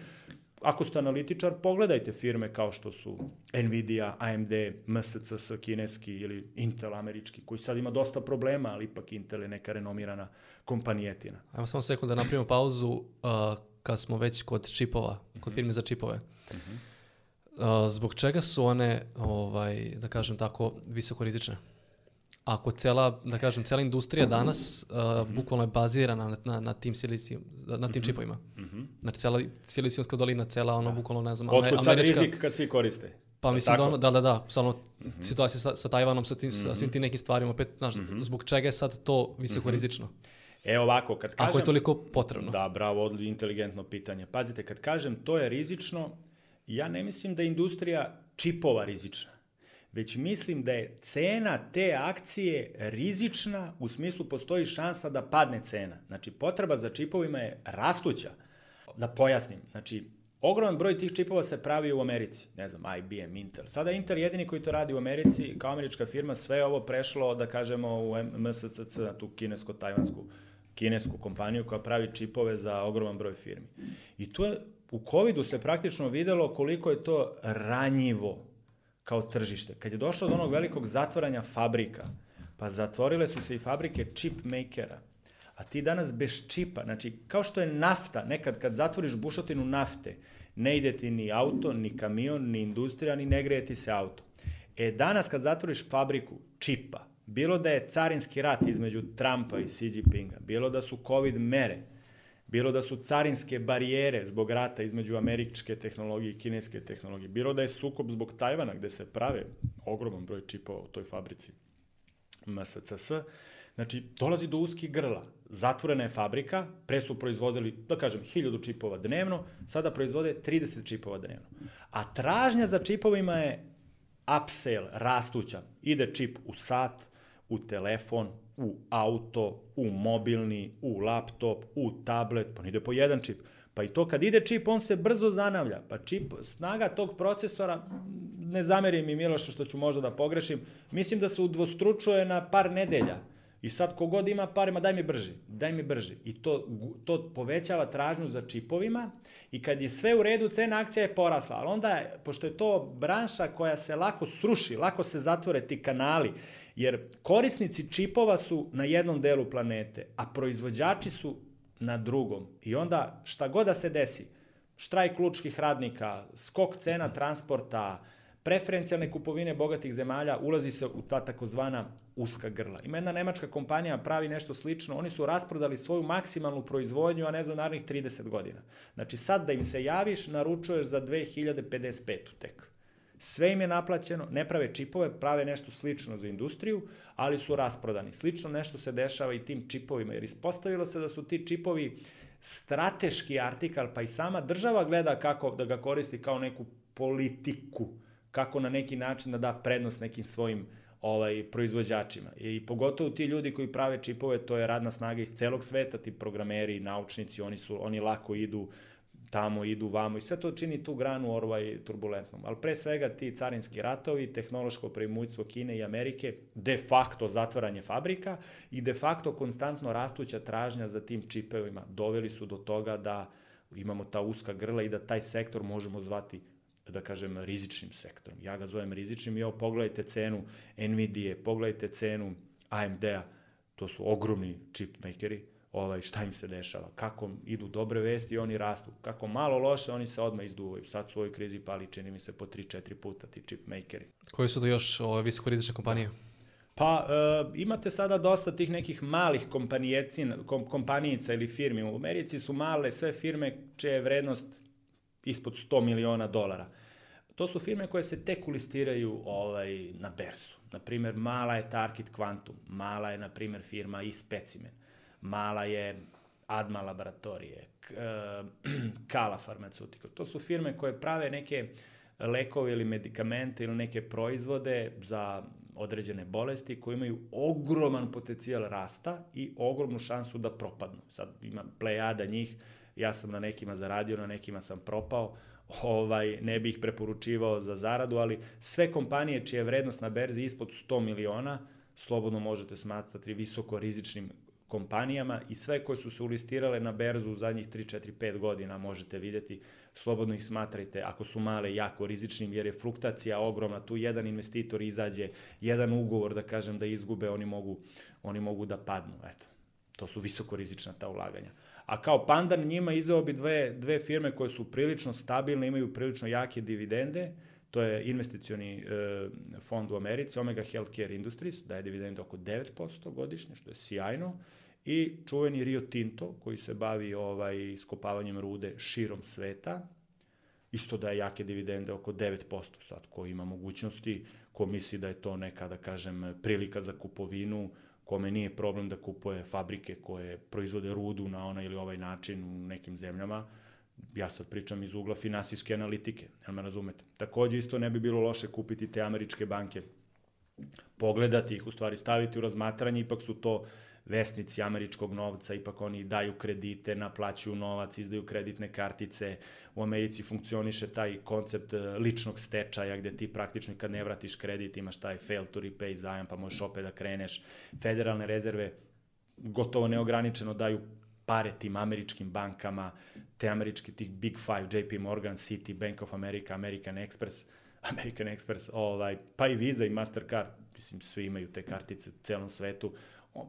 ako ste analitičar, pogledajte firme kao što su Nvidia, AMD, MSCS kineski ili Intel američki, koji sad ima dosta problema, ali ipak Intel je neka renomirana kompanijetina. Evo samo sekund da napravimo pauzu. Uh, kad smo već kod čipova, kod mhm. firme za čipove. Uh -huh. uh, zbog čega su one, ovaj, da kažem tako, visoko rizične? Ako cela, da kažem, cela industrija danas uh, bukvalno je bazirana na, na, na tim silicijum, na tim čipovima. Znači, cela silicijumska dolina, cela ono, bukvalno, ne znam, Otkud sad rizik kad svi koriste? Pa mislim da ono, da, da, da, samo situacija sa, sa Tajvanom, sa, tim, sa svim tim nekim stvarima, opet, znaš, zbog čega je sad to visoko rizično? E ovako, kad kažem... Ako je toliko potrebno. Da, bravo, odli, inteligentno pitanje. Pazite, kad kažem to je rizično, ja ne mislim da je industrija čipova rizična, već mislim da je cena te akcije rizična, u smislu postoji šansa da padne cena. Znači, potreba za čipovima je rastuća. Da pojasnim, znači, ogroman broj tih čipova se pravi u Americi, ne znam, IBM, Intel. Sada je Intel jedini koji to radi u Americi, kao američka firma, sve je ovo prešlo, da kažemo, u MSCC, na tu kinesko-tajvansku kinesku kompaniju koja pravi čipove za ogroman broj firmi. I tu je, u COVID-u se praktično videlo koliko je to ranjivo kao tržište. Kad je došlo do onog velikog zatvaranja fabrika, pa zatvorile su se i fabrike chip makera, a ti danas bez čipa, znači kao što je nafta, nekad kad zatvoriš bušotinu nafte, ne ide ti ni auto, ni kamion, ni industrija, ni ne greje ti se auto. E danas kad zatvoriš fabriku čipa, bilo da je carinski rat između Trumpa i Xi Jinpinga, bilo da su COVID mere, bilo da su carinske barijere zbog rata između američke tehnologije i kineske tehnologije, bilo da je sukob zbog Tajvana gde se prave ogroman broj čipova u toj fabrici MSCS, znači dolazi do uskih grla. Zatvorena je fabrika, pre su proizvodili, da kažem, 1000 čipova dnevno, sada proizvode 30 čipova dnevno. A tražnja za čipovima je upsell, rastuća. Ide čip u sat, u telefon, u auto, u mobilni, u laptop, u tablet, pa ne ide po jedan čip. Pa i to kad ide čip, on se brzo zanavlja. Pa čip, snaga tog procesora, ne zameri mi Miloša što ću možda da pogrešim, mislim da se udvostručuje na par nedelja. I sad kogod ima parima, daj mi brži, daj mi brži. I to, to povećava tražnju za čipovima i kad je sve u redu, cena akcija je porasla. Ali onda, pošto je to branša koja se lako sruši, lako se zatvore ti kanali, jer korisnici čipova su na jednom delu planete, a proizvođači su na drugom. I onda šta god da se desi, štrajk lučkih radnika, skok cena transporta, preferencijalne kupovine bogatih zemalja, ulazi se u ta takozvana uska grla. Ima jedna nemačka kompanija pravi nešto slično, oni su rasprodali svoju maksimalnu proizvodnju, a ne za narednih 30 godina. Znači sad da im se javiš, naručuješ za 2055 tek. Sve im je naplaćeno, ne prave čipove, prave nešto slično za industriju, ali su rasprodani. Slično nešto se dešava i tim čipovima, jer ispostavilo se da su ti čipovi strateški artikal, pa i sama država gleda kako da ga koristi kao neku politiku, kako na neki način da da prednost nekim svojim ovaj, proizvođačima. I pogotovo ti ljudi koji prave čipove, to je radna snaga iz celog sveta, ti programeri, naučnici, oni, su, oni lako idu tamo, idu vamo i sve to čini tu granu ovaj, turbulentnom. Ali pre svega ti carinski ratovi, tehnološko preimujstvo Kine i Amerike, de facto zatvaranje fabrika i de facto konstantno rastuća tražnja za tim čipevima doveli su do toga da imamo ta uska grla i da taj sektor možemo zvati da kažem, rizičnim sektorom. Ja ga zovem rizičnim i evo pogledajte cenu Nvidia, pogledajte cenu AMD-a, to su ogromni chip makeri, ovaj, šta im se dešava, kako idu dobre vesti i oni rastu, kako malo loše, oni se odmah izduvaju. Sad su u ovoj krizi pali, čini mi se, po 3-4 puta ti chip makeri. Koji su to još ove visoko rizične kompanije? Pa, e, imate sada dosta tih nekih malih kom, kompanijica ili firmi. U Americi su male sve firme čija je vrednost ispod 100 miliona dolara. To su firme koje se tek ulistiraju ovaj, na bersu. Naprimer, mala je Target Quantum, mala je, na primer, firma i Specimen, mala je Adma Laboratorije, Kala Pharmaceutical. To su firme koje prave neke lekove ili medikamente ili neke proizvode za određene bolesti koji imaju ogroman potencijal rasta i ogromnu šansu da propadnu. Sad ima plejada njih, ja sam na nekima zaradio, na nekima sam propao, ovaj, ne bih preporučivao za zaradu, ali sve kompanije čija je vrednost na berzi ispod 100 miliona, slobodno možete smatrati visoko rizičnim kompanijama i sve koje su se ulistirale na berzu u zadnjih 3, 4, 5 godina možete videti, slobodno ih smatrajte, ako su male, jako rizičnim, jer je fluktacija ogromna, tu jedan investitor izađe, jedan ugovor, da kažem, da izgube, oni mogu, oni mogu da padnu, eto. To su visoko rizična ta ulaganja. A kao pandan njima izveo bi dve, dve firme koje su prilično stabilne, imaju prilično jake dividende, to je investicioni e, fond u Americi, Omega Healthcare Industries, daje dividendu oko 9% godišnje, što je sjajno, i čuveni Rio Tinto, koji se bavi ovaj, iskopavanjem rude širom sveta, isto daje jake dividende oko 9%, sad ko ima mogućnosti, ko misli da je to neka, da kažem, prilika za kupovinu, kome nije problem da kupuje fabrike koje proizvode rudu na onaj ili ovaj način u nekim zemljama, ja sad pričam iz ugla finansijske analitike, jel me razumete? Takođe isto ne bi bilo loše kupiti te američke banke, pogledati ih, u stvari staviti u razmatranje, ipak su to vesnici američkog novca, ipak oni daju kredite, naplaćuju novac, izdaju kreditne kartice. U Americi funkcioniše taj koncept e, ličnog stečaja gde ti praktično kad ne vratiš kredit imaš taj fail to repay zajam pa možeš opet da kreneš. Federalne rezerve gotovo neograničeno daju pare tim američkim bankama, te američke, tih Big Five, JP Morgan, Citi, Bank of America, American Express, American Express, ovaj, pa i Visa i Mastercard, mislim, svi imaju te kartice u celom svetu,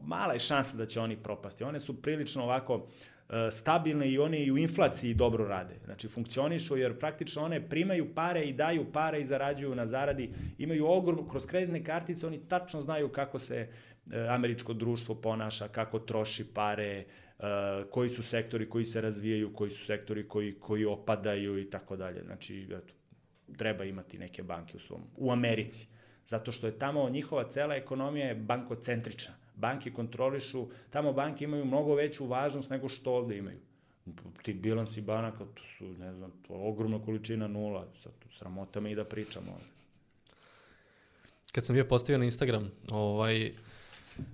mala je šansa da će oni propasti. One su prilično ovako e, stabilne i one i u inflaciji dobro rade. Znači, funkcionišu jer praktično one primaju pare i daju pare i zarađuju na zaradi. Imaju ogrom, kroz kreditne kartice oni tačno znaju kako se e, američko društvo ponaša, kako troši pare, e, koji su sektori koji se razvijaju, koji su sektori koji, koji opadaju i tako dalje. Znači, eto, treba imati neke banke u svom, u Americi. Zato što je tamo njihova cela ekonomija je bankocentrična banke kontrolišu, tamo banke imaju mnogo veću važnost nego što ovde imaju. Ti bilansi banaka, to su, ne znam, to je ogromna količina nula, sad tu sramota me i da pričamo ovde. Kad sam bio postavio na Instagram, ovaj,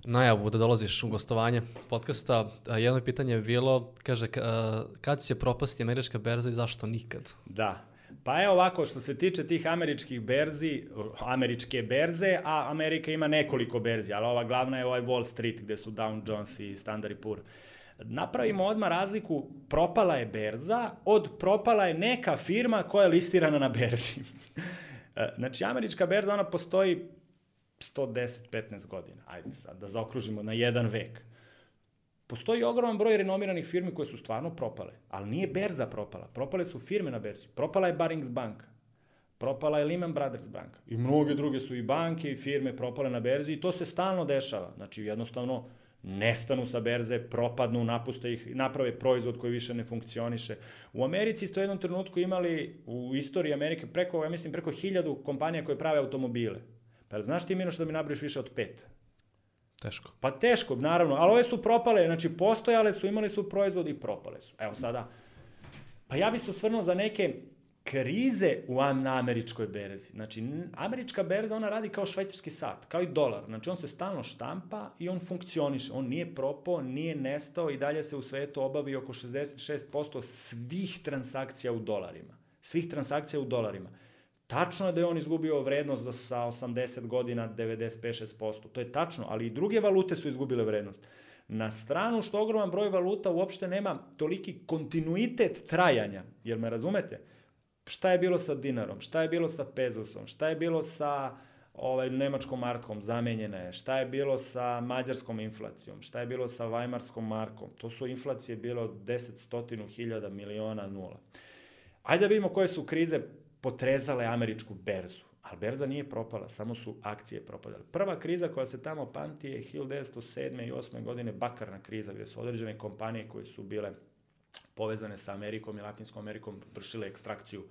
najavu da dolaziš u gostovanje podcasta, jedno pitanje je bilo, kaže, kad će propasti američka berza i zašto nikad? Da, Pa je ovako, što se tiče tih američkih berzi, američke berze, a Amerika ima nekoliko berzi, ali ova glavna je ovaj Wall Street, gde su Dow Jones i Standard Poor. Napravimo odmah razliku, propala je berza, od propala je neka firma koja je listirana na berzi. znači, američka berza, ona postoji 110-15 godina, ajde sad da zaokružimo na jedan vek. Postoji ogroman broj renomiranih firmi koje su stvarno propale, ali nije berza propala. Propale su firme na berzi. Propala je Barings banka. Propala je Lehman Brothers banka. I mnoge druge su i banke i firme propale na berzi i to se stalno dešava. Znači jednostavno nestanu sa berze, propadnu, napuste ih, naprave proizvod koji više ne funkcioniše. U Americi ste u jednom trenutku imali u istoriji Amerike preko, ja mislim, preko hiljadu kompanija koje prave automobile. Pa znaš ti, Minoš, da mi nabriš više od pet? Teško. Pa teško, naravno, ali ove su propale, znači postojale su, imali su proizvodi i propale su. Evo sada, pa ja bih se osvrnuo za neke krize u američkoj berzi. Znači, američka berza, ona radi kao švajcarski sat, kao i dolar. Znači, on se stalno štampa i on funkcioniše. On nije propao, nije nestao i dalje se u svetu obavi oko 66% svih transakcija u dolarima. Svih transakcija u dolarima. Tačno je da je on izgubio vrednost za sa 80 godina 95-6%. To je tačno, ali i druge valute su izgubile vrednost. Na stranu što ogroman broj valuta uopšte nema toliki kontinuitet trajanja, jer me razumete? Šta je bilo sa dinarom, šta je bilo sa pezosom, šta je bilo sa ovaj, nemačkom markom, zamenjena je, šta je bilo sa mađarskom inflacijom, šta je bilo sa vajmarskom markom. To su inflacije bilo 10 stotinu hiljada miliona nula. Ajde da vidimo koje su krize potrezale američku berzu. Ali berza nije propala, samo su akcije propadale. Prva kriza koja se tamo pamti je 1907. i 8. godine bakarna kriza, gde su određene kompanije koje su bile povezane sa Amerikom i Latinskom Amerikom vršile ekstrakciju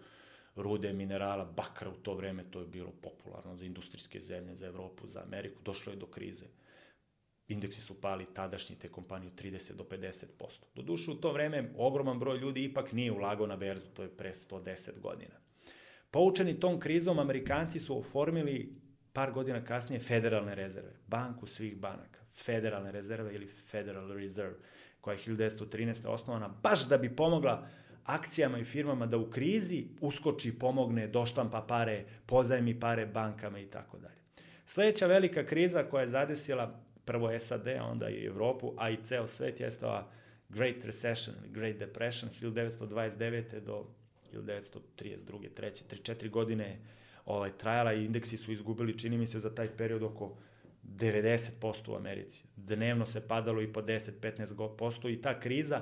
rude, minerala, bakra u to vreme, to je bilo popularno za industrijske zemlje, za Evropu, za Ameriku, došlo je do krize. Indeksi su pali tadašnji te kompanije 30 do 50%. Doduše u to vreme ogroman broj ljudi ipak nije ulagao na berzu, to je pre 110 godina. Poučeni tom krizom, Amerikanci su oformili par godina kasnije federalne rezerve, banku svih banaka, federalne rezerve ili Federal Reserve, koja je 1913. osnovana baš da bi pomogla akcijama i firmama da u krizi uskoči, pomogne, doštampa pare, pozajmi pare bankama i tako dalje. Sledeća velika kriza koja je zadesila prvo SAD, a onda i Evropu, a i ceo svet jeste ova Great Recession, Great Depression 1929. do 1932. 3. 3-4 godine ovaj, trajala i indeksi su izgubili, čini mi se, za taj period oko 90% u Americi. Dnevno se padalo i po 10-15% i ta kriza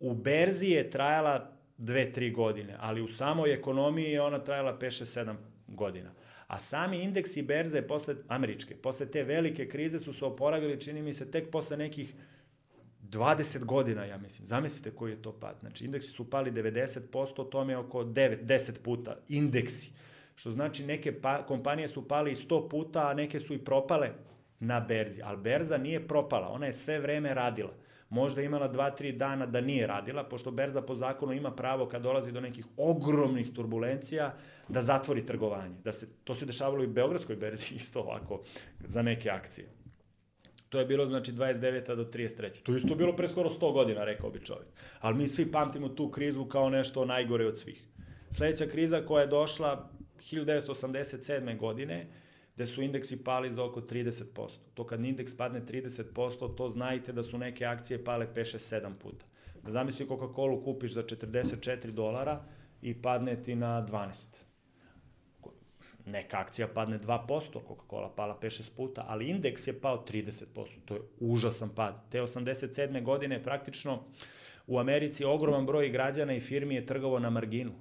u berzi je trajala 2-3 godine, ali u samoj ekonomiji je ona trajala 5-6-7 godina. A sami indeksi berze posle, američke, posle te velike krize su se oporavili, čini mi se, tek posle nekih 20 godina, ja mislim. Zamislite koji je to pad. Znači, indeksi su pali 90%, to je oko 9-10 puta. Indeksi. Što znači neke pa, kompanije su pali 100 puta, a neke su i propale na berzi. Ali berza nije propala, ona je sve vreme radila. Možda imala 2-3 dana da nije radila, pošto berza po zakonu ima pravo kad dolazi do nekih ogromnih turbulencija da zatvori trgovanje. Da se, to se dešavalo i u Beogradskoj berzi isto ovako za neke akcije. To je bilo znači 29. do 33. To isto bilo pre skoro 100 godina, rekao bi čovjek. Ali mi svi pamtimo tu krizu kao nešto najgore od svih. Sledeća kriza koja je došla 1987. godine, gde su indeksi pali za oko 30%. To kad indeks padne 30%, to znajte da su neke akcije pale 5-6-7 puta. Da zamisli Coca-Cola kupiš za 44 dolara i padne ti na 12 neka akcija padne 2%, Coca-Cola pala 5-6 puta, ali indeks je pao 30%. To je užasan pad. Te 87. godine praktično u Americi ogroman broj građana i firmi je trgovao na marginu.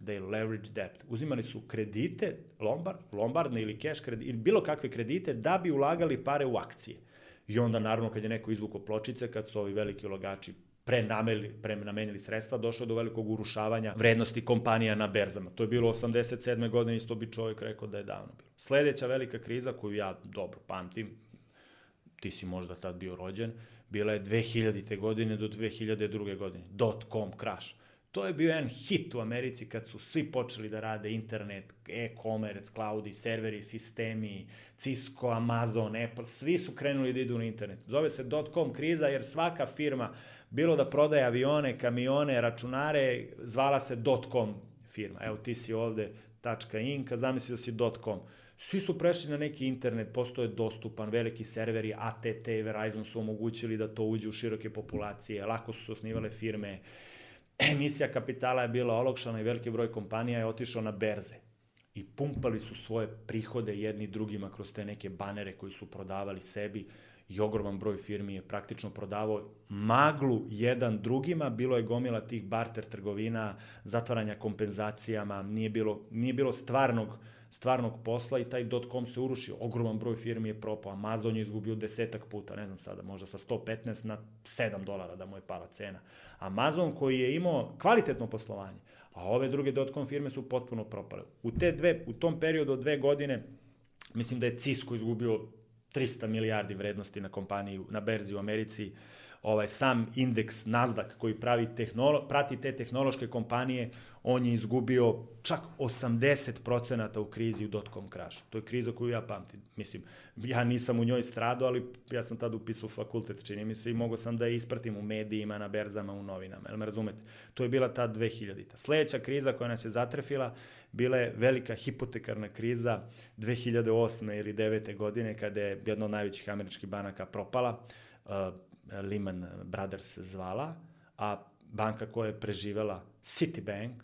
They leverage debt. Uzimali su kredite, lombard, lombardne ili cash kredite, ili bilo kakve kredite da bi ulagali pare u akcije. I onda, naravno, kad je neko izvukao pločice, kad su ovi veliki ulagači prenamenili, prenamenili sredstva, došlo do velikog urušavanja vrednosti kompanija na berzama. To je bilo 87. godine, isto bi čovjek rekao da je davno bilo. Sledeća velika kriza koju ja dobro pamtim, ti si možda tad bio rođen, bila je 2000. godine do 2002. godine. Dot com crash. To je bio jedan hit u Americi kad su svi počeli da rade internet, e-commerce, cloudi, serveri, sistemi, Cisco, Amazon, Apple, svi su krenuli da idu na internet. Zove se dot-com kriza jer svaka firma, bilo da prodaje avione, kamione, računare, zvala se dot-com firma. Evo ti si ovde .inc, a zamisli da si dot-com. Svi su prešli na neki internet, postoje dostupan, veliki serveri, ATT Verizon su omogućili da to uđe u široke populacije, lako su se osnivale firme, emisija kapitala je bila olakšana i veliki broj kompanija je otišao na berze i pumpali su svoje prihode jedni drugima kroz te neke banere koji su prodavali sebi i ogroman broj firmi je praktično prodavao maglu jedan drugima, bilo je gomila tih barter trgovina, zatvaranja kompenzacijama, nije bilo, nije bilo stvarnog stvarnog posla i taj .com se urušio. Ogroman broj firmi je propao. Amazon je izgubio desetak puta, ne znam sada, možda sa 115 na 7 dolara da mu je pala cena. Amazon koji je imao kvalitetno poslovanje, a ove druge .com firme su potpuno propale. U, te dve, u tom periodu od dve godine, mislim da je Cisco izgubio 300 milijardi vrednosti na kompaniji, na berzi u Americi, ovaj sam indeks Nasdaq koji pravi tehnolo, prati te tehnološke kompanije, on je izgubio čak 80% u krizi u dotcom crashu. To je kriza koju ja pamtim. Mislim, ja nisam u njoj stradao, ali ja sam tada upisao fakultet, čini mi se, i mogo sam da je ispratim u medijima, na berzama, u novinama. Jel me razumete? To je bila ta 2000-ta. Sledeća kriza koja nas je zatrefila bila je velika hipotekarna kriza 2008. ili 9. godine kada je jedna od najvećih američkih banaka propala. Uh, Lehman Brothers zvala, a banka koja je preživela Citibank,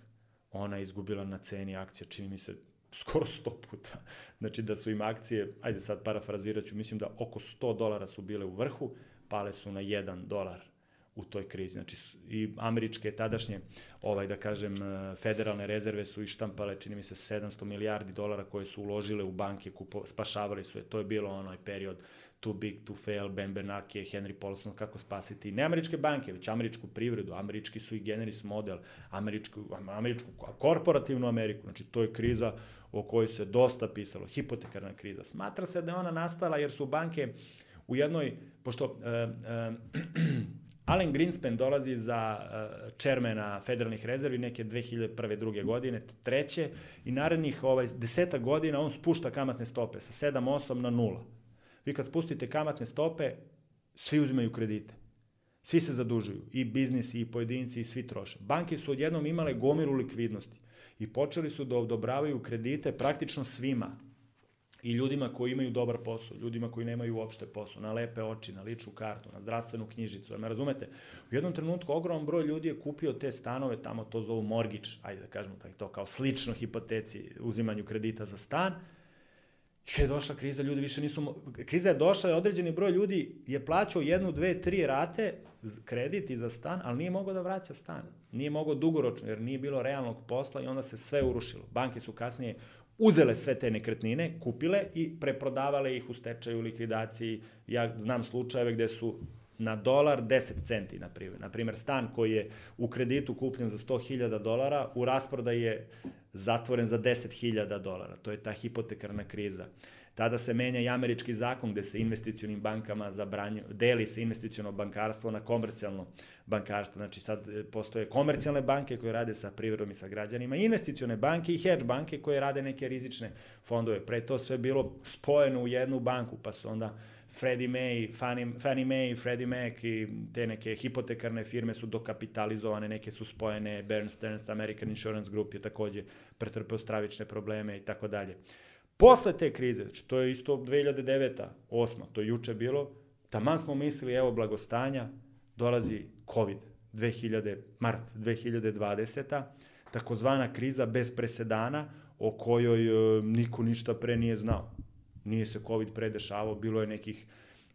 ona je izgubila na ceni akcija, čini mi se, skoro 100 puta. Znači da su im akcije, ajde sad parafrazirat ću, mislim da oko 100 dolara su bile u vrhu, pale su na 1 dolar u toj krizi. Znači i američke tadašnje, ovaj da kažem, federalne rezerve su ištampale, čini mi se 700 milijardi dolara koje su uložile u banke, kupo, spašavali su je. To je bilo onaj period Too Big to Fail, Ben Bernanke, Henry Paulson, kako spasiti ne američke banke, već američku privredu, američki su i generis model, američku, američku korporativnu Ameriku. Znači, to je kriza o kojoj se dosta pisalo, hipotekarna kriza. Smatra se da je ona nastala jer su banke u jednoj, pošto uh, uh, Alan Greenspan dolazi za uh, čermena federalnih rezervi neke 2001. druge godine, treće, i narednih ovaj, deseta godina on spušta kamatne stope sa 7-8 na 0. Vi kad spustite kamatne stope, svi uzimaju kredite. Svi se zadužuju, i biznisi, i pojedinci, i svi troše. Banke su odjednom imale gomiru likvidnosti i počeli su da odobravaju kredite praktično svima. I ljudima koji imaju dobar posao, ljudima koji nemaju uopšte posao, na lepe oči, na ličnu kartu, na zdravstvenu knjižicu. Ja me razumete? U jednom trenutku ogroman broj ljudi je kupio te stanove, tamo to zovu mortgage, ajde da kažemo to kao slično hipoteci uzimanju kredita za stan, kad je došla kriza, ljudi više nisu... Kriza je došla, određeni broj ljudi je plaćao jednu, dve, tri rate kredit i za stan, ali nije mogao da vraća stan. Nije mogao dugoročno, jer nije bilo realnog posla i onda se sve urušilo. Banke su kasnije uzele sve te nekretnine, kupile i preprodavale ih u stečaju, likvidaciji. Ja znam slučajeve gde su na dolar 10 centi, na primjer. Na primjer, stan koji je u kreditu kupljen za 100.000 dolara, u rasprodaji je zatvoren za 10.000 dolara. To je ta hipotekarna kriza. Tada se menja i američki zakon gde se investicionim bankama zabranju, deli se investiciono bankarstvo na komercijalno bankarstvo. Znači sad e, postoje komercijalne banke koje rade sa privredom i sa građanima, investicione banke i hedge banke koje rade neke rizične fondove. Pre to sve bilo spojeno u jednu banku, pa su onda Freddie May, Fannie, Fannie Mae, Freddie Mac i te neke hipotekarne firme su dokapitalizovane, neke su spojene, Bear Stearns, American Insurance Group je takođe pretrpeo stravične probleme i tako dalje. Posle te krize, znači to je isto 2009. 8. to je juče bilo, taman smo mislili, evo blagostanja, dolazi COVID, 2000, mart 2020. takozvana kriza bez presedana o kojoj e, niko ništa pre nije znao. Nije se COVID pre dešavao, bilo je nekih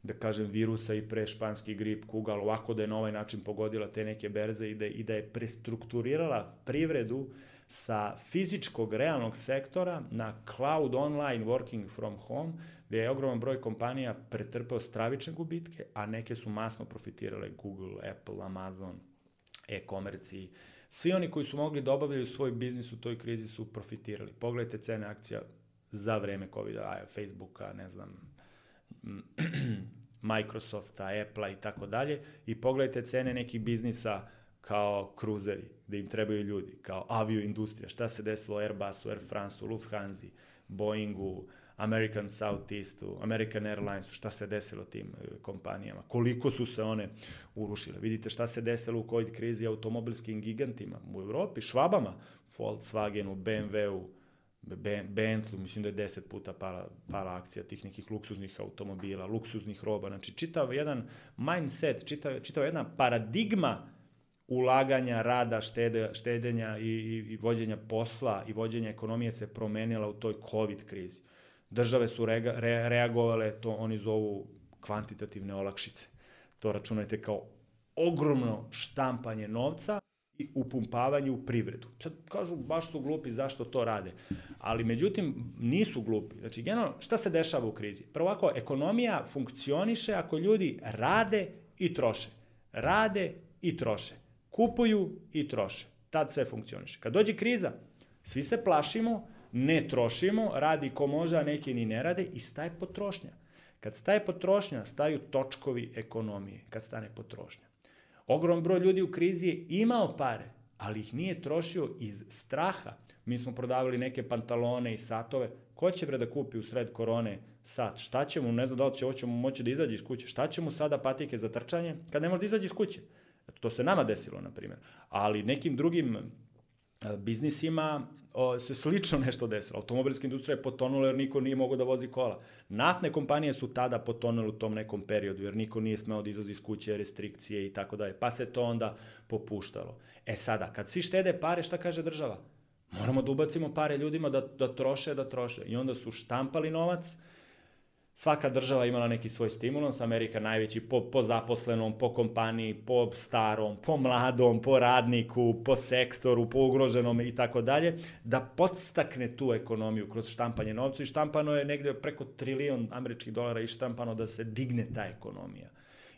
da kažem, virusa i pre španski grip, kuga, ali ovako da je na ovaj način pogodila te neke berze i da, i da je prestrukturirala privredu sa fizičkog realnog sektora na cloud online working from home, gde je ogroman broj kompanija pretrpeo stravične gubitke, a neke su masno profitirale Google, Apple, Amazon, e-komerci. Svi oni koji su mogli da obavljaju svoj biznis u toj krizi su profitirali. Pogledajte cene akcija za vreme COVID-a, Facebooka, ne znam, Microsofta, Apple-a i tako dalje. I pogledajte cene nekih biznisa kao kruzeri, gde im trebaju ljudi, kao avioindustrija, šta se desilo Airbusu, Air France-u, Lufthansa, Boeingu, American Southeastu, American Airlinesu, šta se desilo tim e, kompanijama, koliko su se one urušile. Vidite šta se desilo u COVID krizi automobilskim gigantima u Evropi, Švabama, Volkswagenu, BMW-u, Bentley, mislim da je 10 puta pala, pala akcija tih nekih luksuznih automobila, luksuznih roba, znači čitav jedan mindset, čitav, čitav jedna paradigma ulaganja, rada, štede, štedenja i, i, i vođenja posla i vođenja ekonomije se promenila u toj COVID krizi. Države su rega, re, reagovale, to oni zovu kvantitativne olakšice. To računajte kao ogromno štampanje novca upumpavanje u privredu. Sad kažu, baš su glupi, zašto to rade? Ali međutim, nisu glupi. Znači, generalno, šta se dešava u krizi? Prvo ako ekonomija funkcioniše ako ljudi rade i troše. Rade i troše. Kupuju i troše. Tad sve funkcioniše. Kad dođe kriza, svi se plašimo, ne trošimo, radi ko može, a neki ni ne rade i staje potrošnja. Kad staje potrošnja, staju točkovi ekonomije, kad stane potrošnja. Ogrom broj ljudi u krizi je imao pare, ali ih nije trošio iz straha. Mi smo prodavali neke pantalone i satove. Ko će bre da kupi u sred korone sat? Šta će mu, ne znam da li će, hoće mu moći da izađe iz kuće. Šta će mu sada patike za trčanje kad ne može da izađe iz kuće? To se nama desilo, na primjer. Ali nekim drugim biznisima o, se slično nešto desilo. Automobilska industrija je potonula jer niko nije mogao da vozi kola. Naftne kompanije su tada potonule u tom nekom periodu jer niko nije smeo da izlazi iz kuće, restrikcije i tako dalje. Pa se to onda popuštalo. E sada, kad svi štede pare, šta kaže država? Moramo da ubacimo pare ljudima da, da troše, da troše. I onda su štampali novac, svaka država imala neki svoj stimulans, Amerika najveći po, po zaposlenom, po kompaniji, po starom, po mladom, po radniku, po sektoru, po ugroženom i tako dalje, da podstakne tu ekonomiju kroz štampanje novca i štampano je negde preko trilion američkih dolara i štampano da se digne ta ekonomija.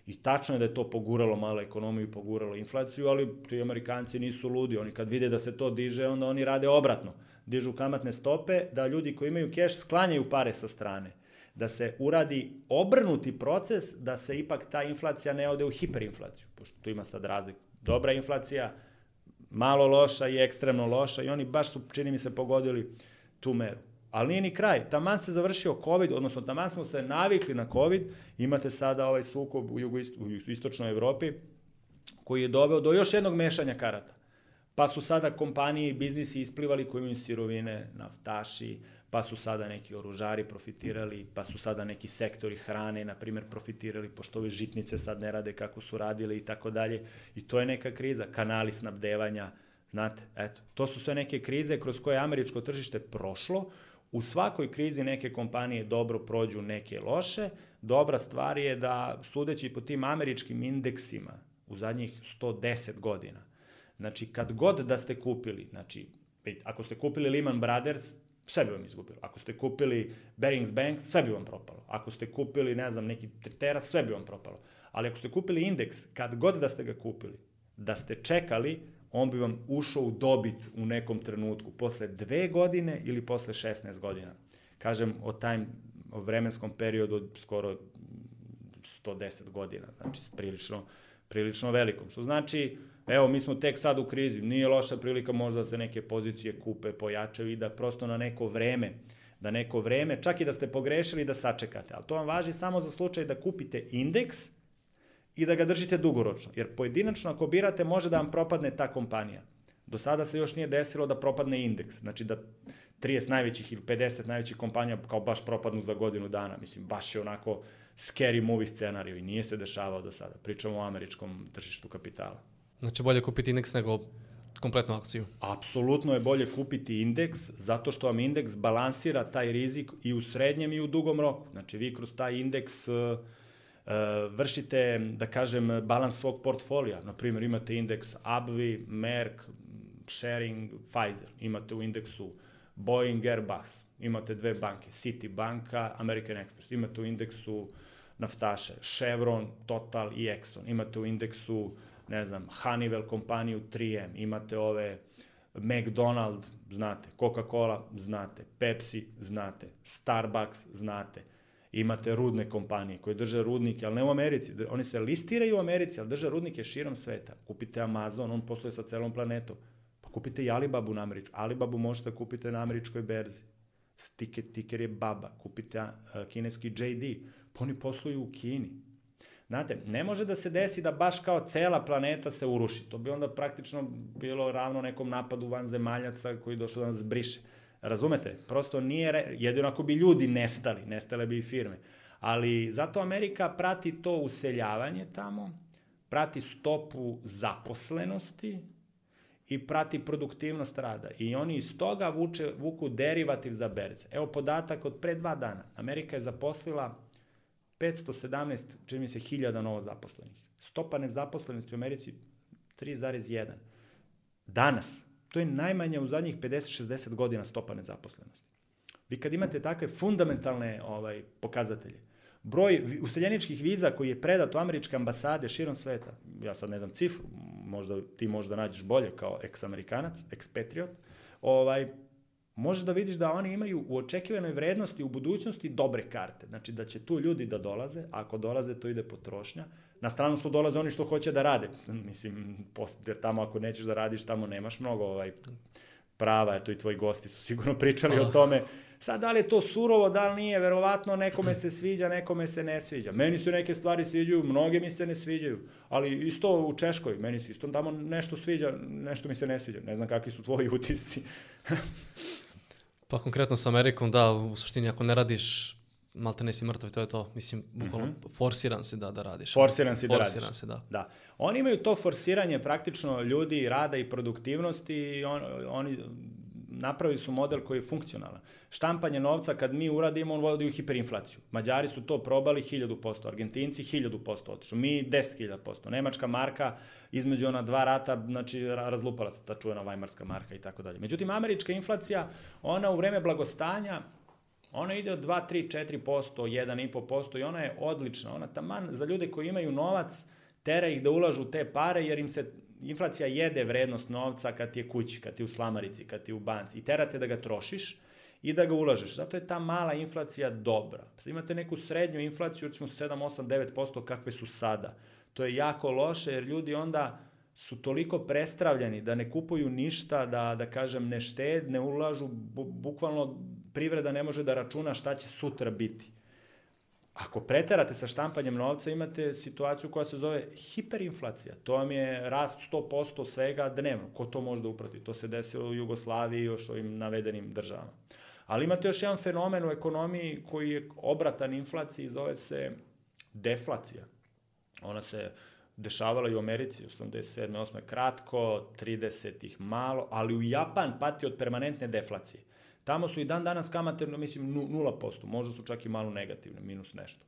I tačno je da je to poguralo malo ekonomiju poguralo inflaciju, ali ti Amerikanci nisu ludi. Oni kad vide da se to diže, onda oni rade obratno. Dižu kamatne stope da ljudi koji imaju keš sklanjaju pare sa strane da se uradi obrnuti proces da se ipak ta inflacija ne ode u hiperinflaciju, pošto tu ima sad razlik. Dobra inflacija, malo loša i ekstremno loša i oni baš su, čini mi se, pogodili tu meru. Ali nije ni kraj. Taman se završio COVID, odnosno taman smo se navikli na COVID, imate sada ovaj sukob u, jugoist, u istočnoj Evropi, koji je doveo do još jednog mešanja karata. Pa su sada kompanije i biznisi isplivali koji imaju sirovine, naftaši, pa su sada neki oružari profitirali, pa su sada neki sektori hrane, na primjer, profitirali, pošto ove žitnice sad ne rade kako su radile i tako dalje. I to je neka kriza, kanali snabdevanja, znate, eto, to su sve neke krize kroz koje je američko tržište prošlo, U svakoj krizi neke kompanije dobro prođu, neke loše. Dobra stvar je da, sudeći po tim američkim indeksima u zadnjih 110 godina, znači kad god da ste kupili, znači ako ste kupili Lehman Brothers, sve bi vam izgubilo. Ako ste kupili Barings Bank, sve bi vam propalo. Ako ste kupili, ne znam, neki Tritera, sve bi vam propalo. Ali ako ste kupili indeks, kad god da ste ga kupili, da ste čekali, on bi vam ušao u dobit u nekom trenutku, posle dve godine ili posle 16 godina. Kažem o time, vremenskom periodu od skoro 110 godina, znači prilično, prilično velikom. Što znači, evo, mi smo tek sad u krizi, nije loša prilika možda da se neke pozicije kupe, pojačaju i da prosto na neko vreme, da neko vreme, čak i da ste pogrešili da sačekate, ali to vam važi samo za slučaj da kupite indeks i da ga držite dugoročno, jer pojedinačno ako birate može da vam propadne ta kompanija. Do sada se još nije desilo da propadne indeks, znači da 30 najvećih ili 50 najvećih kompanija kao baš propadnu za godinu dana. Mislim, baš je onako scary movie scenariju i nije se dešavao do sada. Pričamo o američkom tržištu kapitala. Znači bolje kupiti indeks nego kompletnu akciju. Apsolutno je bolje kupiti indeks zato što vam indeks balansira taj rizik i u srednjem i u dugom roku. Znači vi kroz taj indeks uh, uh, vršite, da kažem, balans svog portfolija. Naprimjer, imate indeks ABVI, Merck, Sharing, Pfizer. Imate u indeksu Boeing, Airbus. Imate dve banke, City banka, American Express. Imate u indeksu naftaše, Chevron, Total i Exxon. Imate u indeksu, ne znam, Honeywell kompaniju 3M. Imate ove McDonald, znate, Coca-Cola, znate, Pepsi, znate, Starbucks, znate. Imate rudne kompanije koje drže rudnike, ali ne u Americi. Oni se listiraju u Americi, ali drže rudnike širom sveta. Kupite Amazon, on posluje sa celom planetom. Pa kupite i Alibabu na američkoj. Alibabu možete kupite na američkoj berzi. Tiker, tiker je baba. Kupite kineski JD. Pa oni posluju u Kini. Znate, ne može da se desi da baš kao cela planeta se uruši. To bi onda praktično bilo ravno nekom napadu vanzemaljaca koji došlo da nas briše. Razumete? Prosto nije, jedino ako bi ljudi nestali, nestale bi i firme. Ali zato Amerika prati to useljavanje tamo, prati stopu zaposlenosti i prati produktivnost rada. I oni iz toga vuče, vuku derivativ za berze. Evo podatak od pre dva dana. Amerika je zaposlila 517, čini mi se, hiljada novo zaposlenih. Stopa nezaposlenosti u Americi 3,1. Danas, to je najmanje u zadnjih 50-60 godina stopa nezaposlenosti. Vi kad imate takve fundamentalne ovaj, pokazatelje, broj useljeničkih viza koji je predat u američke ambasade širom sveta, ja sad ne znam cifru, možda ti možda nađeš bolje kao ex-amerikanac, ex-patriot, ovaj, možeš da vidiš da oni imaju u očekivanoj vrednosti u budućnosti dobre karte. Znači da će tu ljudi da dolaze, a ako dolaze to ide potrošnja. Na stranu što dolaze oni što hoće da rade. Mislim, jer tamo ako nećeš da radiš, tamo nemaš mnogo ovaj, prava, eto i tvoji gosti su sigurno pričali oh. o tome. Sad, da li je to surovo, da li nije, verovatno nekome se sviđa, nekome se ne sviđa. Meni se neke stvari sviđaju, mnoge mi se ne sviđaju, ali isto u Češkoj, meni se isto tamo nešto sviđa, nešto mi se ne sviđa. Ne znam kakvi su tvoji utisci. Pa konkretno sa Amerikom, da, u suštini ako ne radiš, malte ne si mrtav to je to. Mislim, bukvalno mm -hmm. forsiran si da, da radiš. Forsiran si da radiš. Si, da. da. Oni imaju to forsiranje praktično ljudi, rada i produktivnosti i on, oni napravili su model koji je funkcionalan. Štampanje novca kad mi uradimo, on vodi u hiperinflaciju. Mađari su to probali 1000%, Argentinci 1000% otišu, mi 10.000%. Nemačka marka između ona dva rata, znači razlupala se ta čuvena vajmarska marka i tako dalje. Međutim, američka inflacija, ona u vreme blagostanja, ona ide od 2, 3, 4%, 1,5% i ona je odlična. Ona taman za ljude koji imaju novac, tera ih da ulažu te pare jer im se inflacija jede vrednost novca kad ti je kući, kad ti je u slamarici, kad ti je u banci i terate da ga trošiš i da ga ulažeš. Zato je ta mala inflacija dobra. Imate neku srednju inflaciju, recimo 7, 8, 9% kakve su sada. To je jako loše jer ljudi onda su toliko prestravljeni da ne kupuju ništa, da, da kažem ne šted, ne ulažu, bu, bukvalno privreda ne može da računa šta će sutra biti. Ako preterate sa štampanjem novca, imate situaciju koja se zove hiperinflacija. To vam je rast 100% svega dnevno. Ko to može da uprati? To se desilo u Jugoslaviji i još ovim navedenim državama. Ali imate još jedan fenomen u ekonomiji koji je obratan inflaciji, zove se deflacija. Ona se dešavala i u Americi, 87. 8. kratko, 30. ih malo, ali u Japan pati od permanentne deflacije. Tamo su i dan danas kamate, mislim, 0%, možda su čak i malo negativne, minus nešto.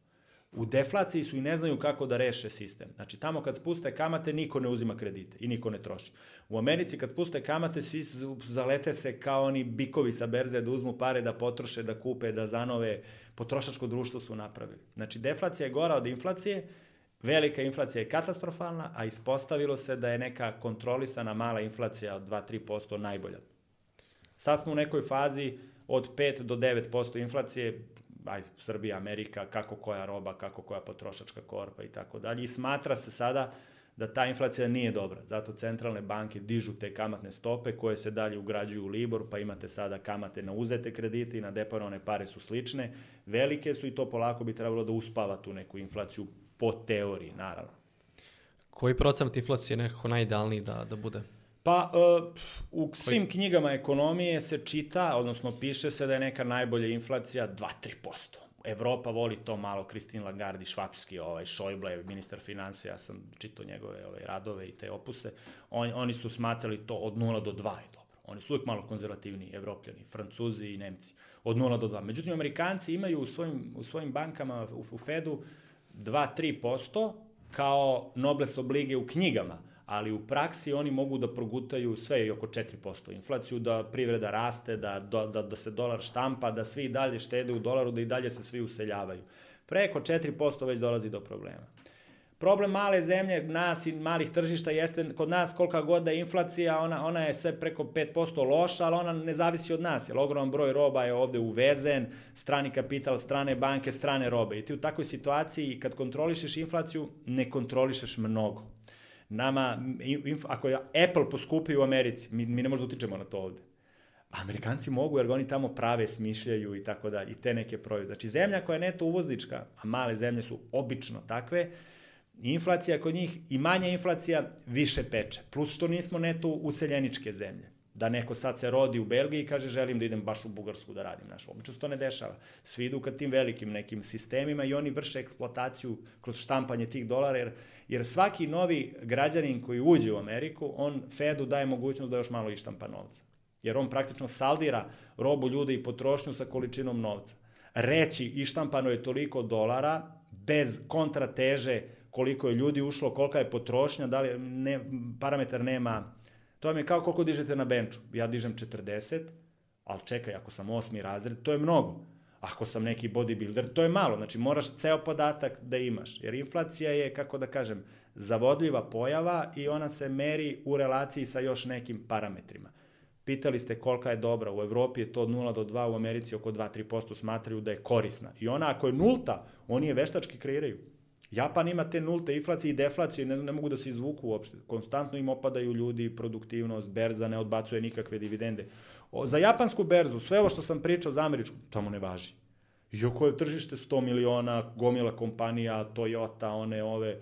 U deflaciji su i ne znaju kako da reše sistem. Znači, tamo kad spuste kamate, niko ne uzima kredite i niko ne troši. U Americi kad spuste kamate, svi zalete se kao oni bikovi sa berze da uzmu pare, da potroše, da kupe, da zanove. Potrošačko društvo su napravili. Znači, deflacija je gora od inflacije, velika inflacija je katastrofalna, a ispostavilo se da je neka kontrolisana mala inflacija od 2-3% najbolja. Sad smo u nekoj fazi od 5 do 9% inflacije, aj, Srbija, Amerika, kako koja roba, kako koja potrošačka korpa i tako dalje. I smatra se sada da ta inflacija nije dobra. Zato centralne banke dižu te kamatne stope koje se dalje ugrađuju u Libor, pa imate sada kamate na uzete kredite i na deponovane pare su slične. Velike su i to polako bi trebalo da uspava tu neku inflaciju po teoriji, naravno. Koji procenat inflacije je nekako najidealniji da, da bude? Pa, uh, u svim knjigama ekonomije se čita, odnosno piše se da je neka najbolja inflacija 2-3%. Evropa voli to malo, Kristin Lagarde, Švapski, ovaj, Šojble, ministar financija, ja sam čitao njegove ovaj, radove i te opuse, on, oni su smatrali to od 0 do 2 je dobro. Oni su uvijek malo konzervativni, evropljani, francuzi i nemci, od 0 do 2. Međutim, amerikanci imaju u svojim, u svojim bankama, u, u Fedu, 2-3% kao nobles oblige u knjigama, ali u praksi oni mogu da progutaju sve i oko 4% inflaciju, da privreda raste, da, da, da se dolar štampa, da svi dalje štede u dolaru, da i dalje se svi useljavaju. Preko 4% već dolazi do problema. Problem male zemlje, nas i malih tržišta jeste kod nas kolika god da je inflacija, ona, ona je sve preko 5% loša, ali ona ne zavisi od nas, jer ogroman broj roba je ovde uvezen, strani kapital, strane banke, strane robe. I ti u takvoj situaciji, kad kontrolišeš inflaciju, ne kontrolišeš mnogo. Nama, inf, ako je Apple poskupi u Americi, mi, mi ne možemo da utičemo na to ovde. Amerikanci mogu jer oni tamo prave, smišljaju i tako da, i te neke proizvode. Znači, zemlja koja je neto uvoznička, a male zemlje su obično takve, inflacija kod njih i manja inflacija više peče. Plus što nismo neto useljeničke zemlje. Da neko sad se rodi u Belgiji i kaže želim da idem baš u Bugarsku da radim. Znaš, obično se to ne dešava. Svi idu ka tim velikim nekim sistemima i oni vrše eksploataciju kroz štampanje tih dolara, jer, jer svaki novi građanin koji uđe u Ameriku, on Fedu daje mogućnost da još malo ištampa novca. Jer on praktično saldira robu ljude i potrošnju sa količinom novca. Reći ištampano je toliko dolara bez kontrateže koliko je ljudi ušlo, kolika je potrošnja, da li ne, parametar nema, to vam je kao koliko dižete na benču. Ja dižem 40, ali čekaj, ako sam osmi razred, to je mnogo. Ako sam neki bodybuilder, to je malo. Znači, moraš ceo podatak da imaš. Jer inflacija je, kako da kažem, zavodljiva pojava i ona se meri u relaciji sa još nekim parametrima. Pitali ste kolika je dobra, u Evropi je to od 0 do 2, u Americi oko 2-3% smatraju da je korisna. I ona ako je nulta, oni je veštački kreiraju. Japan ima te nulte inflacije i deflacije, ne, ne mogu da se izvuku uopšte. Konstantno im opadaju ljudi, produktivnost, berza ne odbacuje nikakve dividende. O, za japansku berzu, sve ovo što sam pričao za američku, tamo ne važi. Iako je tržište 100 miliona, gomila kompanija, Toyota, one, ove,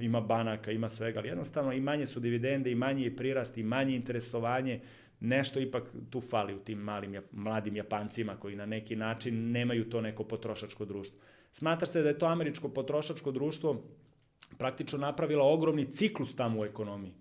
ima banaka, ima svega, ali jednostavno i manje su dividende, i manje je prirast, i manje interesovanje, nešto ipak tu fali u tim malim, mladim Japancima koji na neki način nemaju to neko potrošačko društvo. Smatra se da je to američko potrošačko društvo praktično napravila ogromni ciklus tamo u ekonomiji.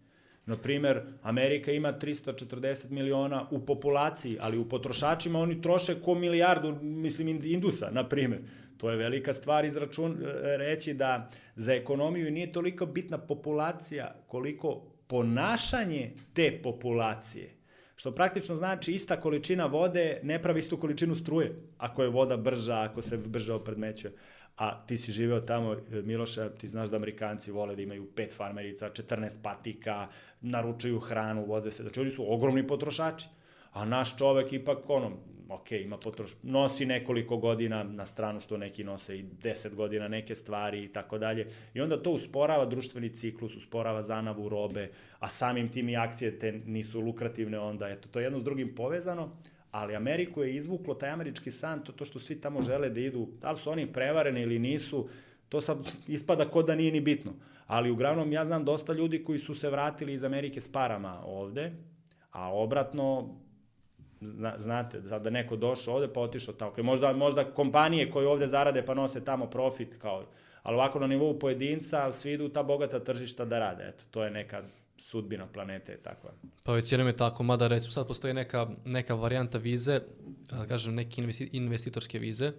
Na primer, Amerika ima 340 miliona u populaciji, ali u potrošačima oni troše ko milijardu, mislim, indusa, na primer. To je velika stvar izračun, reći da za ekonomiju nije toliko bitna populacija koliko ponašanje te populacije. Što praktično znači ista količina vode ne pravi istu količinu struje, ako je voda brža, ako se brže opredmećuje. A ti si živeo tamo, Miloša, ti znaš da Amerikanci vole da imaju pet farmerica, 14 patika, naručuju hranu, voze se. Znači, oni su ogromni potrošači. A naš čovek ipak, ono, ok, ima potroš, nosi nekoliko godina na stranu što neki nose i 10 godina neke stvari i tako dalje. I onda to usporava društveni ciklus, usporava zanavu robe, a samim tim i akcije te nisu lukrativne onda. Eto, to je jedno s drugim povezano, ali Ameriku je izvuklo taj američki san, to, to što svi tamo žele da idu, da li su oni prevareni ili nisu, to sad ispada kod da nije ni bitno. Ali uglavnom ja znam dosta ljudi koji su se vratili iz Amerike s parama ovde, a obratno Zna, znate, da neko došao ovde pa otišao tamo. Možda, možda kompanije koje ovde zarade pa nose tamo profit, kao, ali ovako na nivou pojedinca svi idu ta bogata tržišta da rade. Eto, to je neka sudbina planete je takva. Pa većinom je tako, mada recimo sad postoji neka, neka varijanta vize, da kažem neke investitorske vize,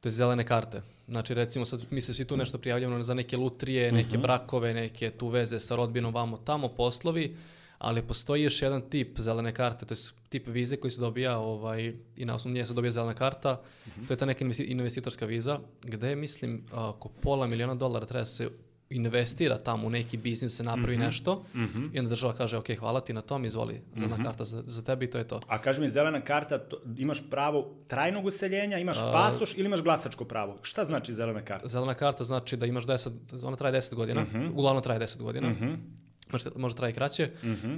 to je zelene karte. Znači recimo sad mi se svi tu nešto prijavljamo za neke lutrije, neke brakove, neke tu veze sa rodbinom vamo tamo poslovi, ali postoji još jedan tip zelene karte, to je tip vize koji se dobija ovaj, i na osnovu nje se dobija zelena karta, to je ta neka investi- investitorska viza, gde mislim oko pola miliona dolara treba se investira tamo u neki biznis, se napravi nešto. I onda država kaže ok, hvala ti na tom, izvoli, zelena karta za, za tebe i to je to. A kaži mi, zelena karta, to, imaš pravo trajnog useljenja, imaš pasoš ili imaš glasačko pravo? Šta znači zelena karta? Zelena karta znači da imaš 10, ona traje 10 godina, uglavnom traje 10 godina, može, može traje kraće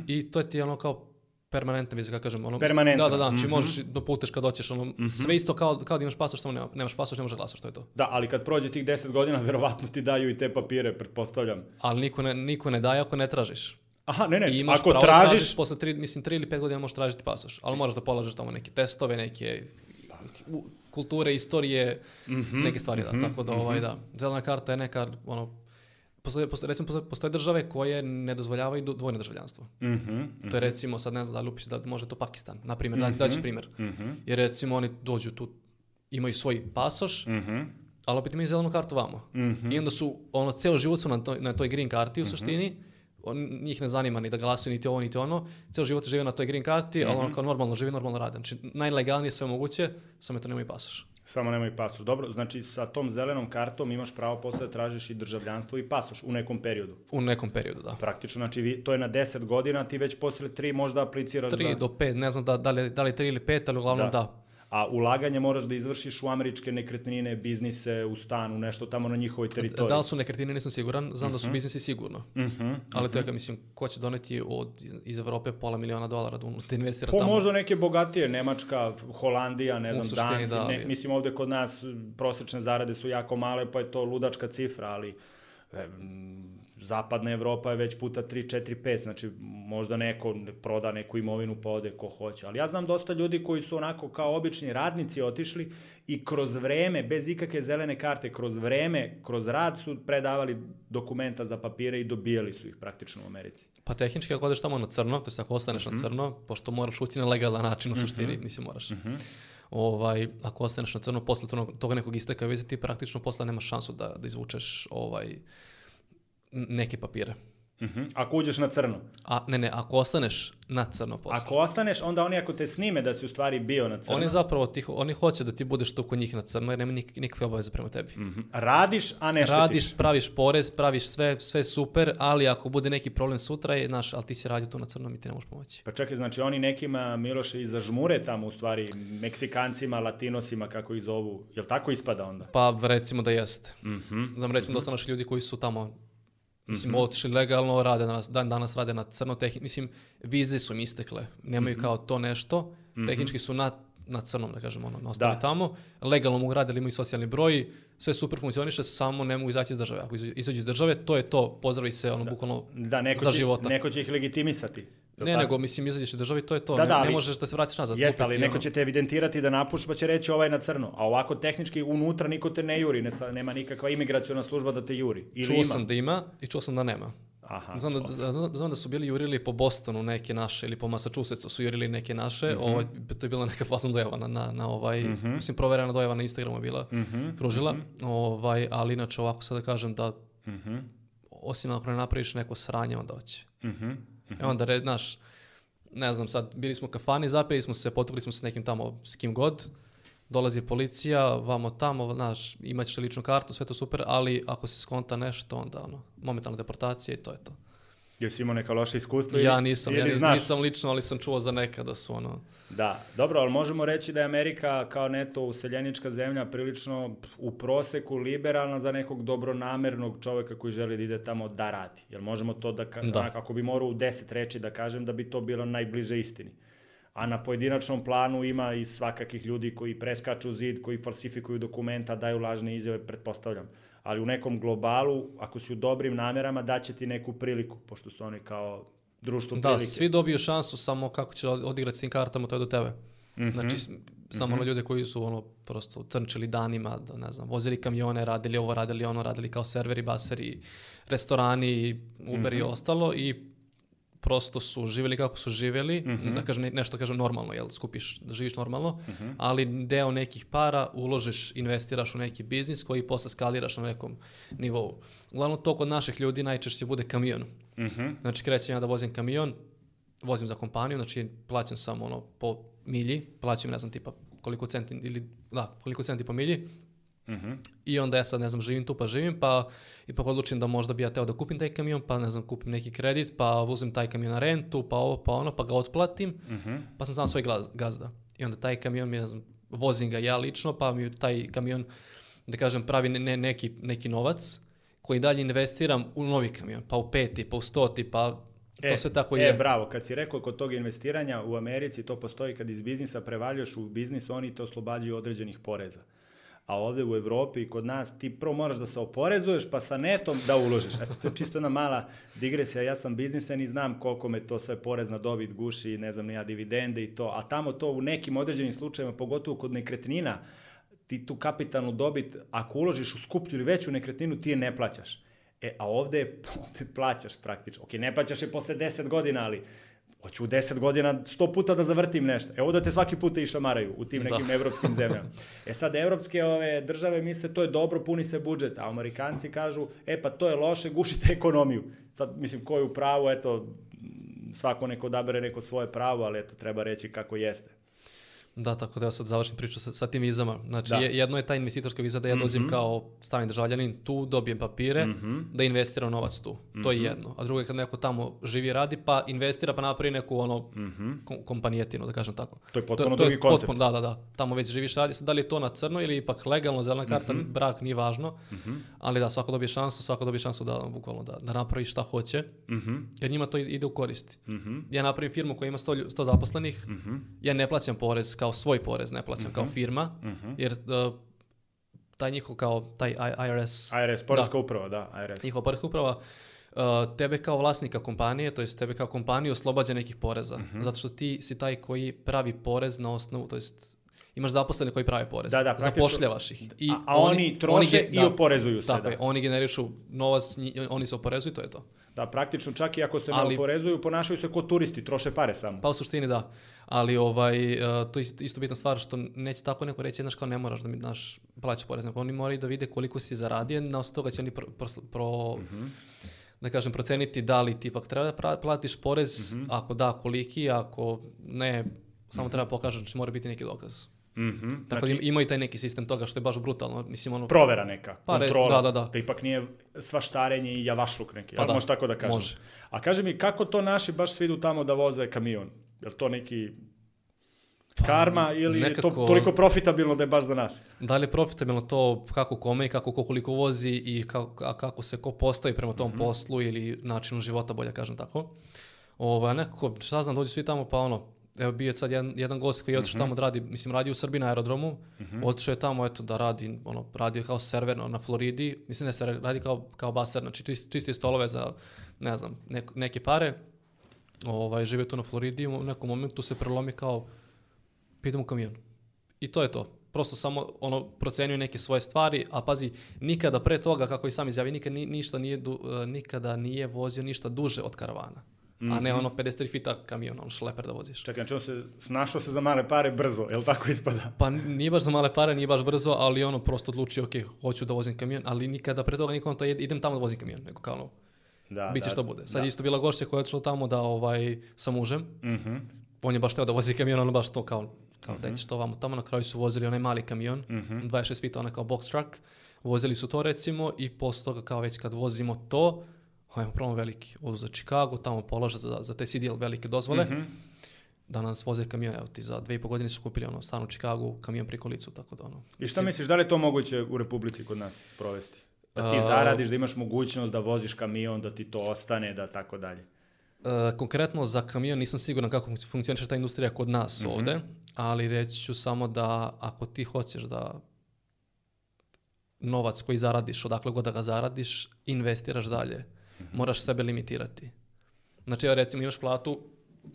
i to je ti ono kao permanentna viza, kako kažem. Ono, Permanentna. Da, da, da, znači možeš da puteš kad hoćeš, ono, sve isto kao, kao da imaš pasoš, samo nema, nemaš pasoš, ne možeš da glasaš, to je to. Da, ali kad prođe tih 10 godina, verovatno ti daju i te papire, pretpostavljam. Ali niko ne, niko ne daje ako ne tražiš. Aha, ne, ne, I imaš ako pravo da tražiš, posle tri, mislim, 3 ili 5 godina možeš tražiti pasoš, ali moraš da polažeš tamo neke testove, neke kulture, istorije, Mhm, neke stvari, da. Tako da, ovaj, da. Zelena karta je neka, ono, postoje, postoje, recimo, postoje, postoje države koje ne dozvoljavaju dvo- dvojno državljanstvo. Mhm, To je recimo, sad ne znam da li upiš da može to Pakistan, na primjer, da, daću primjer. mhm, Jer recimo oni dođu tu, imaju svoj pasoš, mhm, ali opet imaju zelenu kartu vamo. I onda su, ono, ceo život su na toj, na toj green karti u suštini, on, njih ne zanima ni da glasuju niti ovo niti ono, ceo život žive na toj green karti, ali ono kao normalno živi, normalno rade. Znači, najlegalnije sve moguće, samo to nemaju pasoš. Samo nemoj pasoš. Dobro, znači sa tom zelenom kartom imaš pravo posle da tražiš i državljanstvo i pasoš u nekom periodu. U nekom periodu, da. Praktično, znači vi, to je na 10 godina, ti već posle 3 možda apliciraš 3 za... do 5, ne znam da, da, li, da li 3 ili 5, ali uglavnom Da. da. A ulaganje moraš da izvršiš u američke nekretnine, biznise, u stan, u nešto tamo na njihovoj teritoriji. Da li su nekretnine, nisam siguran, znam Mhm. da su biznisi sigurno. Ali to je, kao, mislim, ko će doneti od, iz, Evrope pola miliona dolara da, da investira Po tamo? možda neke bogatije, Nemačka, Holandija, ne znam, suštini, Danci, da, ne, mislim ovde kod nas prosečne zarade su jako male, pa je to ludačka cifra, ali e, m, zapadna Evropa je već puta 3, 4, 5, znači možda neko proda neku imovinu pa ode ko hoće. Ali ja znam dosta ljudi koji su onako kao obični radnici otišli i kroz vreme, bez ikakve zelene karte, kroz vreme, kroz rad su predavali dokumenta za papire i dobijali su ih praktično u Americi. Pa tehnički ako odeš tamo na crno, to jest ako ostaneš Mhm. na crno, pošto moraš ući na legalan način u suštini, mislim moraš. Mhm. Ovaj, ako ostaneš na crno posle toga, nekog isteka vize, ti praktično posle nemaš šansu da, da izvučeš ovaj, neke papire. Mhm. Ako uđeš na crno. A ne, ne, ako ostaneš na crno posle. Ako ostaneš, onda oni ako te snime da si u stvari bio na crno, Oni zapravo ti, oni hoće da ti budeš tu kod njih na crno jer nema nik, nikakve obaveze prema tebi. Mhm. radiš, a ne štetiš. Radiš, praviš porez, praviš sve, sve super, ali ako bude neki problem sutra je, znaš, ali ti si radio tu na crnom i ti ne možeš pomoći. Pa čekaj, znači oni nekima, Miloše, i zažmure tamo u stvari, Meksikancima, Latinosima, kako ih zovu. Jel tako ispada onda? Pa recimo da jeste. Mhm. Znam recimo dosta naših ljudi koji su tamo Mislim, otišli legalno, rade danas, dan danas rade na crno, tehni, mislim, vize su im istekle, nemaju kao to nešto, tehnički su na, na crnom, da kažemo, ono, ostali Da. tamo, legalno mogu raditi, ali imaju socijalni broj, sve super funkcioniše, samo ne mogu izaći iz države. Ako izađu- iz države, to je to, pozdravi se, ono, bukvalno, Da, neko, Za će, života. neko će ih legitimisati. Ne, tako? nego, mislim, izađeš iz države, to je to, Da, ne, da, ne možeš da se vratiš nazad. Jeste, ali neko će te evidentirati da napuš, pa će reći ovaj na crno. A ovako tehnički unutra niko te ne juri, ne, nema nikakva imigraciona služba da te juri. Ili Čuo ima? sam da ima i čuo sam da nema. Aha. Znam da, znam, znam da su bili jurili po Bostonu neke naše ili po Massachusettsu su jurili neke naše. Mhm. ovaj, to je bila neka fazna dojava na, na, na ovaj, mislim proverena dojava na Instagramu je bila Mhm. kružila. Ovaj, ali inače ovako sad da kažem da Mhm. osim ako ne napraviš neko sranje onda hoće. Mhm. E onda red, znaš, ne znam sad, bili smo u kafani, zapeli smo se, potukli smo se nekim tamo s kim god, dolazi policija, vamo tamo, znaš, imat ćeš ličnu kartu, sve to super, ali ako se skonta nešto, onda ono, momentalna deportacija i to je to. Jesi imao neka loša iskustva Ja nisam, ili ja znaš? nisam lično, ali sam čuo za neka da su ono... Da, dobro, ali možemo reći da je Amerika kao neto useljenička zemlja prilično u proseku liberalna za nekog dobronamernog čoveka koji želi da ide tamo da radi. Jel možemo to da, ka- Da. ako bi morao u deset reči da kažem da bi to bilo najbliže istini. A na pojedinačnom planu ima i svakakih ljudi koji preskaču zid, koji falsifikuju dokumenta, daju lažne izjave, pretpostavljam. Ali u nekom globalu, ako si u dobrim namerama, daće ti neku priliku, pošto su oni kao društvo Da, prilike. svi dobiju šansu, samo kako će od- odigrati s tim kartama, to je do tebe. Mhm. Znači, s- samo ono ljude koji su ono prosto crnčili danima, da ne znam, vozili kamione, radili ovo, radili ono, radili kao serveri, baseri, restorani, Uber i Mhm. ostalo i prosto su živjeli kako su živjeli, Mhm. da kažem ne- nešto kažem normalno, jel skupiš da živiš normalno, ali deo nekih para uložiš, investiraš u neki biznis koji posle skaliraš na nekom nivou. Uglavnom to kod naših ljudi najčešće bude kamion. Mhm. Znači krećem ja da vozim kamion, vozim za kompaniju, znači plaćam samo ono po milji, plaćam ne znam tipa koliko centi ili da, koliko centi po milji, Mhm. i onda ja sad, ne znam, živim tu pa živim, pa ipak odlučim da možda bi ja teo da kupim taj kamion, pa ne znam, kupim neki kredit, pa uzmem taj kamion na rentu, pa ovo, pa ono, pa ga otplatim, Mhm. pa sam sam svoj gazda. I onda taj kamion mi, ne znam, vozim ga ja lično, pa mi taj kamion, da kažem, pravi ne, ne- neki, neki novac, koji dalje investiram u novi kamion, pa u peti, pa u stoti, pa to sve tako e, je. bravo, kad si rekao kod tog investiranja u Americi to postoji kad iz biznisa prevaljuješ u biznis, oni te oslobađaju određenih poreza. A ovde u Evropi i kod nas ti prvo moraš da se oporezuješ pa sa netom da uložiš. Eto, to je čisto jedna mala digresija. Ja sam biznismen i znam koliko me to sve porez na dobit guši, ne znam, ja dividende i to. A tamo to u nekim određenim slučajevima, pogotovo kod nekretnina, ti tu kapitalnu dobit, ako uložiš u skuplju ili veću nekretninu, ti je ne plaćaš. E, a ovde, ovde plaćaš praktično. Ok, ne plaćaš je posle 10 godina, ali hoću u 10 godina 100 puta da zavrtim nešto. Evo da te svaki puta išamaraju u tim Da. nekim evropskim zemljama. E sad, evropske ove države misle to je dobro, puni se budžet, a Amerikanci kažu, e pa to je loše, gušite ekonomiju. Sad, mislim, ko je u pravu, eto, svako neko odabere neko svoje pravo, ali eto, treba reći kako jeste. Da, tako da ja sad završim priču sa, sa tim vizama. Znači, Da. je- jedno je ta investitorska viza da ja dođem kao strani državljanin tu, dobijem papire, da investiram novac tu. To je jedno. A drugo je kad neko tamo živi radi, pa investira pa napravi neku ono kom- kompanijetinu, da kažem tako. To je potpuno drugi koncept. potpuno- da, da, da. Tamo već živiš, radi se. Da li je to na crno ili ipak legalno, zelena karta, Mhm. brak, nije važno. Ali da, svako dobije šansu, svako dobije šansu da, bukvalno, da, da napravi šta hoće. Mhm, Jer njima to ide u korist. mhm, Ja napravim firmu koja ima 100, lju- 100 zaposlenih, mhm, ja ne plaćam porez kao svoj porez, ne plaćam kao firma, mhm. jer uh, taj njihov kao, taj IRS, IRS, poreska uprava, da, IRS. njihova poreska uprava, uh, tebe kao vlasnika kompanije, to jest tebe kao kompaniju oslobađa nekih poreza, Mhm. zato što ti si taj koji pravi porez na osnovu, to jest imaš zaposlene koji prave porez, Da, da, zapošljavaš ih. I, a, a oni, troše ge- i oporezuju se. Tako Da. je, oni generišu novac, oni se oporezuju, to je to. da, praktično čak i ako se ne Ali- oporezuju, ponašaju se kao turisti, troše pare samo. Pa u suštini da. Ali ovaj, uh, to je isto, isto bitna stvar što neće tako neko reći, znaš kao ne moraš da mi daš plaću porez, oni moraju da vide koliko si zaradio, na osnovu toga će oni pro, pro, pro- da kažem, proceniti da li ti ipak treba da platiš porez, ako da, koliki, ako ne, samo treba pokažeš, znači mora biti neki dokaz. Mhm. Tako Znači, da ima i taj neki sistem toga što je baš brutalno, mislim ono... provera neka, Pa, kontrola. da, da, da. To ipak nije svaštarenje i javašluk neki, Pa ali da, može tako da kažem. može. A kaži mi, kako to naši baš svi idu tamo da voze kamion? Je li to neki karma ili je to Pa, nekako- toliko profitabilno da je baš za nas? Da li je profitabilno to kako kome i kako ko koliko vozi i kako, a kako se ko postavi prema tom poslu ili načinu života, bolje kažem tako. Ovaj, nekako, šta znam, dođu svi tamo pa ono, evo bio je sad jedan, jedan gost koji je otišao tamo da radi, mislim radi u Srbiji na aerodromu, otišao je tamo eto da radi, ono, radi kao server na Floridi, mislim ne server, radi kao, kao baser, znači čist, čisti stolove za, ne znam, nek- neke pare, ovaj, žive tu na Floridi i u nekom momentu se prelomi kao, idem u kamion. I to je to. Prosto samo ono procenjuje neke svoje stvari, a pazi, nikada pre toga, kako i sam izjavi, nikad, ni- ništa nije, e, nikada nije vozio ništa duže od karavana. A ne ono 53 fita kamion, ono šleper da voziš. Čekaj, znači on se snašao se za male pare brzo, je li tako ispada? Pa nije baš za male pare, nije baš brzo, ali ono prosto odlučio, ok, hoću da vozim kamion, ali nikada pre toga nikom to je, idem tamo da vozim kamion, nego kao ono, Da, bit će da, što bude. Sad da. isto bila gošća koja je otišla tamo da ovaj, sa mužem, Mhm, on je baš teo da vozi kamion, ono baš to kao, kao uh što vamo tamo, na kraju su vozili onaj mali kamion, mhm. 26 fita, onaj kao box truck, vozili su to recimo i posle toga kao već kad vozimo to, ajmo prvo veliki, odu za Chicago, tamo polože za, za te CDL velike dozvole, Mhm. da nas voze kamion, evo ti za dve i po godine su kupili ono stan u Chicagu, kamion priko licu, tako da ono. I šta misliš, da li je to moguće u Republici kod nas sprovesti? Da ti zaradiš, da imaš mogućnost da voziš kamion, da ti to ostane, da tako dalje. E, konkretno za kamion nisam siguran kako funkci- funkcioniše ta industrija kod nas Mhm. ovde, ali reći ću samo da ako ti hoćeš da novac koji zaradiš, odakle god da ga zaradiš, investiraš dalje. Mhm. Moraš sebe limitirati. Znači, evo recimo imaš platu,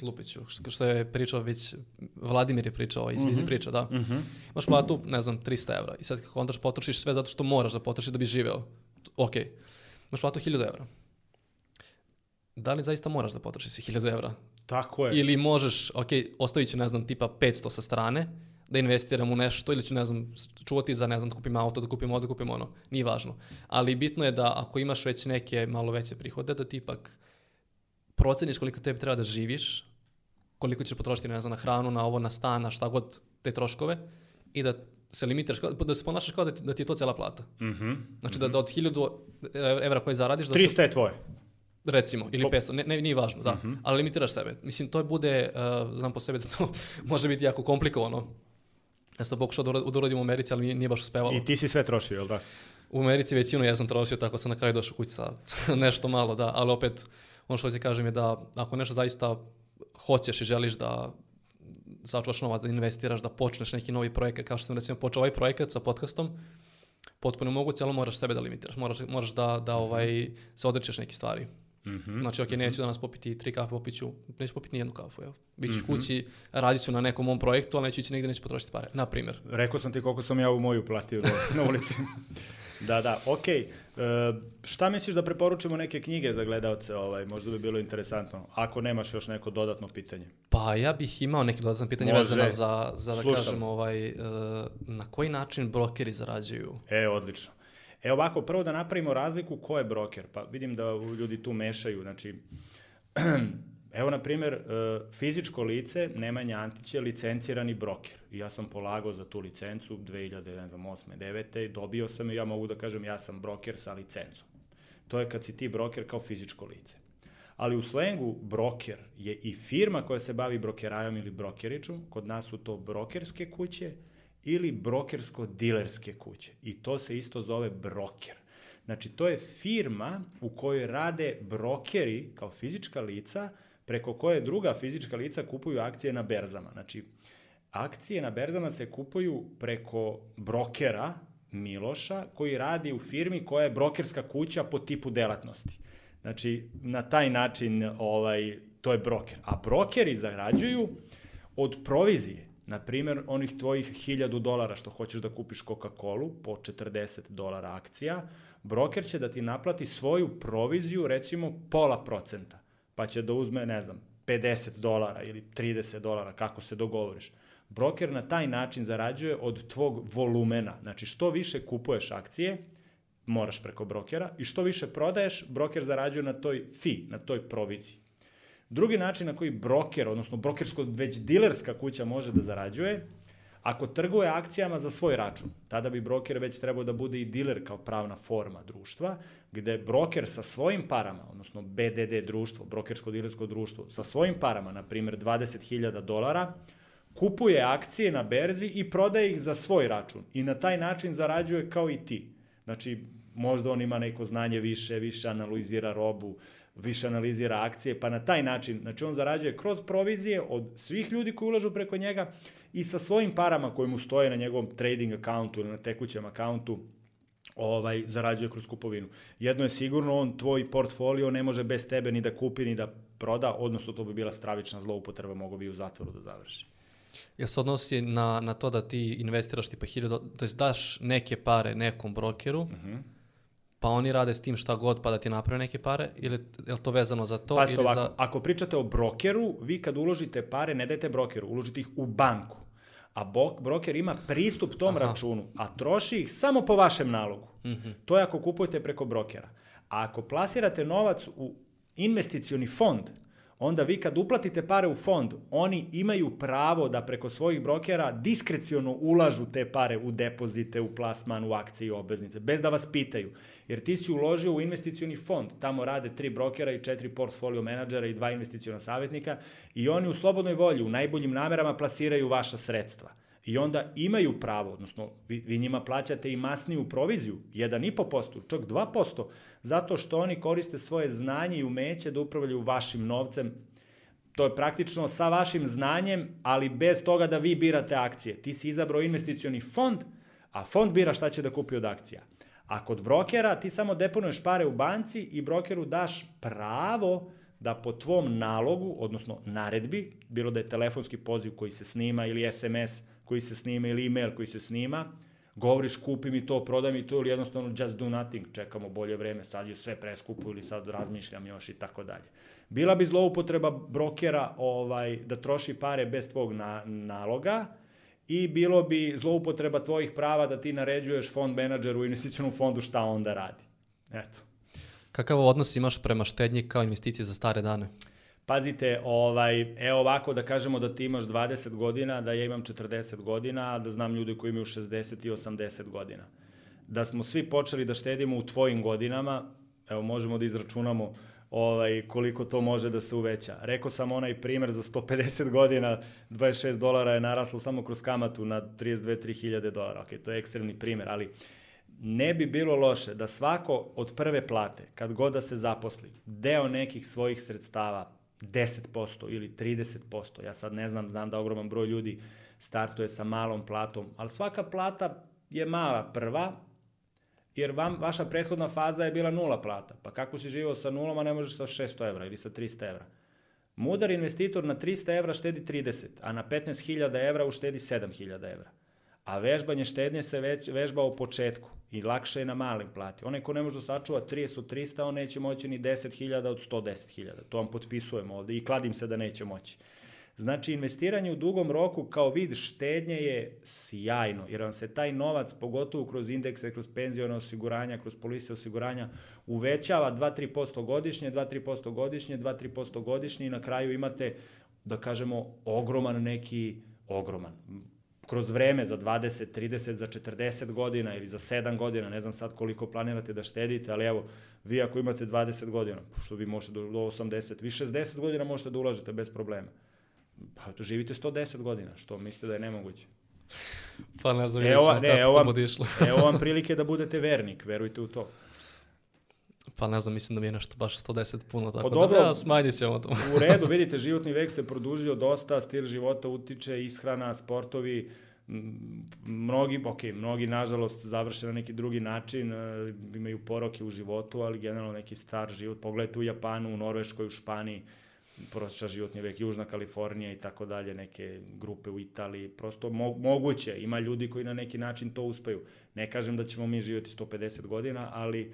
Lupiću, što- je pričao već, Vladimir je pričao, iz Vizi priča, da. Mhm. Imaš platu, ne znam, 300 evra i sad kako onda potrošiš sve zato što moraš da potrošiš da bi živeo. Ok. Imaš platu 1000 evra. da li zaista moraš da potrošiš svi 1000 evra? Tako je. Ili možeš, ok, ostavit ću, ne znam, tipa 500 sa strane, da investiram u nešto ili ću, ne znam, čuvati za, ne znam, da kupim auto, da kupim ovo, da kupim ono. Nije važno. Ali bitno je da ako imaš već neke malo veće prihode, da ti ipak proceniš koliko tebi treba da živiš, koliko ćeš potrošiti, ne znam, na hranu, na ovo, na stan, na šta god te troškove i da se limitiraš, da se ponašaš kao da ti, da ti je to cela plata. Mhm. Znači da, da od 1000 evra koje zaradiš, da se, 300 je tvoje. recimo, ili Po- 500, ne, ne, nije važno, da, Mhm. ali limitiraš sebe. Mislim, to bude, uh, znam po sebi da to može biti jako komplikovano. Ja sam to pokušao da da uradim u Americi, ali nije, baš uspevalo. I ti si sve trošio, jel da? U Americi većinu ja sam trošio, tako sam na kraju došao kući sa, nešto malo, da, ali opet, ono što ti kažem je da ako nešto zaista hoćeš i želiš da sačuvaš novac, da investiraš, da počneš neki novi projekat, kao što sam recimo počeo ovaj projekat sa podcastom, potpuno moguće, ali moraš sebe da limitiraš, moraš, moraš da, da ovaj, se odrećeš neki stvari. Mhm. Znači, ok, neću danas popiti tri kafe, popit ću, neću popiti nijednu kafu, evo. Biću Mhm. kući, radit ću na nekom mom projektu, ali neću ići nigde, neću potrošiti pare, na primjer. Rekao sam ti koliko sam ja u moju platio na ulici. da, da, okej. E, šta misliš da preporučimo neke knjige za gledalce, ovaj, možda bi bilo interesantno, ako nemaš još neko dodatno pitanje. Pa ja bih imao neke dodatne pitanje Može. vezano za, za da Slušam. kažem, ovaj, e, na koji način brokeri zarađuju? E, odlično. E ovako, prvo da napravimo razliku ko je broker. Pa vidim da ljudi tu mešaju. Znači, evo na primjer, e, fizičko lice Nemanja Antić je licencirani broker. I ja sam polagao za tu licencu 2008. 9. Dobio sam i ja mogu da kažem ja sam broker sa licencom. To je kad si ti broker kao fizičko lice. Ali u slengu broker je i firma koja se bavi brokerajom ili brokeričom. Kod nas su to brokerske kuće ili brokersko-dilerske kuće. I to se isto zove broker. Znači, to je firma u kojoj rade brokeri kao fizička lica, preko koje druga fizička lica kupuju akcije na berzama. Znači, akcije na berzama se kupuju preko brokera Miloša, koji radi u firmi koja je brokerska kuća po tipu delatnosti. Znači, na taj način ovaj, to je broker. A brokeri zarađuju od provizije. Na primjer, onih tvojih 1000 dolara što hoćeš da kupiš Coca-Colu po 40 dolara akcija, broker će da ti naplati svoju proviziju, recimo pola procenta, pa će da uzme, ne znam, 50 dolara ili 30 dolara, kako se dogovoriš. Broker na taj način zarađuje od tvog volumena. Znači, što više kupuješ akcije, moraš preko brokera, i što više prodaješ, broker zarađuje na toj fee, na toj proviziji. Drugi način na koji broker, odnosno brokersko već dilerska kuća može da zarađuje, ako trguje akcijama za svoj račun, tada bi broker već trebao da bude i diler kao pravna forma društva, gde broker sa svojim parama, odnosno BDD društvo, brokersko-dilersko društvo, sa svojim parama, na primjer 20.000 dolara, kupuje akcije na berzi i prodaje ih za svoj račun. I na taj način zarađuje kao i ti. Znači, možda on ima neko znanje više, više analizira robu, više analizira akcije, pa na taj način, znači on zarađuje kroz provizije od svih ljudi koji ulažu preko njega i sa svojim parama koji mu stoje na njegovom trading akauntu ili na tekućem akauntu, ovaj, zarađuje kroz kupovinu. Jedno je sigurno, on tvoj portfolio ne može bez tebe ni da kupi ni da proda, odnosno to bi bila stravična zloupotreba, mogo bi u zatvoru da završi. Ja se odnosi na, na to da ti investiraš tipa 1000, to jest daš neke pare nekom brokeru, Mhm. Pa oni rade s tim šta god pa da ti naprave neke pare, ili je li to vezano za to? Pazite ili ovako, za... ako pričate o brokeru, vi kad uložite pare, ne dajte brokeru, uložite ih u banku. A bok, broker ima pristup tom Aha. računu, a troši ih samo po vašem nalogu. Mhm. To je ako kupujete preko brokera. A ako plasirate novac u investicioni fond, onda vi kad uplatite pare u fond, oni imaju pravo da preko svojih brokera diskreciono ulažu te pare u depozite, u plasman, u akcije i obveznice, bez da vas pitaju. Jer ti si uložio u investicioni fond, tamo rade tri brokera i četiri portfolio menadžera i dva investiciona savjetnika i oni u slobodnoj volji, u najboljim namerama plasiraju vaša sredstva. I onda imaju pravo, odnosno vi, vi njima plaćate i masniju proviziju, 1,5%, čak 2%, zato što oni koriste svoje znanje i umeće da upravljaju vašim novcem. To je praktično sa vašim znanjem, ali bez toga da vi birate akcije. Ti si izabrao investicioni fond, a fond bira šta će da kupi od akcija. A kod brokera ti samo deponuješ pare u banci i brokeru daš pravo da po tvom nalogu, odnosno naredbi, bilo da je telefonski poziv koji se snima ili SMS koji se snima ili email koji se snima, govoriš kupi mi to, prodaj mi to ili jednostavno just do nothing, čekamo bolje vreme, sad je sve preskupo ili sad razmišljam još i tako dalje. Bila bi zloupotreba brokera ovaj, da troši pare bez tvog na, naloga i bilo bi zloupotreba tvojih prava da ti naređuješ fond menadžeru u investicijnom fondu šta on da radi. Eto. Kakav odnos imaš prema štednji kao investicije za stare dane? Pazite, ovaj, evo ovako da kažemo da ti imaš 20 godina, da ja imam 40 godina, da znam ljude koji imaju 60 i 80 godina. Da smo svi počeli da štedimo u tvojim godinama, evo možemo da izračunamo ovaj, koliko to može da se uveća. Rekao sam onaj primer za 150 godina, 26 dolara je naraslo samo kroz kamatu na 32-3 hiljade dolara. Ok, to je ekstremni primer, ali ne bi bilo loše da svako od prve plate, kad god da se zaposli, deo nekih svojih sredstava, 10% ili 30%, ja sad ne znam, znam da ogroman broj ljudi startuje sa malom platom, ali svaka plata je mala prva, jer vam, vaša prethodna faza je bila nula plata. Pa kako si živao sa nulom, a ne možeš sa 600 evra ili sa 300 evra? Mudar investitor na 300 evra štedi 30, a na 15.000 evra uštedi 7.000 evra. A vežbanje štednje se već, vežba u početku i lakše je na malim plati. Onaj ko ne može da sačuva 30 od 300, on neće moći ni 10.000 od 110.000. To vam potpisujemo ovde i kladim se da neće moći. Znači, investiranje u dugom roku kao vid štednje je sjajno, jer vam se taj novac, pogotovo kroz indekse, kroz penzijone osiguranja, kroz polise osiguranja, uvećava 2-3% godišnje, 2-3% godišnje, 2-3% godišnje i na kraju imate, da kažemo, ogroman neki, ogroman, kroz vreme za 20, 30, za 40 godina ili za 7 godina, ne znam sad koliko planirate da štedite, ali evo, vi ako imate 20 godina, što vi možete do 80, vi 60 godina možete da ulažete bez problema. Pa to živite 110 godina, što mislite da je nemoguće. Pa ne znam, evo, ne, bude išlo. evo vam prilike da budete vernik, verujte u to. Pa ne znam, mislim da mi je nešto baš 110 puno, tako pa, dobro, da ja smanji ćemo to. u redu, vidite, životni vek se produžio dosta, stil života utiče, ishrana, sportovi, mnogi, ok, mnogi nažalost završe na neki drugi način, e, imaju poroke u životu, ali generalno neki star život. Pogledajte u Japanu, u Norveškoj, u Španiji, prosječan životni vek, Južna Kalifornija i tako dalje, neke grupe u Italiji, prosto mo moguće, ima ljudi koji na neki način to uspeju. Ne kažem da ćemo mi živjeti 150 godina, ali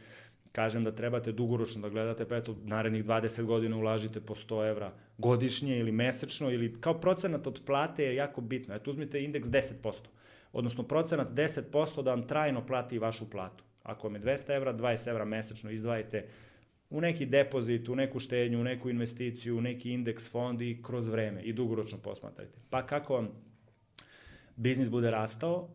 kažem da trebate dugoročno da gledate, pa eto, narednih 20 godina ulažite po 100 evra godišnje ili mesečno, ili kao procenat od plate je jako bitno. Eto, uzmite indeks 10%, odnosno procenat 10% da vam trajno plati vašu platu. Ako vam je 200 evra, 20 evra mesečno izdvajite u neki depozit, u neku štenju, u neku investiciju, u neki indeks fond i kroz vreme i dugoročno posmatrajte. Pa kako vam biznis bude rastao,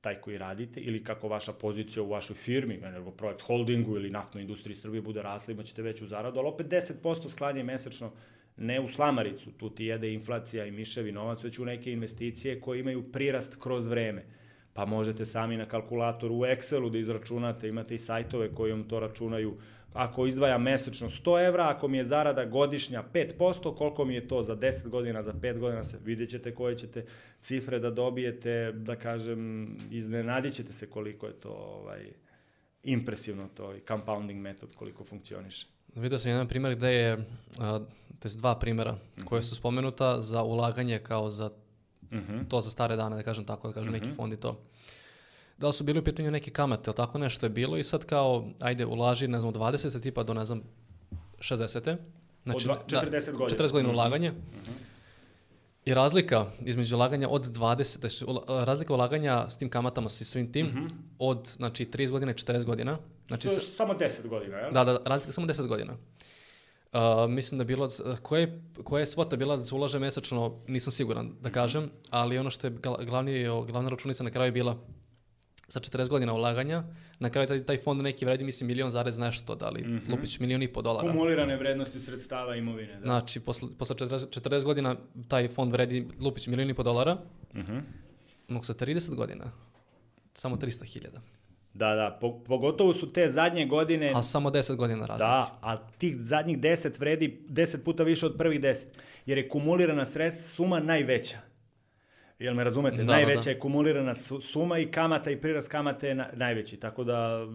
taj koji radite, ili kako vaša pozicija u vašoj firmi, Energoprojekt Holdingu ili naftnoj industriji Srbije bude rasla, imaćete veću zaradu, ali opet 10% sklanje mesečno ne u slamaricu, tu ti jede inflacija i miševi novac, već u neke investicije koje imaju prirast kroz vreme. Pa možete sami na kalkulatoru u Excelu da izračunate, imate i sajtove koji vam to računaju ako izdvajam mesečno 100 evra, ako mi je zarada godišnja 5%, koliko mi je to za 10 godina, za 5 godina, se vidjet ćete koje ćete cifre da dobijete, da kažem, iznenadit ćete se koliko je to ovaj, impresivno to i compounding metod koliko funkcioniše. Vidio sam jedan primjer gde je, to je dva primjera mm -hmm. koje su spomenuta za ulaganje kao za mm -hmm. to za stare dane, da kažem tako, da kažem mm -hmm. neki fond i to da li su bili u pitanju neke kamate, ali tako nešto je bilo i sad kao, ajde, ulaži, ne znam, od 20. tipa do, ne znam, 60. Znači, od 40 da, godina. 40 godina ulaganja. Mm -hmm. I razlika između ulaganja od 20, znači razlika ulaganja s tim kamatama, sa svim tim, mm -hmm. od znači, 30 godina i 40 godina. Znači, sa, samo 10 godina, jel? Da, da, razlika samo 10 godina. Uh, mislim da je bilo, koje, koja je svota bila da se ulaže mesečno, nisam siguran da kažem, ali ono što je glavni, glavna računica na kraju je bila sa 40 godina ulaganja, na kraju taj, taj fond neki vredi, mislim, milion zarez nešto, da li, mm -hmm. lupić milion i po dolara. Kumulirane vrednosti sredstava imovine, da. Znači, posle, posle 40, 40 godina taj fond vredi lupić milion i po dolara, mm -hmm. no sa 30 godina, samo 300 hiljada. Da, da, po, pogotovo su te zadnje godine... A samo 10 godina razlike. Da, a tih zadnjih 10 vredi 10 puta više od prvih 10, jer je kumulirana sredstva suma najveća. Jel me razumete? Da, Najveća da, da. je kumulirana suma i kamata i prirast kamate je na, najveći. Tako da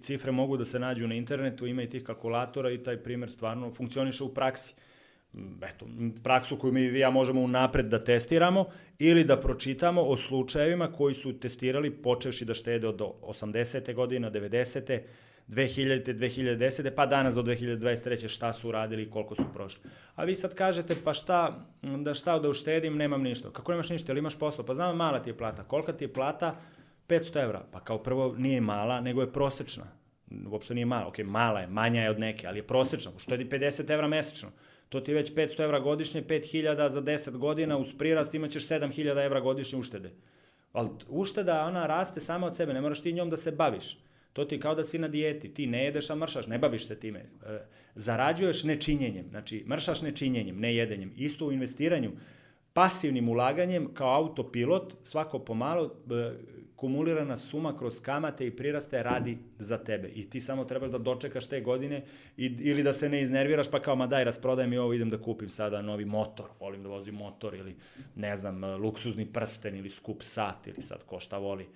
cifre mogu da se nađu na internetu, ima i tih kalkulatora i taj primer stvarno funkcioniše u praksi. eto, praksu koju mi i ja možemo unapred da testiramo ili da pročitamo o slučajevima koji su testirali počevši da štede od 80. godina, 90. 2000. 2010. pa danas do 2023. šta su uradili i koliko su prošli. A vi sad kažete pa šta da šta da uštedim, nemam ništa. Kako nemaš ništa, ili imaš posao? Pa znam mala ti je plata. Kolika ti je plata? 500 evra. Pa kao prvo nije mala, nego je prosečna. Uopšte nije mala. Ok, mala je, manja je od neke, ali je prosečna. Uštedi 50 evra mesečno. To ti je već 500 evra godišnje, 5000 za 10 godina, uz prirast imaćeš 7000 evra godišnje uštede. Ali ušteda, ona raste sama od sebe, ne moraš ti njom da se baviš. To ti kao da si na dijeti, ti ne jedeš, a mršaš, ne baviš se time. E, zarađuješ nečinjenjem, znači mršaš nečinjenjem, ne jedenjem. Isto u investiranju, pasivnim ulaganjem kao autopilot, svako pomalo e, kumulirana suma kroz kamate i priraste radi za tebe. I ti samo trebaš da dočekaš te godine i, ili da se ne iznerviraš pa kao ma daj rasprodajem i ovo idem da kupim sada novi motor, volim da vozim motor ili ne znam, luksuzni prsten ili skup sat ili sad ko šta voli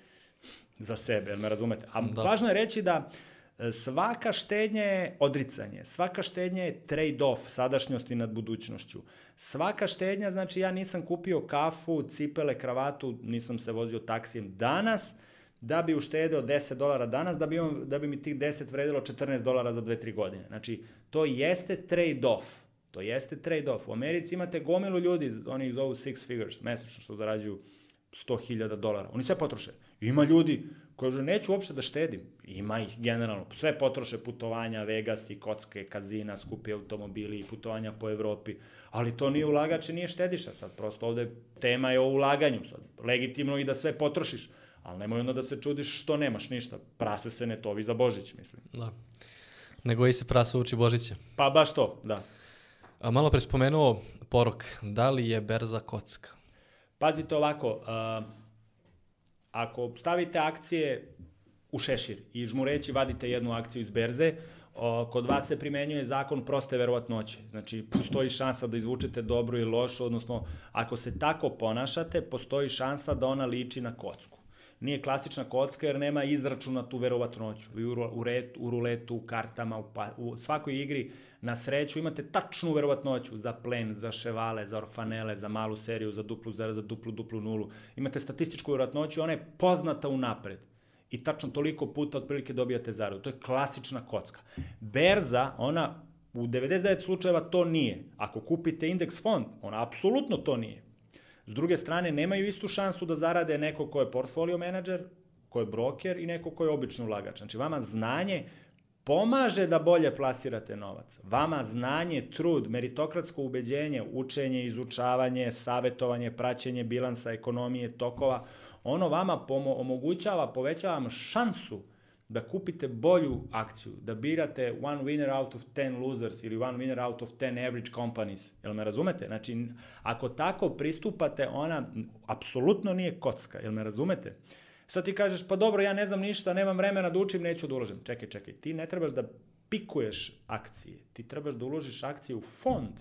za sebe, jel me razumete? A da. važno je reći da e, svaka štednja je odricanje, svaka štednja je trade-off sadašnjosti nad budućnošću. Svaka štednja, znači ja nisam kupio kafu, cipele, kravatu, nisam se vozio taksijem danas, da bi uštedeo 10 dolara danas, da bi, on, da bi mi tih 10 vredilo 14 dolara za 2-3 godine. Znači, to jeste trade-off. To jeste trade-off. U Americi imate gomilu ljudi, oni ih zovu six figures, mesečno što zarađuju 100.000 dolara. Oni sve potroše. Ima ljudi kažu, neću uopšte da štedim. Ima ih generalno. Sve potroše putovanja, Vegas i kocke, kazina, skupi automobili i putovanja po Evropi. Ali to nije ulagač i nije štediša. Sad prosto ovde tema je o ulaganju. Sad, legitimno i da sve potrošiš. Ali nemoj onda da se čudiš što nemaš ništa. Prase se ne tovi za Božić, mislim. Da. Nego i se prasa uči Božića. Pa baš to, da. A malo pre spomenuo porok. Da li je berza kocka? Pazite ovako, uh, ako stavite akcije u šešir i žmureći vadite jednu akciju iz berze, o, kod vas se primenjuje zakon proste verovatnoće. Znači, postoji šansa da izvučete dobro i lošo, odnosno, ako se tako ponašate, postoji šansa da ona liči na kocku. Nije klasična kocka jer nema izračuna tu verovatnoću. Vi u, u, u ruletu, u kartama, u, pa, u svakoj igri na sreću imate tačnu verovatnoću za plen, za ševale, za orfanele, za malu seriju, za duplu zero, za duplu, duplu nulu. Imate statističku verovatnoću, ona je poznata unapred i tačno toliko puta otprilike dobijate zaradu. To je klasična kocka. Berza, ona u 99 slučajeva to nije. Ako kupite indeks fond, ona apsolutno to nije. S druge strane, nemaju istu šansu da zarade neko ko je portfolio menadžer, ko je broker i neko ko je obični ulagač. Znači, vama znanje pomaže da bolje plasirate novac. Vama znanje, trud, meritokratsko ubeđenje, učenje, izučavanje, savetovanje, praćenje bilansa, ekonomije, tokova, ono vama omogućava, povećava vam šansu da kupite bolju akciju, da birate one winner out of 10 losers ili one winner out of 10 average companies. Jel me razumete? Znači, ako tako pristupate, ona apsolutno nije kocka. Jel me razumete? Sad ti kažeš, pa dobro, ja ne znam ništa, nemam vremena da učim, neću da uložim. Čekaj, čekaj, ti ne trebaš da pikuješ akcije, ti trebaš da uložiš akcije u fond,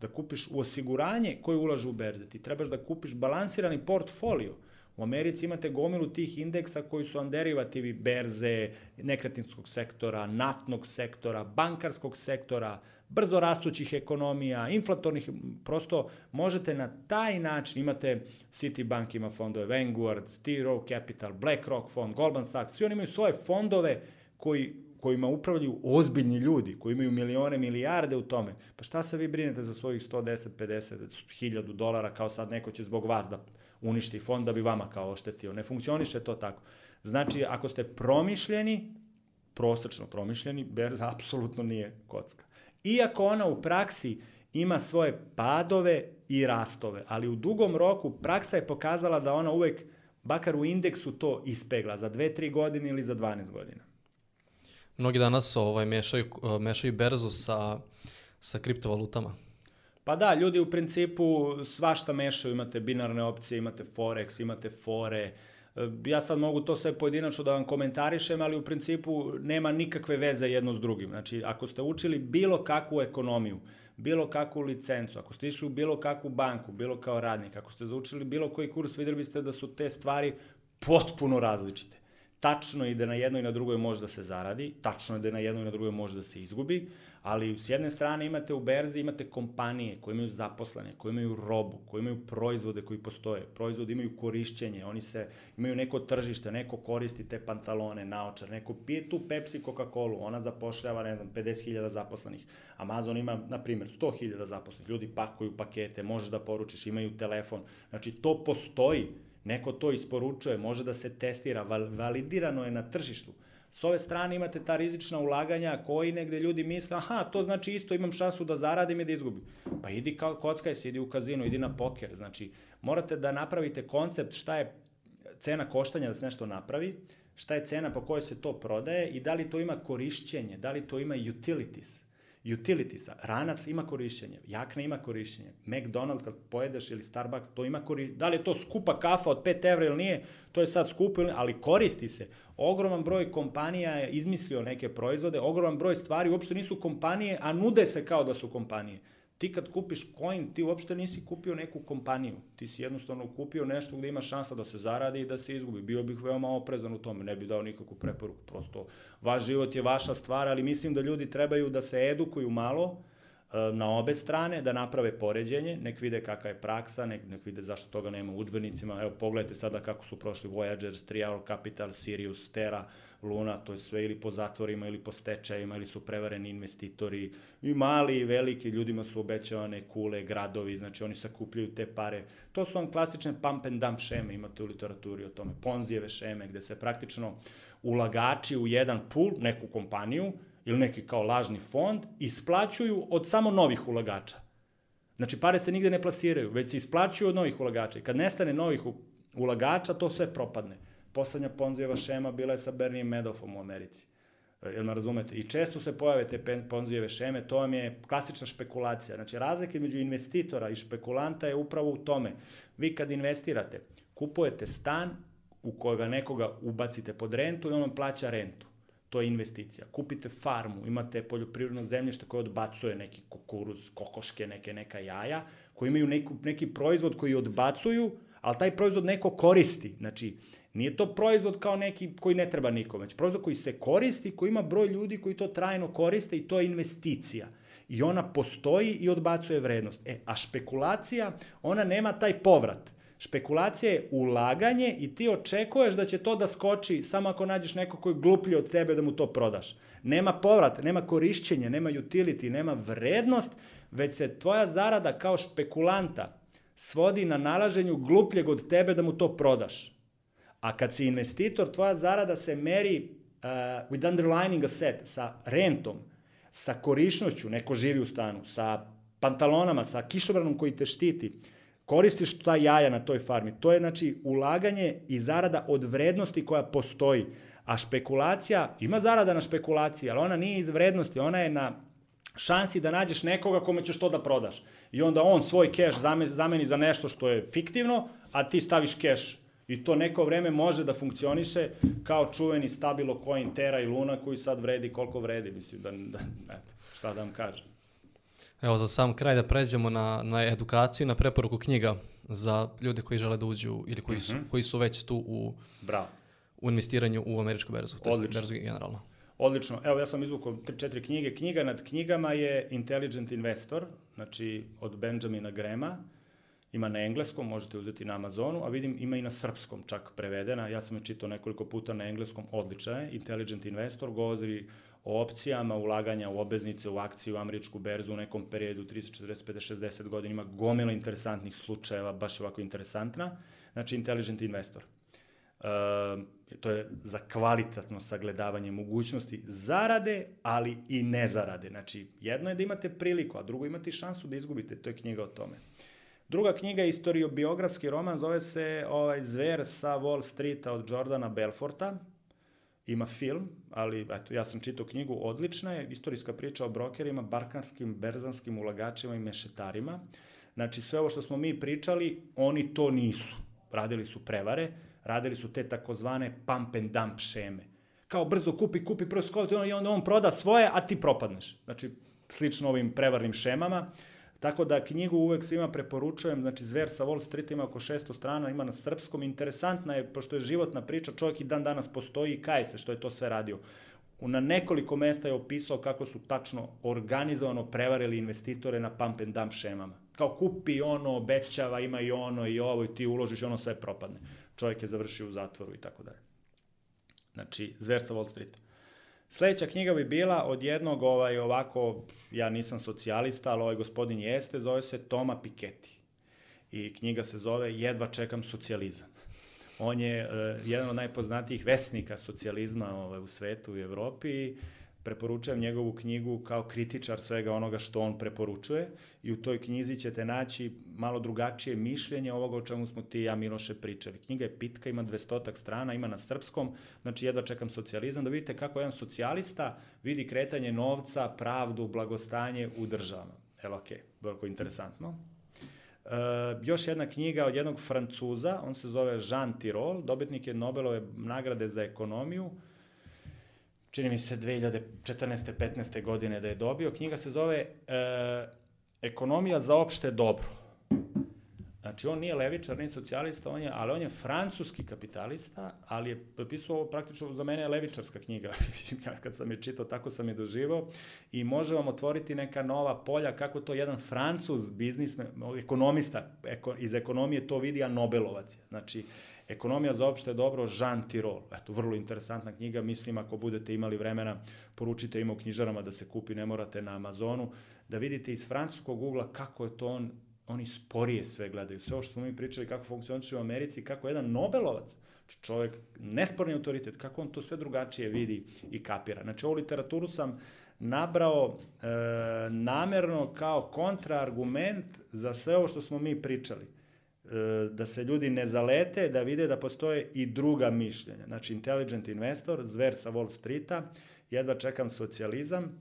da kupiš u osiguranje koje ulaže u berze, ti trebaš da kupiš balansirani portfolio. U Americi imate gomilu tih indeksa koji su vam derivativi berze, nekretninskog sektora, naftnog sektora, bankarskog sektora, brzo rastućih ekonomija, inflatornih, prosto možete na taj način, imate Citibank ima fondove, Vanguard, T. Rowe Capital, BlackRock fond, Goldman Sachs, svi oni imaju svoje fondove koji kojima upravljaju ozbiljni ljudi, koji imaju milione, milijarde u tome. Pa šta se vi brinete za svojih 110, 50, 1000 dolara kao sad neko će zbog vas da uništi fond da bi vama kao oštetio. Ne funkcioniše to tako. Znači, ako ste promišljeni, prosečno promišljeni, berza apsolutno nije kocka. Iako ona u praksi ima svoje padove i rastove, ali u dugom roku praksa je pokazala da ona uvek, bakar u indeksu, to ispegla za 2-3 godine ili za 12 godina. Mnogi danas ovaj, mešaju, mešaju berzu sa, sa kriptovalutama. Pa da, ljudi u principu svašta mešaju, imate binarne opcije, imate forex, imate fore, e, ja sad mogu to sve pojedinačno da vam komentarišem, ali u principu nema nikakve veze jedno s drugim. Znači, ako ste učili bilo kakvu ekonomiju, bilo kakvu licencu, ako ste išli u bilo kakvu banku, bilo kao radnik, ako ste zaučili bilo koji kurs, videli biste da su te stvari potpuno različite. Tačno je da na jednoj i na drugoj može da se zaradi, tačno je da na jednoj i na drugoj može da se izgubi, ali s jedne strane imate u berzi, imate kompanije koje imaju zaposlene, koje imaju robu, koje imaju proizvode koji postoje, proizvode imaju korišćenje, oni se, imaju neko tržište, neko koristi te pantalone, naočar, neko pije tu Pepsi, Coca-Cola, ona zapošljava, ne znam, 50.000 zaposlenih. Amazon ima, na primjer, 100.000 zaposlenih, ljudi pakuju pakete, možeš da poručiš, imaju telefon, znači to postoji, neko to isporučuje, može da se testira, validirano je na tržištu. S ove strane imate ta rizična ulaganja koji negde ljudi misle, aha, to znači isto imam šansu da zaradim i da izgubim. Pa idi kao kockaj se, idi u kazinu, idi na poker. Znači, morate da napravite koncept šta je cena koštanja da se nešto napravi, šta je cena po kojoj se to prodaje i da li to ima korišćenje, da li to ima utilities utilitiesa. Ranac ima korišćenje, jakna ima korišćenje, McDonald's kad pojedeš ili Starbucks, to ima korišćenje. Da li je to skupa kafa od 5 evra ili nije, to je sad skupo, ali koristi se. Ogroman broj kompanija je izmislio neke proizvode, ogroman broj stvari uopšte nisu kompanije, a nude se kao da su kompanije. Ti kad kupiš coin, ti uopšte nisi kupio neku kompaniju. Ti si jednostavno kupio nešto gde ima šansa da se zaradi i da se izgubi. Bio bih veoma oprezan u tome, ne bih dao nikakvu preporuku. Prosto, vaš život je vaša stvar, ali mislim da ljudi trebaju da se edukuju malo, na obe strane, da naprave poređenje, nek vide kakva je praksa, nek, nek vide zašto toga nema u učbenicima. Evo, pogledajte sada kako su prošli Voyagers, Trial Capital, Sirius, Terra, Luna, to je sve ili po zatvorima ili po stečajima ili su prevareni investitori i mali i veliki, ljudima su obećavane kule, gradovi, znači oni sakupljaju te pare. To su vam klasične pump and dump šeme, imate u literaturi o tome, ponzijeve šeme, gde se praktično ulagači u jedan pool, neku kompaniju ili neki kao lažni fond, isplaćuju od samo novih ulagača. Znači, pare se nigde ne plasiraju, već se isplaćuju od novih ulagača. I kad nestane novih ulagača, to sve propadne poslednja Ponzijeva šema bila je sa Bernie Madoffom u Americi. E, jel me razumete? I često se pojave te Ponzijeve šeme, to vam je klasična špekulacija. Znači, razlika među investitora i špekulanta je upravo u tome. Vi kad investirate, kupujete stan u kojega nekoga ubacite pod rentu i on vam plaća rentu. To je investicija. Kupite farmu, imate poljoprivredno zemljište koje odbacuje neki kukuruz, kokoške, neke, neka jaja, koji imaju neku, neki proizvod koji odbacuju, ali taj proizvod neko koristi. Znači, Nije to proizvod kao neki koji ne treba nikom, već proizvod koji se koristi, koji ima broj ljudi koji to trajno koriste i to je investicija. I ona postoji i odbacuje vrednost. E, a špekulacija, ona nema taj povrat. Špekulacija je ulaganje i ti očekuješ da će to da skoči samo ako nađeš neko koji je gluplji od tebe da mu to prodaš. Nema povrat, nema korišćenja, nema utility, nema vrednost, već se tvoja zarada kao špekulanta svodi na nalaženju glupljeg od tebe da mu to prodaš. A kad si investitor, tvoja zarada se meri uh, with underlining asset, sa rentom, sa korišnošću, neko živi u stanu, sa pantalonama, sa kišobranom koji te štiti, koristiš ta jaja na toj farmi. To je znači ulaganje i zarada od vrednosti koja postoji. A špekulacija, ima zarada na špekulaciji, ali ona nije iz vrednosti, ona je na šansi da nađeš nekoga kome ćeš to da prodaš. I onda on svoj keš zameni za nešto što je fiktivno, a ti staviš keš I to neko vreme može da funkcioniše kao čuveni stabilo coin Terra i Luna koji sad vredi koliko vredi. Mislim da, da eto, šta da vam kažem. Evo za sam kraj da pređemo na, na edukaciju i na preporuku knjiga za ljude koji žele da uđu ili koji su, mm -hmm. koji su već tu u, Bravo. u investiranju u američku berzu, je berzu generalno. Odlično. Evo, ja sam izvukao tri, četiri knjige. Knjiga nad knjigama je Intelligent Investor, znači od Benjamina Grema. Ima na engleskom, možete uzeti na Amazonu, a vidim ima i na srpskom čak prevedena. Ja sam je čitao nekoliko puta na engleskom, odlična je. Intelligent Investor govori o opcijama ulaganja u obeznice, u akciju, u američku berzu u nekom periodu 30, 40, 50, 60 godina. Ima gomila interesantnih slučajeva, baš ovako interesantna. Znači, Intelligent Investor. Uh, to je za kvalitatno sagledavanje mogućnosti zarade, ali i nezarade. Znači, jedno je da imate priliku, a drugo imate šansu da izgubite. To je knjiga o tome. Druga knjiga je istoriobiografski roman, zove se ovaj, Zver sa Wall Streeta od Jordana Belforta. Ima film, ali eto, ja sam čitao knjigu, odlična je, istorijska priča o brokerima, barkanskim, berzanskim ulagačima i mešetarima. Znači, sve ovo što smo mi pričali, oni to nisu. Radili su prevare, radili su te takozvane pump and dump šeme. Kao brzo kupi, kupi, prvo skovati, i onda on proda svoje, a ti propadneš. Znači, slično ovim prevarnim šemama Tako da knjigu uvek svima preporučujem, znači Zver sa Wall Street ima oko 600 strana, ima na srpskom, interesantna je, pošto je životna priča, čovjek i dan danas postoji i kaje se što je to sve radio. Na nekoliko mesta je opisao kako su tačno organizovano prevarili investitore na pump and dump šemama. Kao kupi ono, obećava, ima i ono i ovo i ti uložiš i ono sve propadne. Čovjek je završio u zatvoru i tako dalje. Znači, Zver sa Wall Street. Sledeća knjiga bi bila od jednog ovaj, ovako, ja nisam socijalista, ali ovaj gospodin jeste, zove se Toma Piketty. I knjiga se zove Jedva čekam socijalizam. On je uh, jedan od najpoznatijih vesnika socijalizma ovaj, u svetu i Evropi preporučujem njegovu knjigu kao kritičar svega onoga što on preporučuje i u toj knjizi ćete naći malo drugačije mišljenje ovoga o čemu smo ti i ja Miloše pričali. Knjiga je pitka, ima 200 strana, ima na srpskom, znači jedva čekam socijalizam, da vidite kako jedan socijalista vidi kretanje novca, pravdu, blagostanje u državama. Evo, okay, vrlo interesantno. Uh, još jedna knjiga od jednog Francuza, on se zove Jean Tirole, dobitnik je Nobelove nagrade za ekonomiju, čini mi se 2014. 15. godine da je dobio. Knjiga se zove e, Ekonomija za opšte dobro. Znači, on nije levičar, nije socijalista, on je, ali on je francuski kapitalista, ali je pisao praktično za mene je levičarska knjiga. Kad sam je čitao, tako sam je doživao. I može vam otvoriti neka nova polja kako to jedan francuz biznismen, ekonomista eko, iz ekonomije to vidi, a Nobelovac je. Znači, Ekonomija za opšte dobro, Jean Tirol. Eto, vrlo interesantna knjiga, mislim ako budete imali vremena, poručite ima u knjižarama da se kupi, ne morate na Amazonu, da vidite iz francuskog ugla kako je to on, oni sporije sve gledaju. Sve ovo što smo mi pričali kako funkcioniše u Americi, kako jedan Nobelovac, čovjek, nesporni autoritet, kako on to sve drugačije vidi i kapira. Znači, ovu literaturu sam nabrao e, namerno kao kontraargument za sve ovo što smo mi pričali da se ljudi ne zalete, da vide da postoje i druga mišljenja. Znači, Intelligent Investor, Zver sa Wall Streeta, jedva čekam socijalizam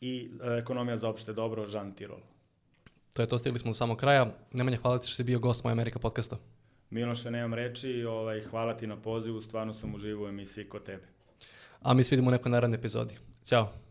i e, ekonomija za opšte dobro, Jean Tirol. To je to, stigli smo do samog kraja. Nemanja, hvala ti što si bio gost Moja Amerika podcasta. Miloše, nemam reči, ovaj, hvala ti na pozivu, stvarno sam uživao u emisiji kod tebe. A mi se vidimo u nekoj narednoj epizodi. Ćao.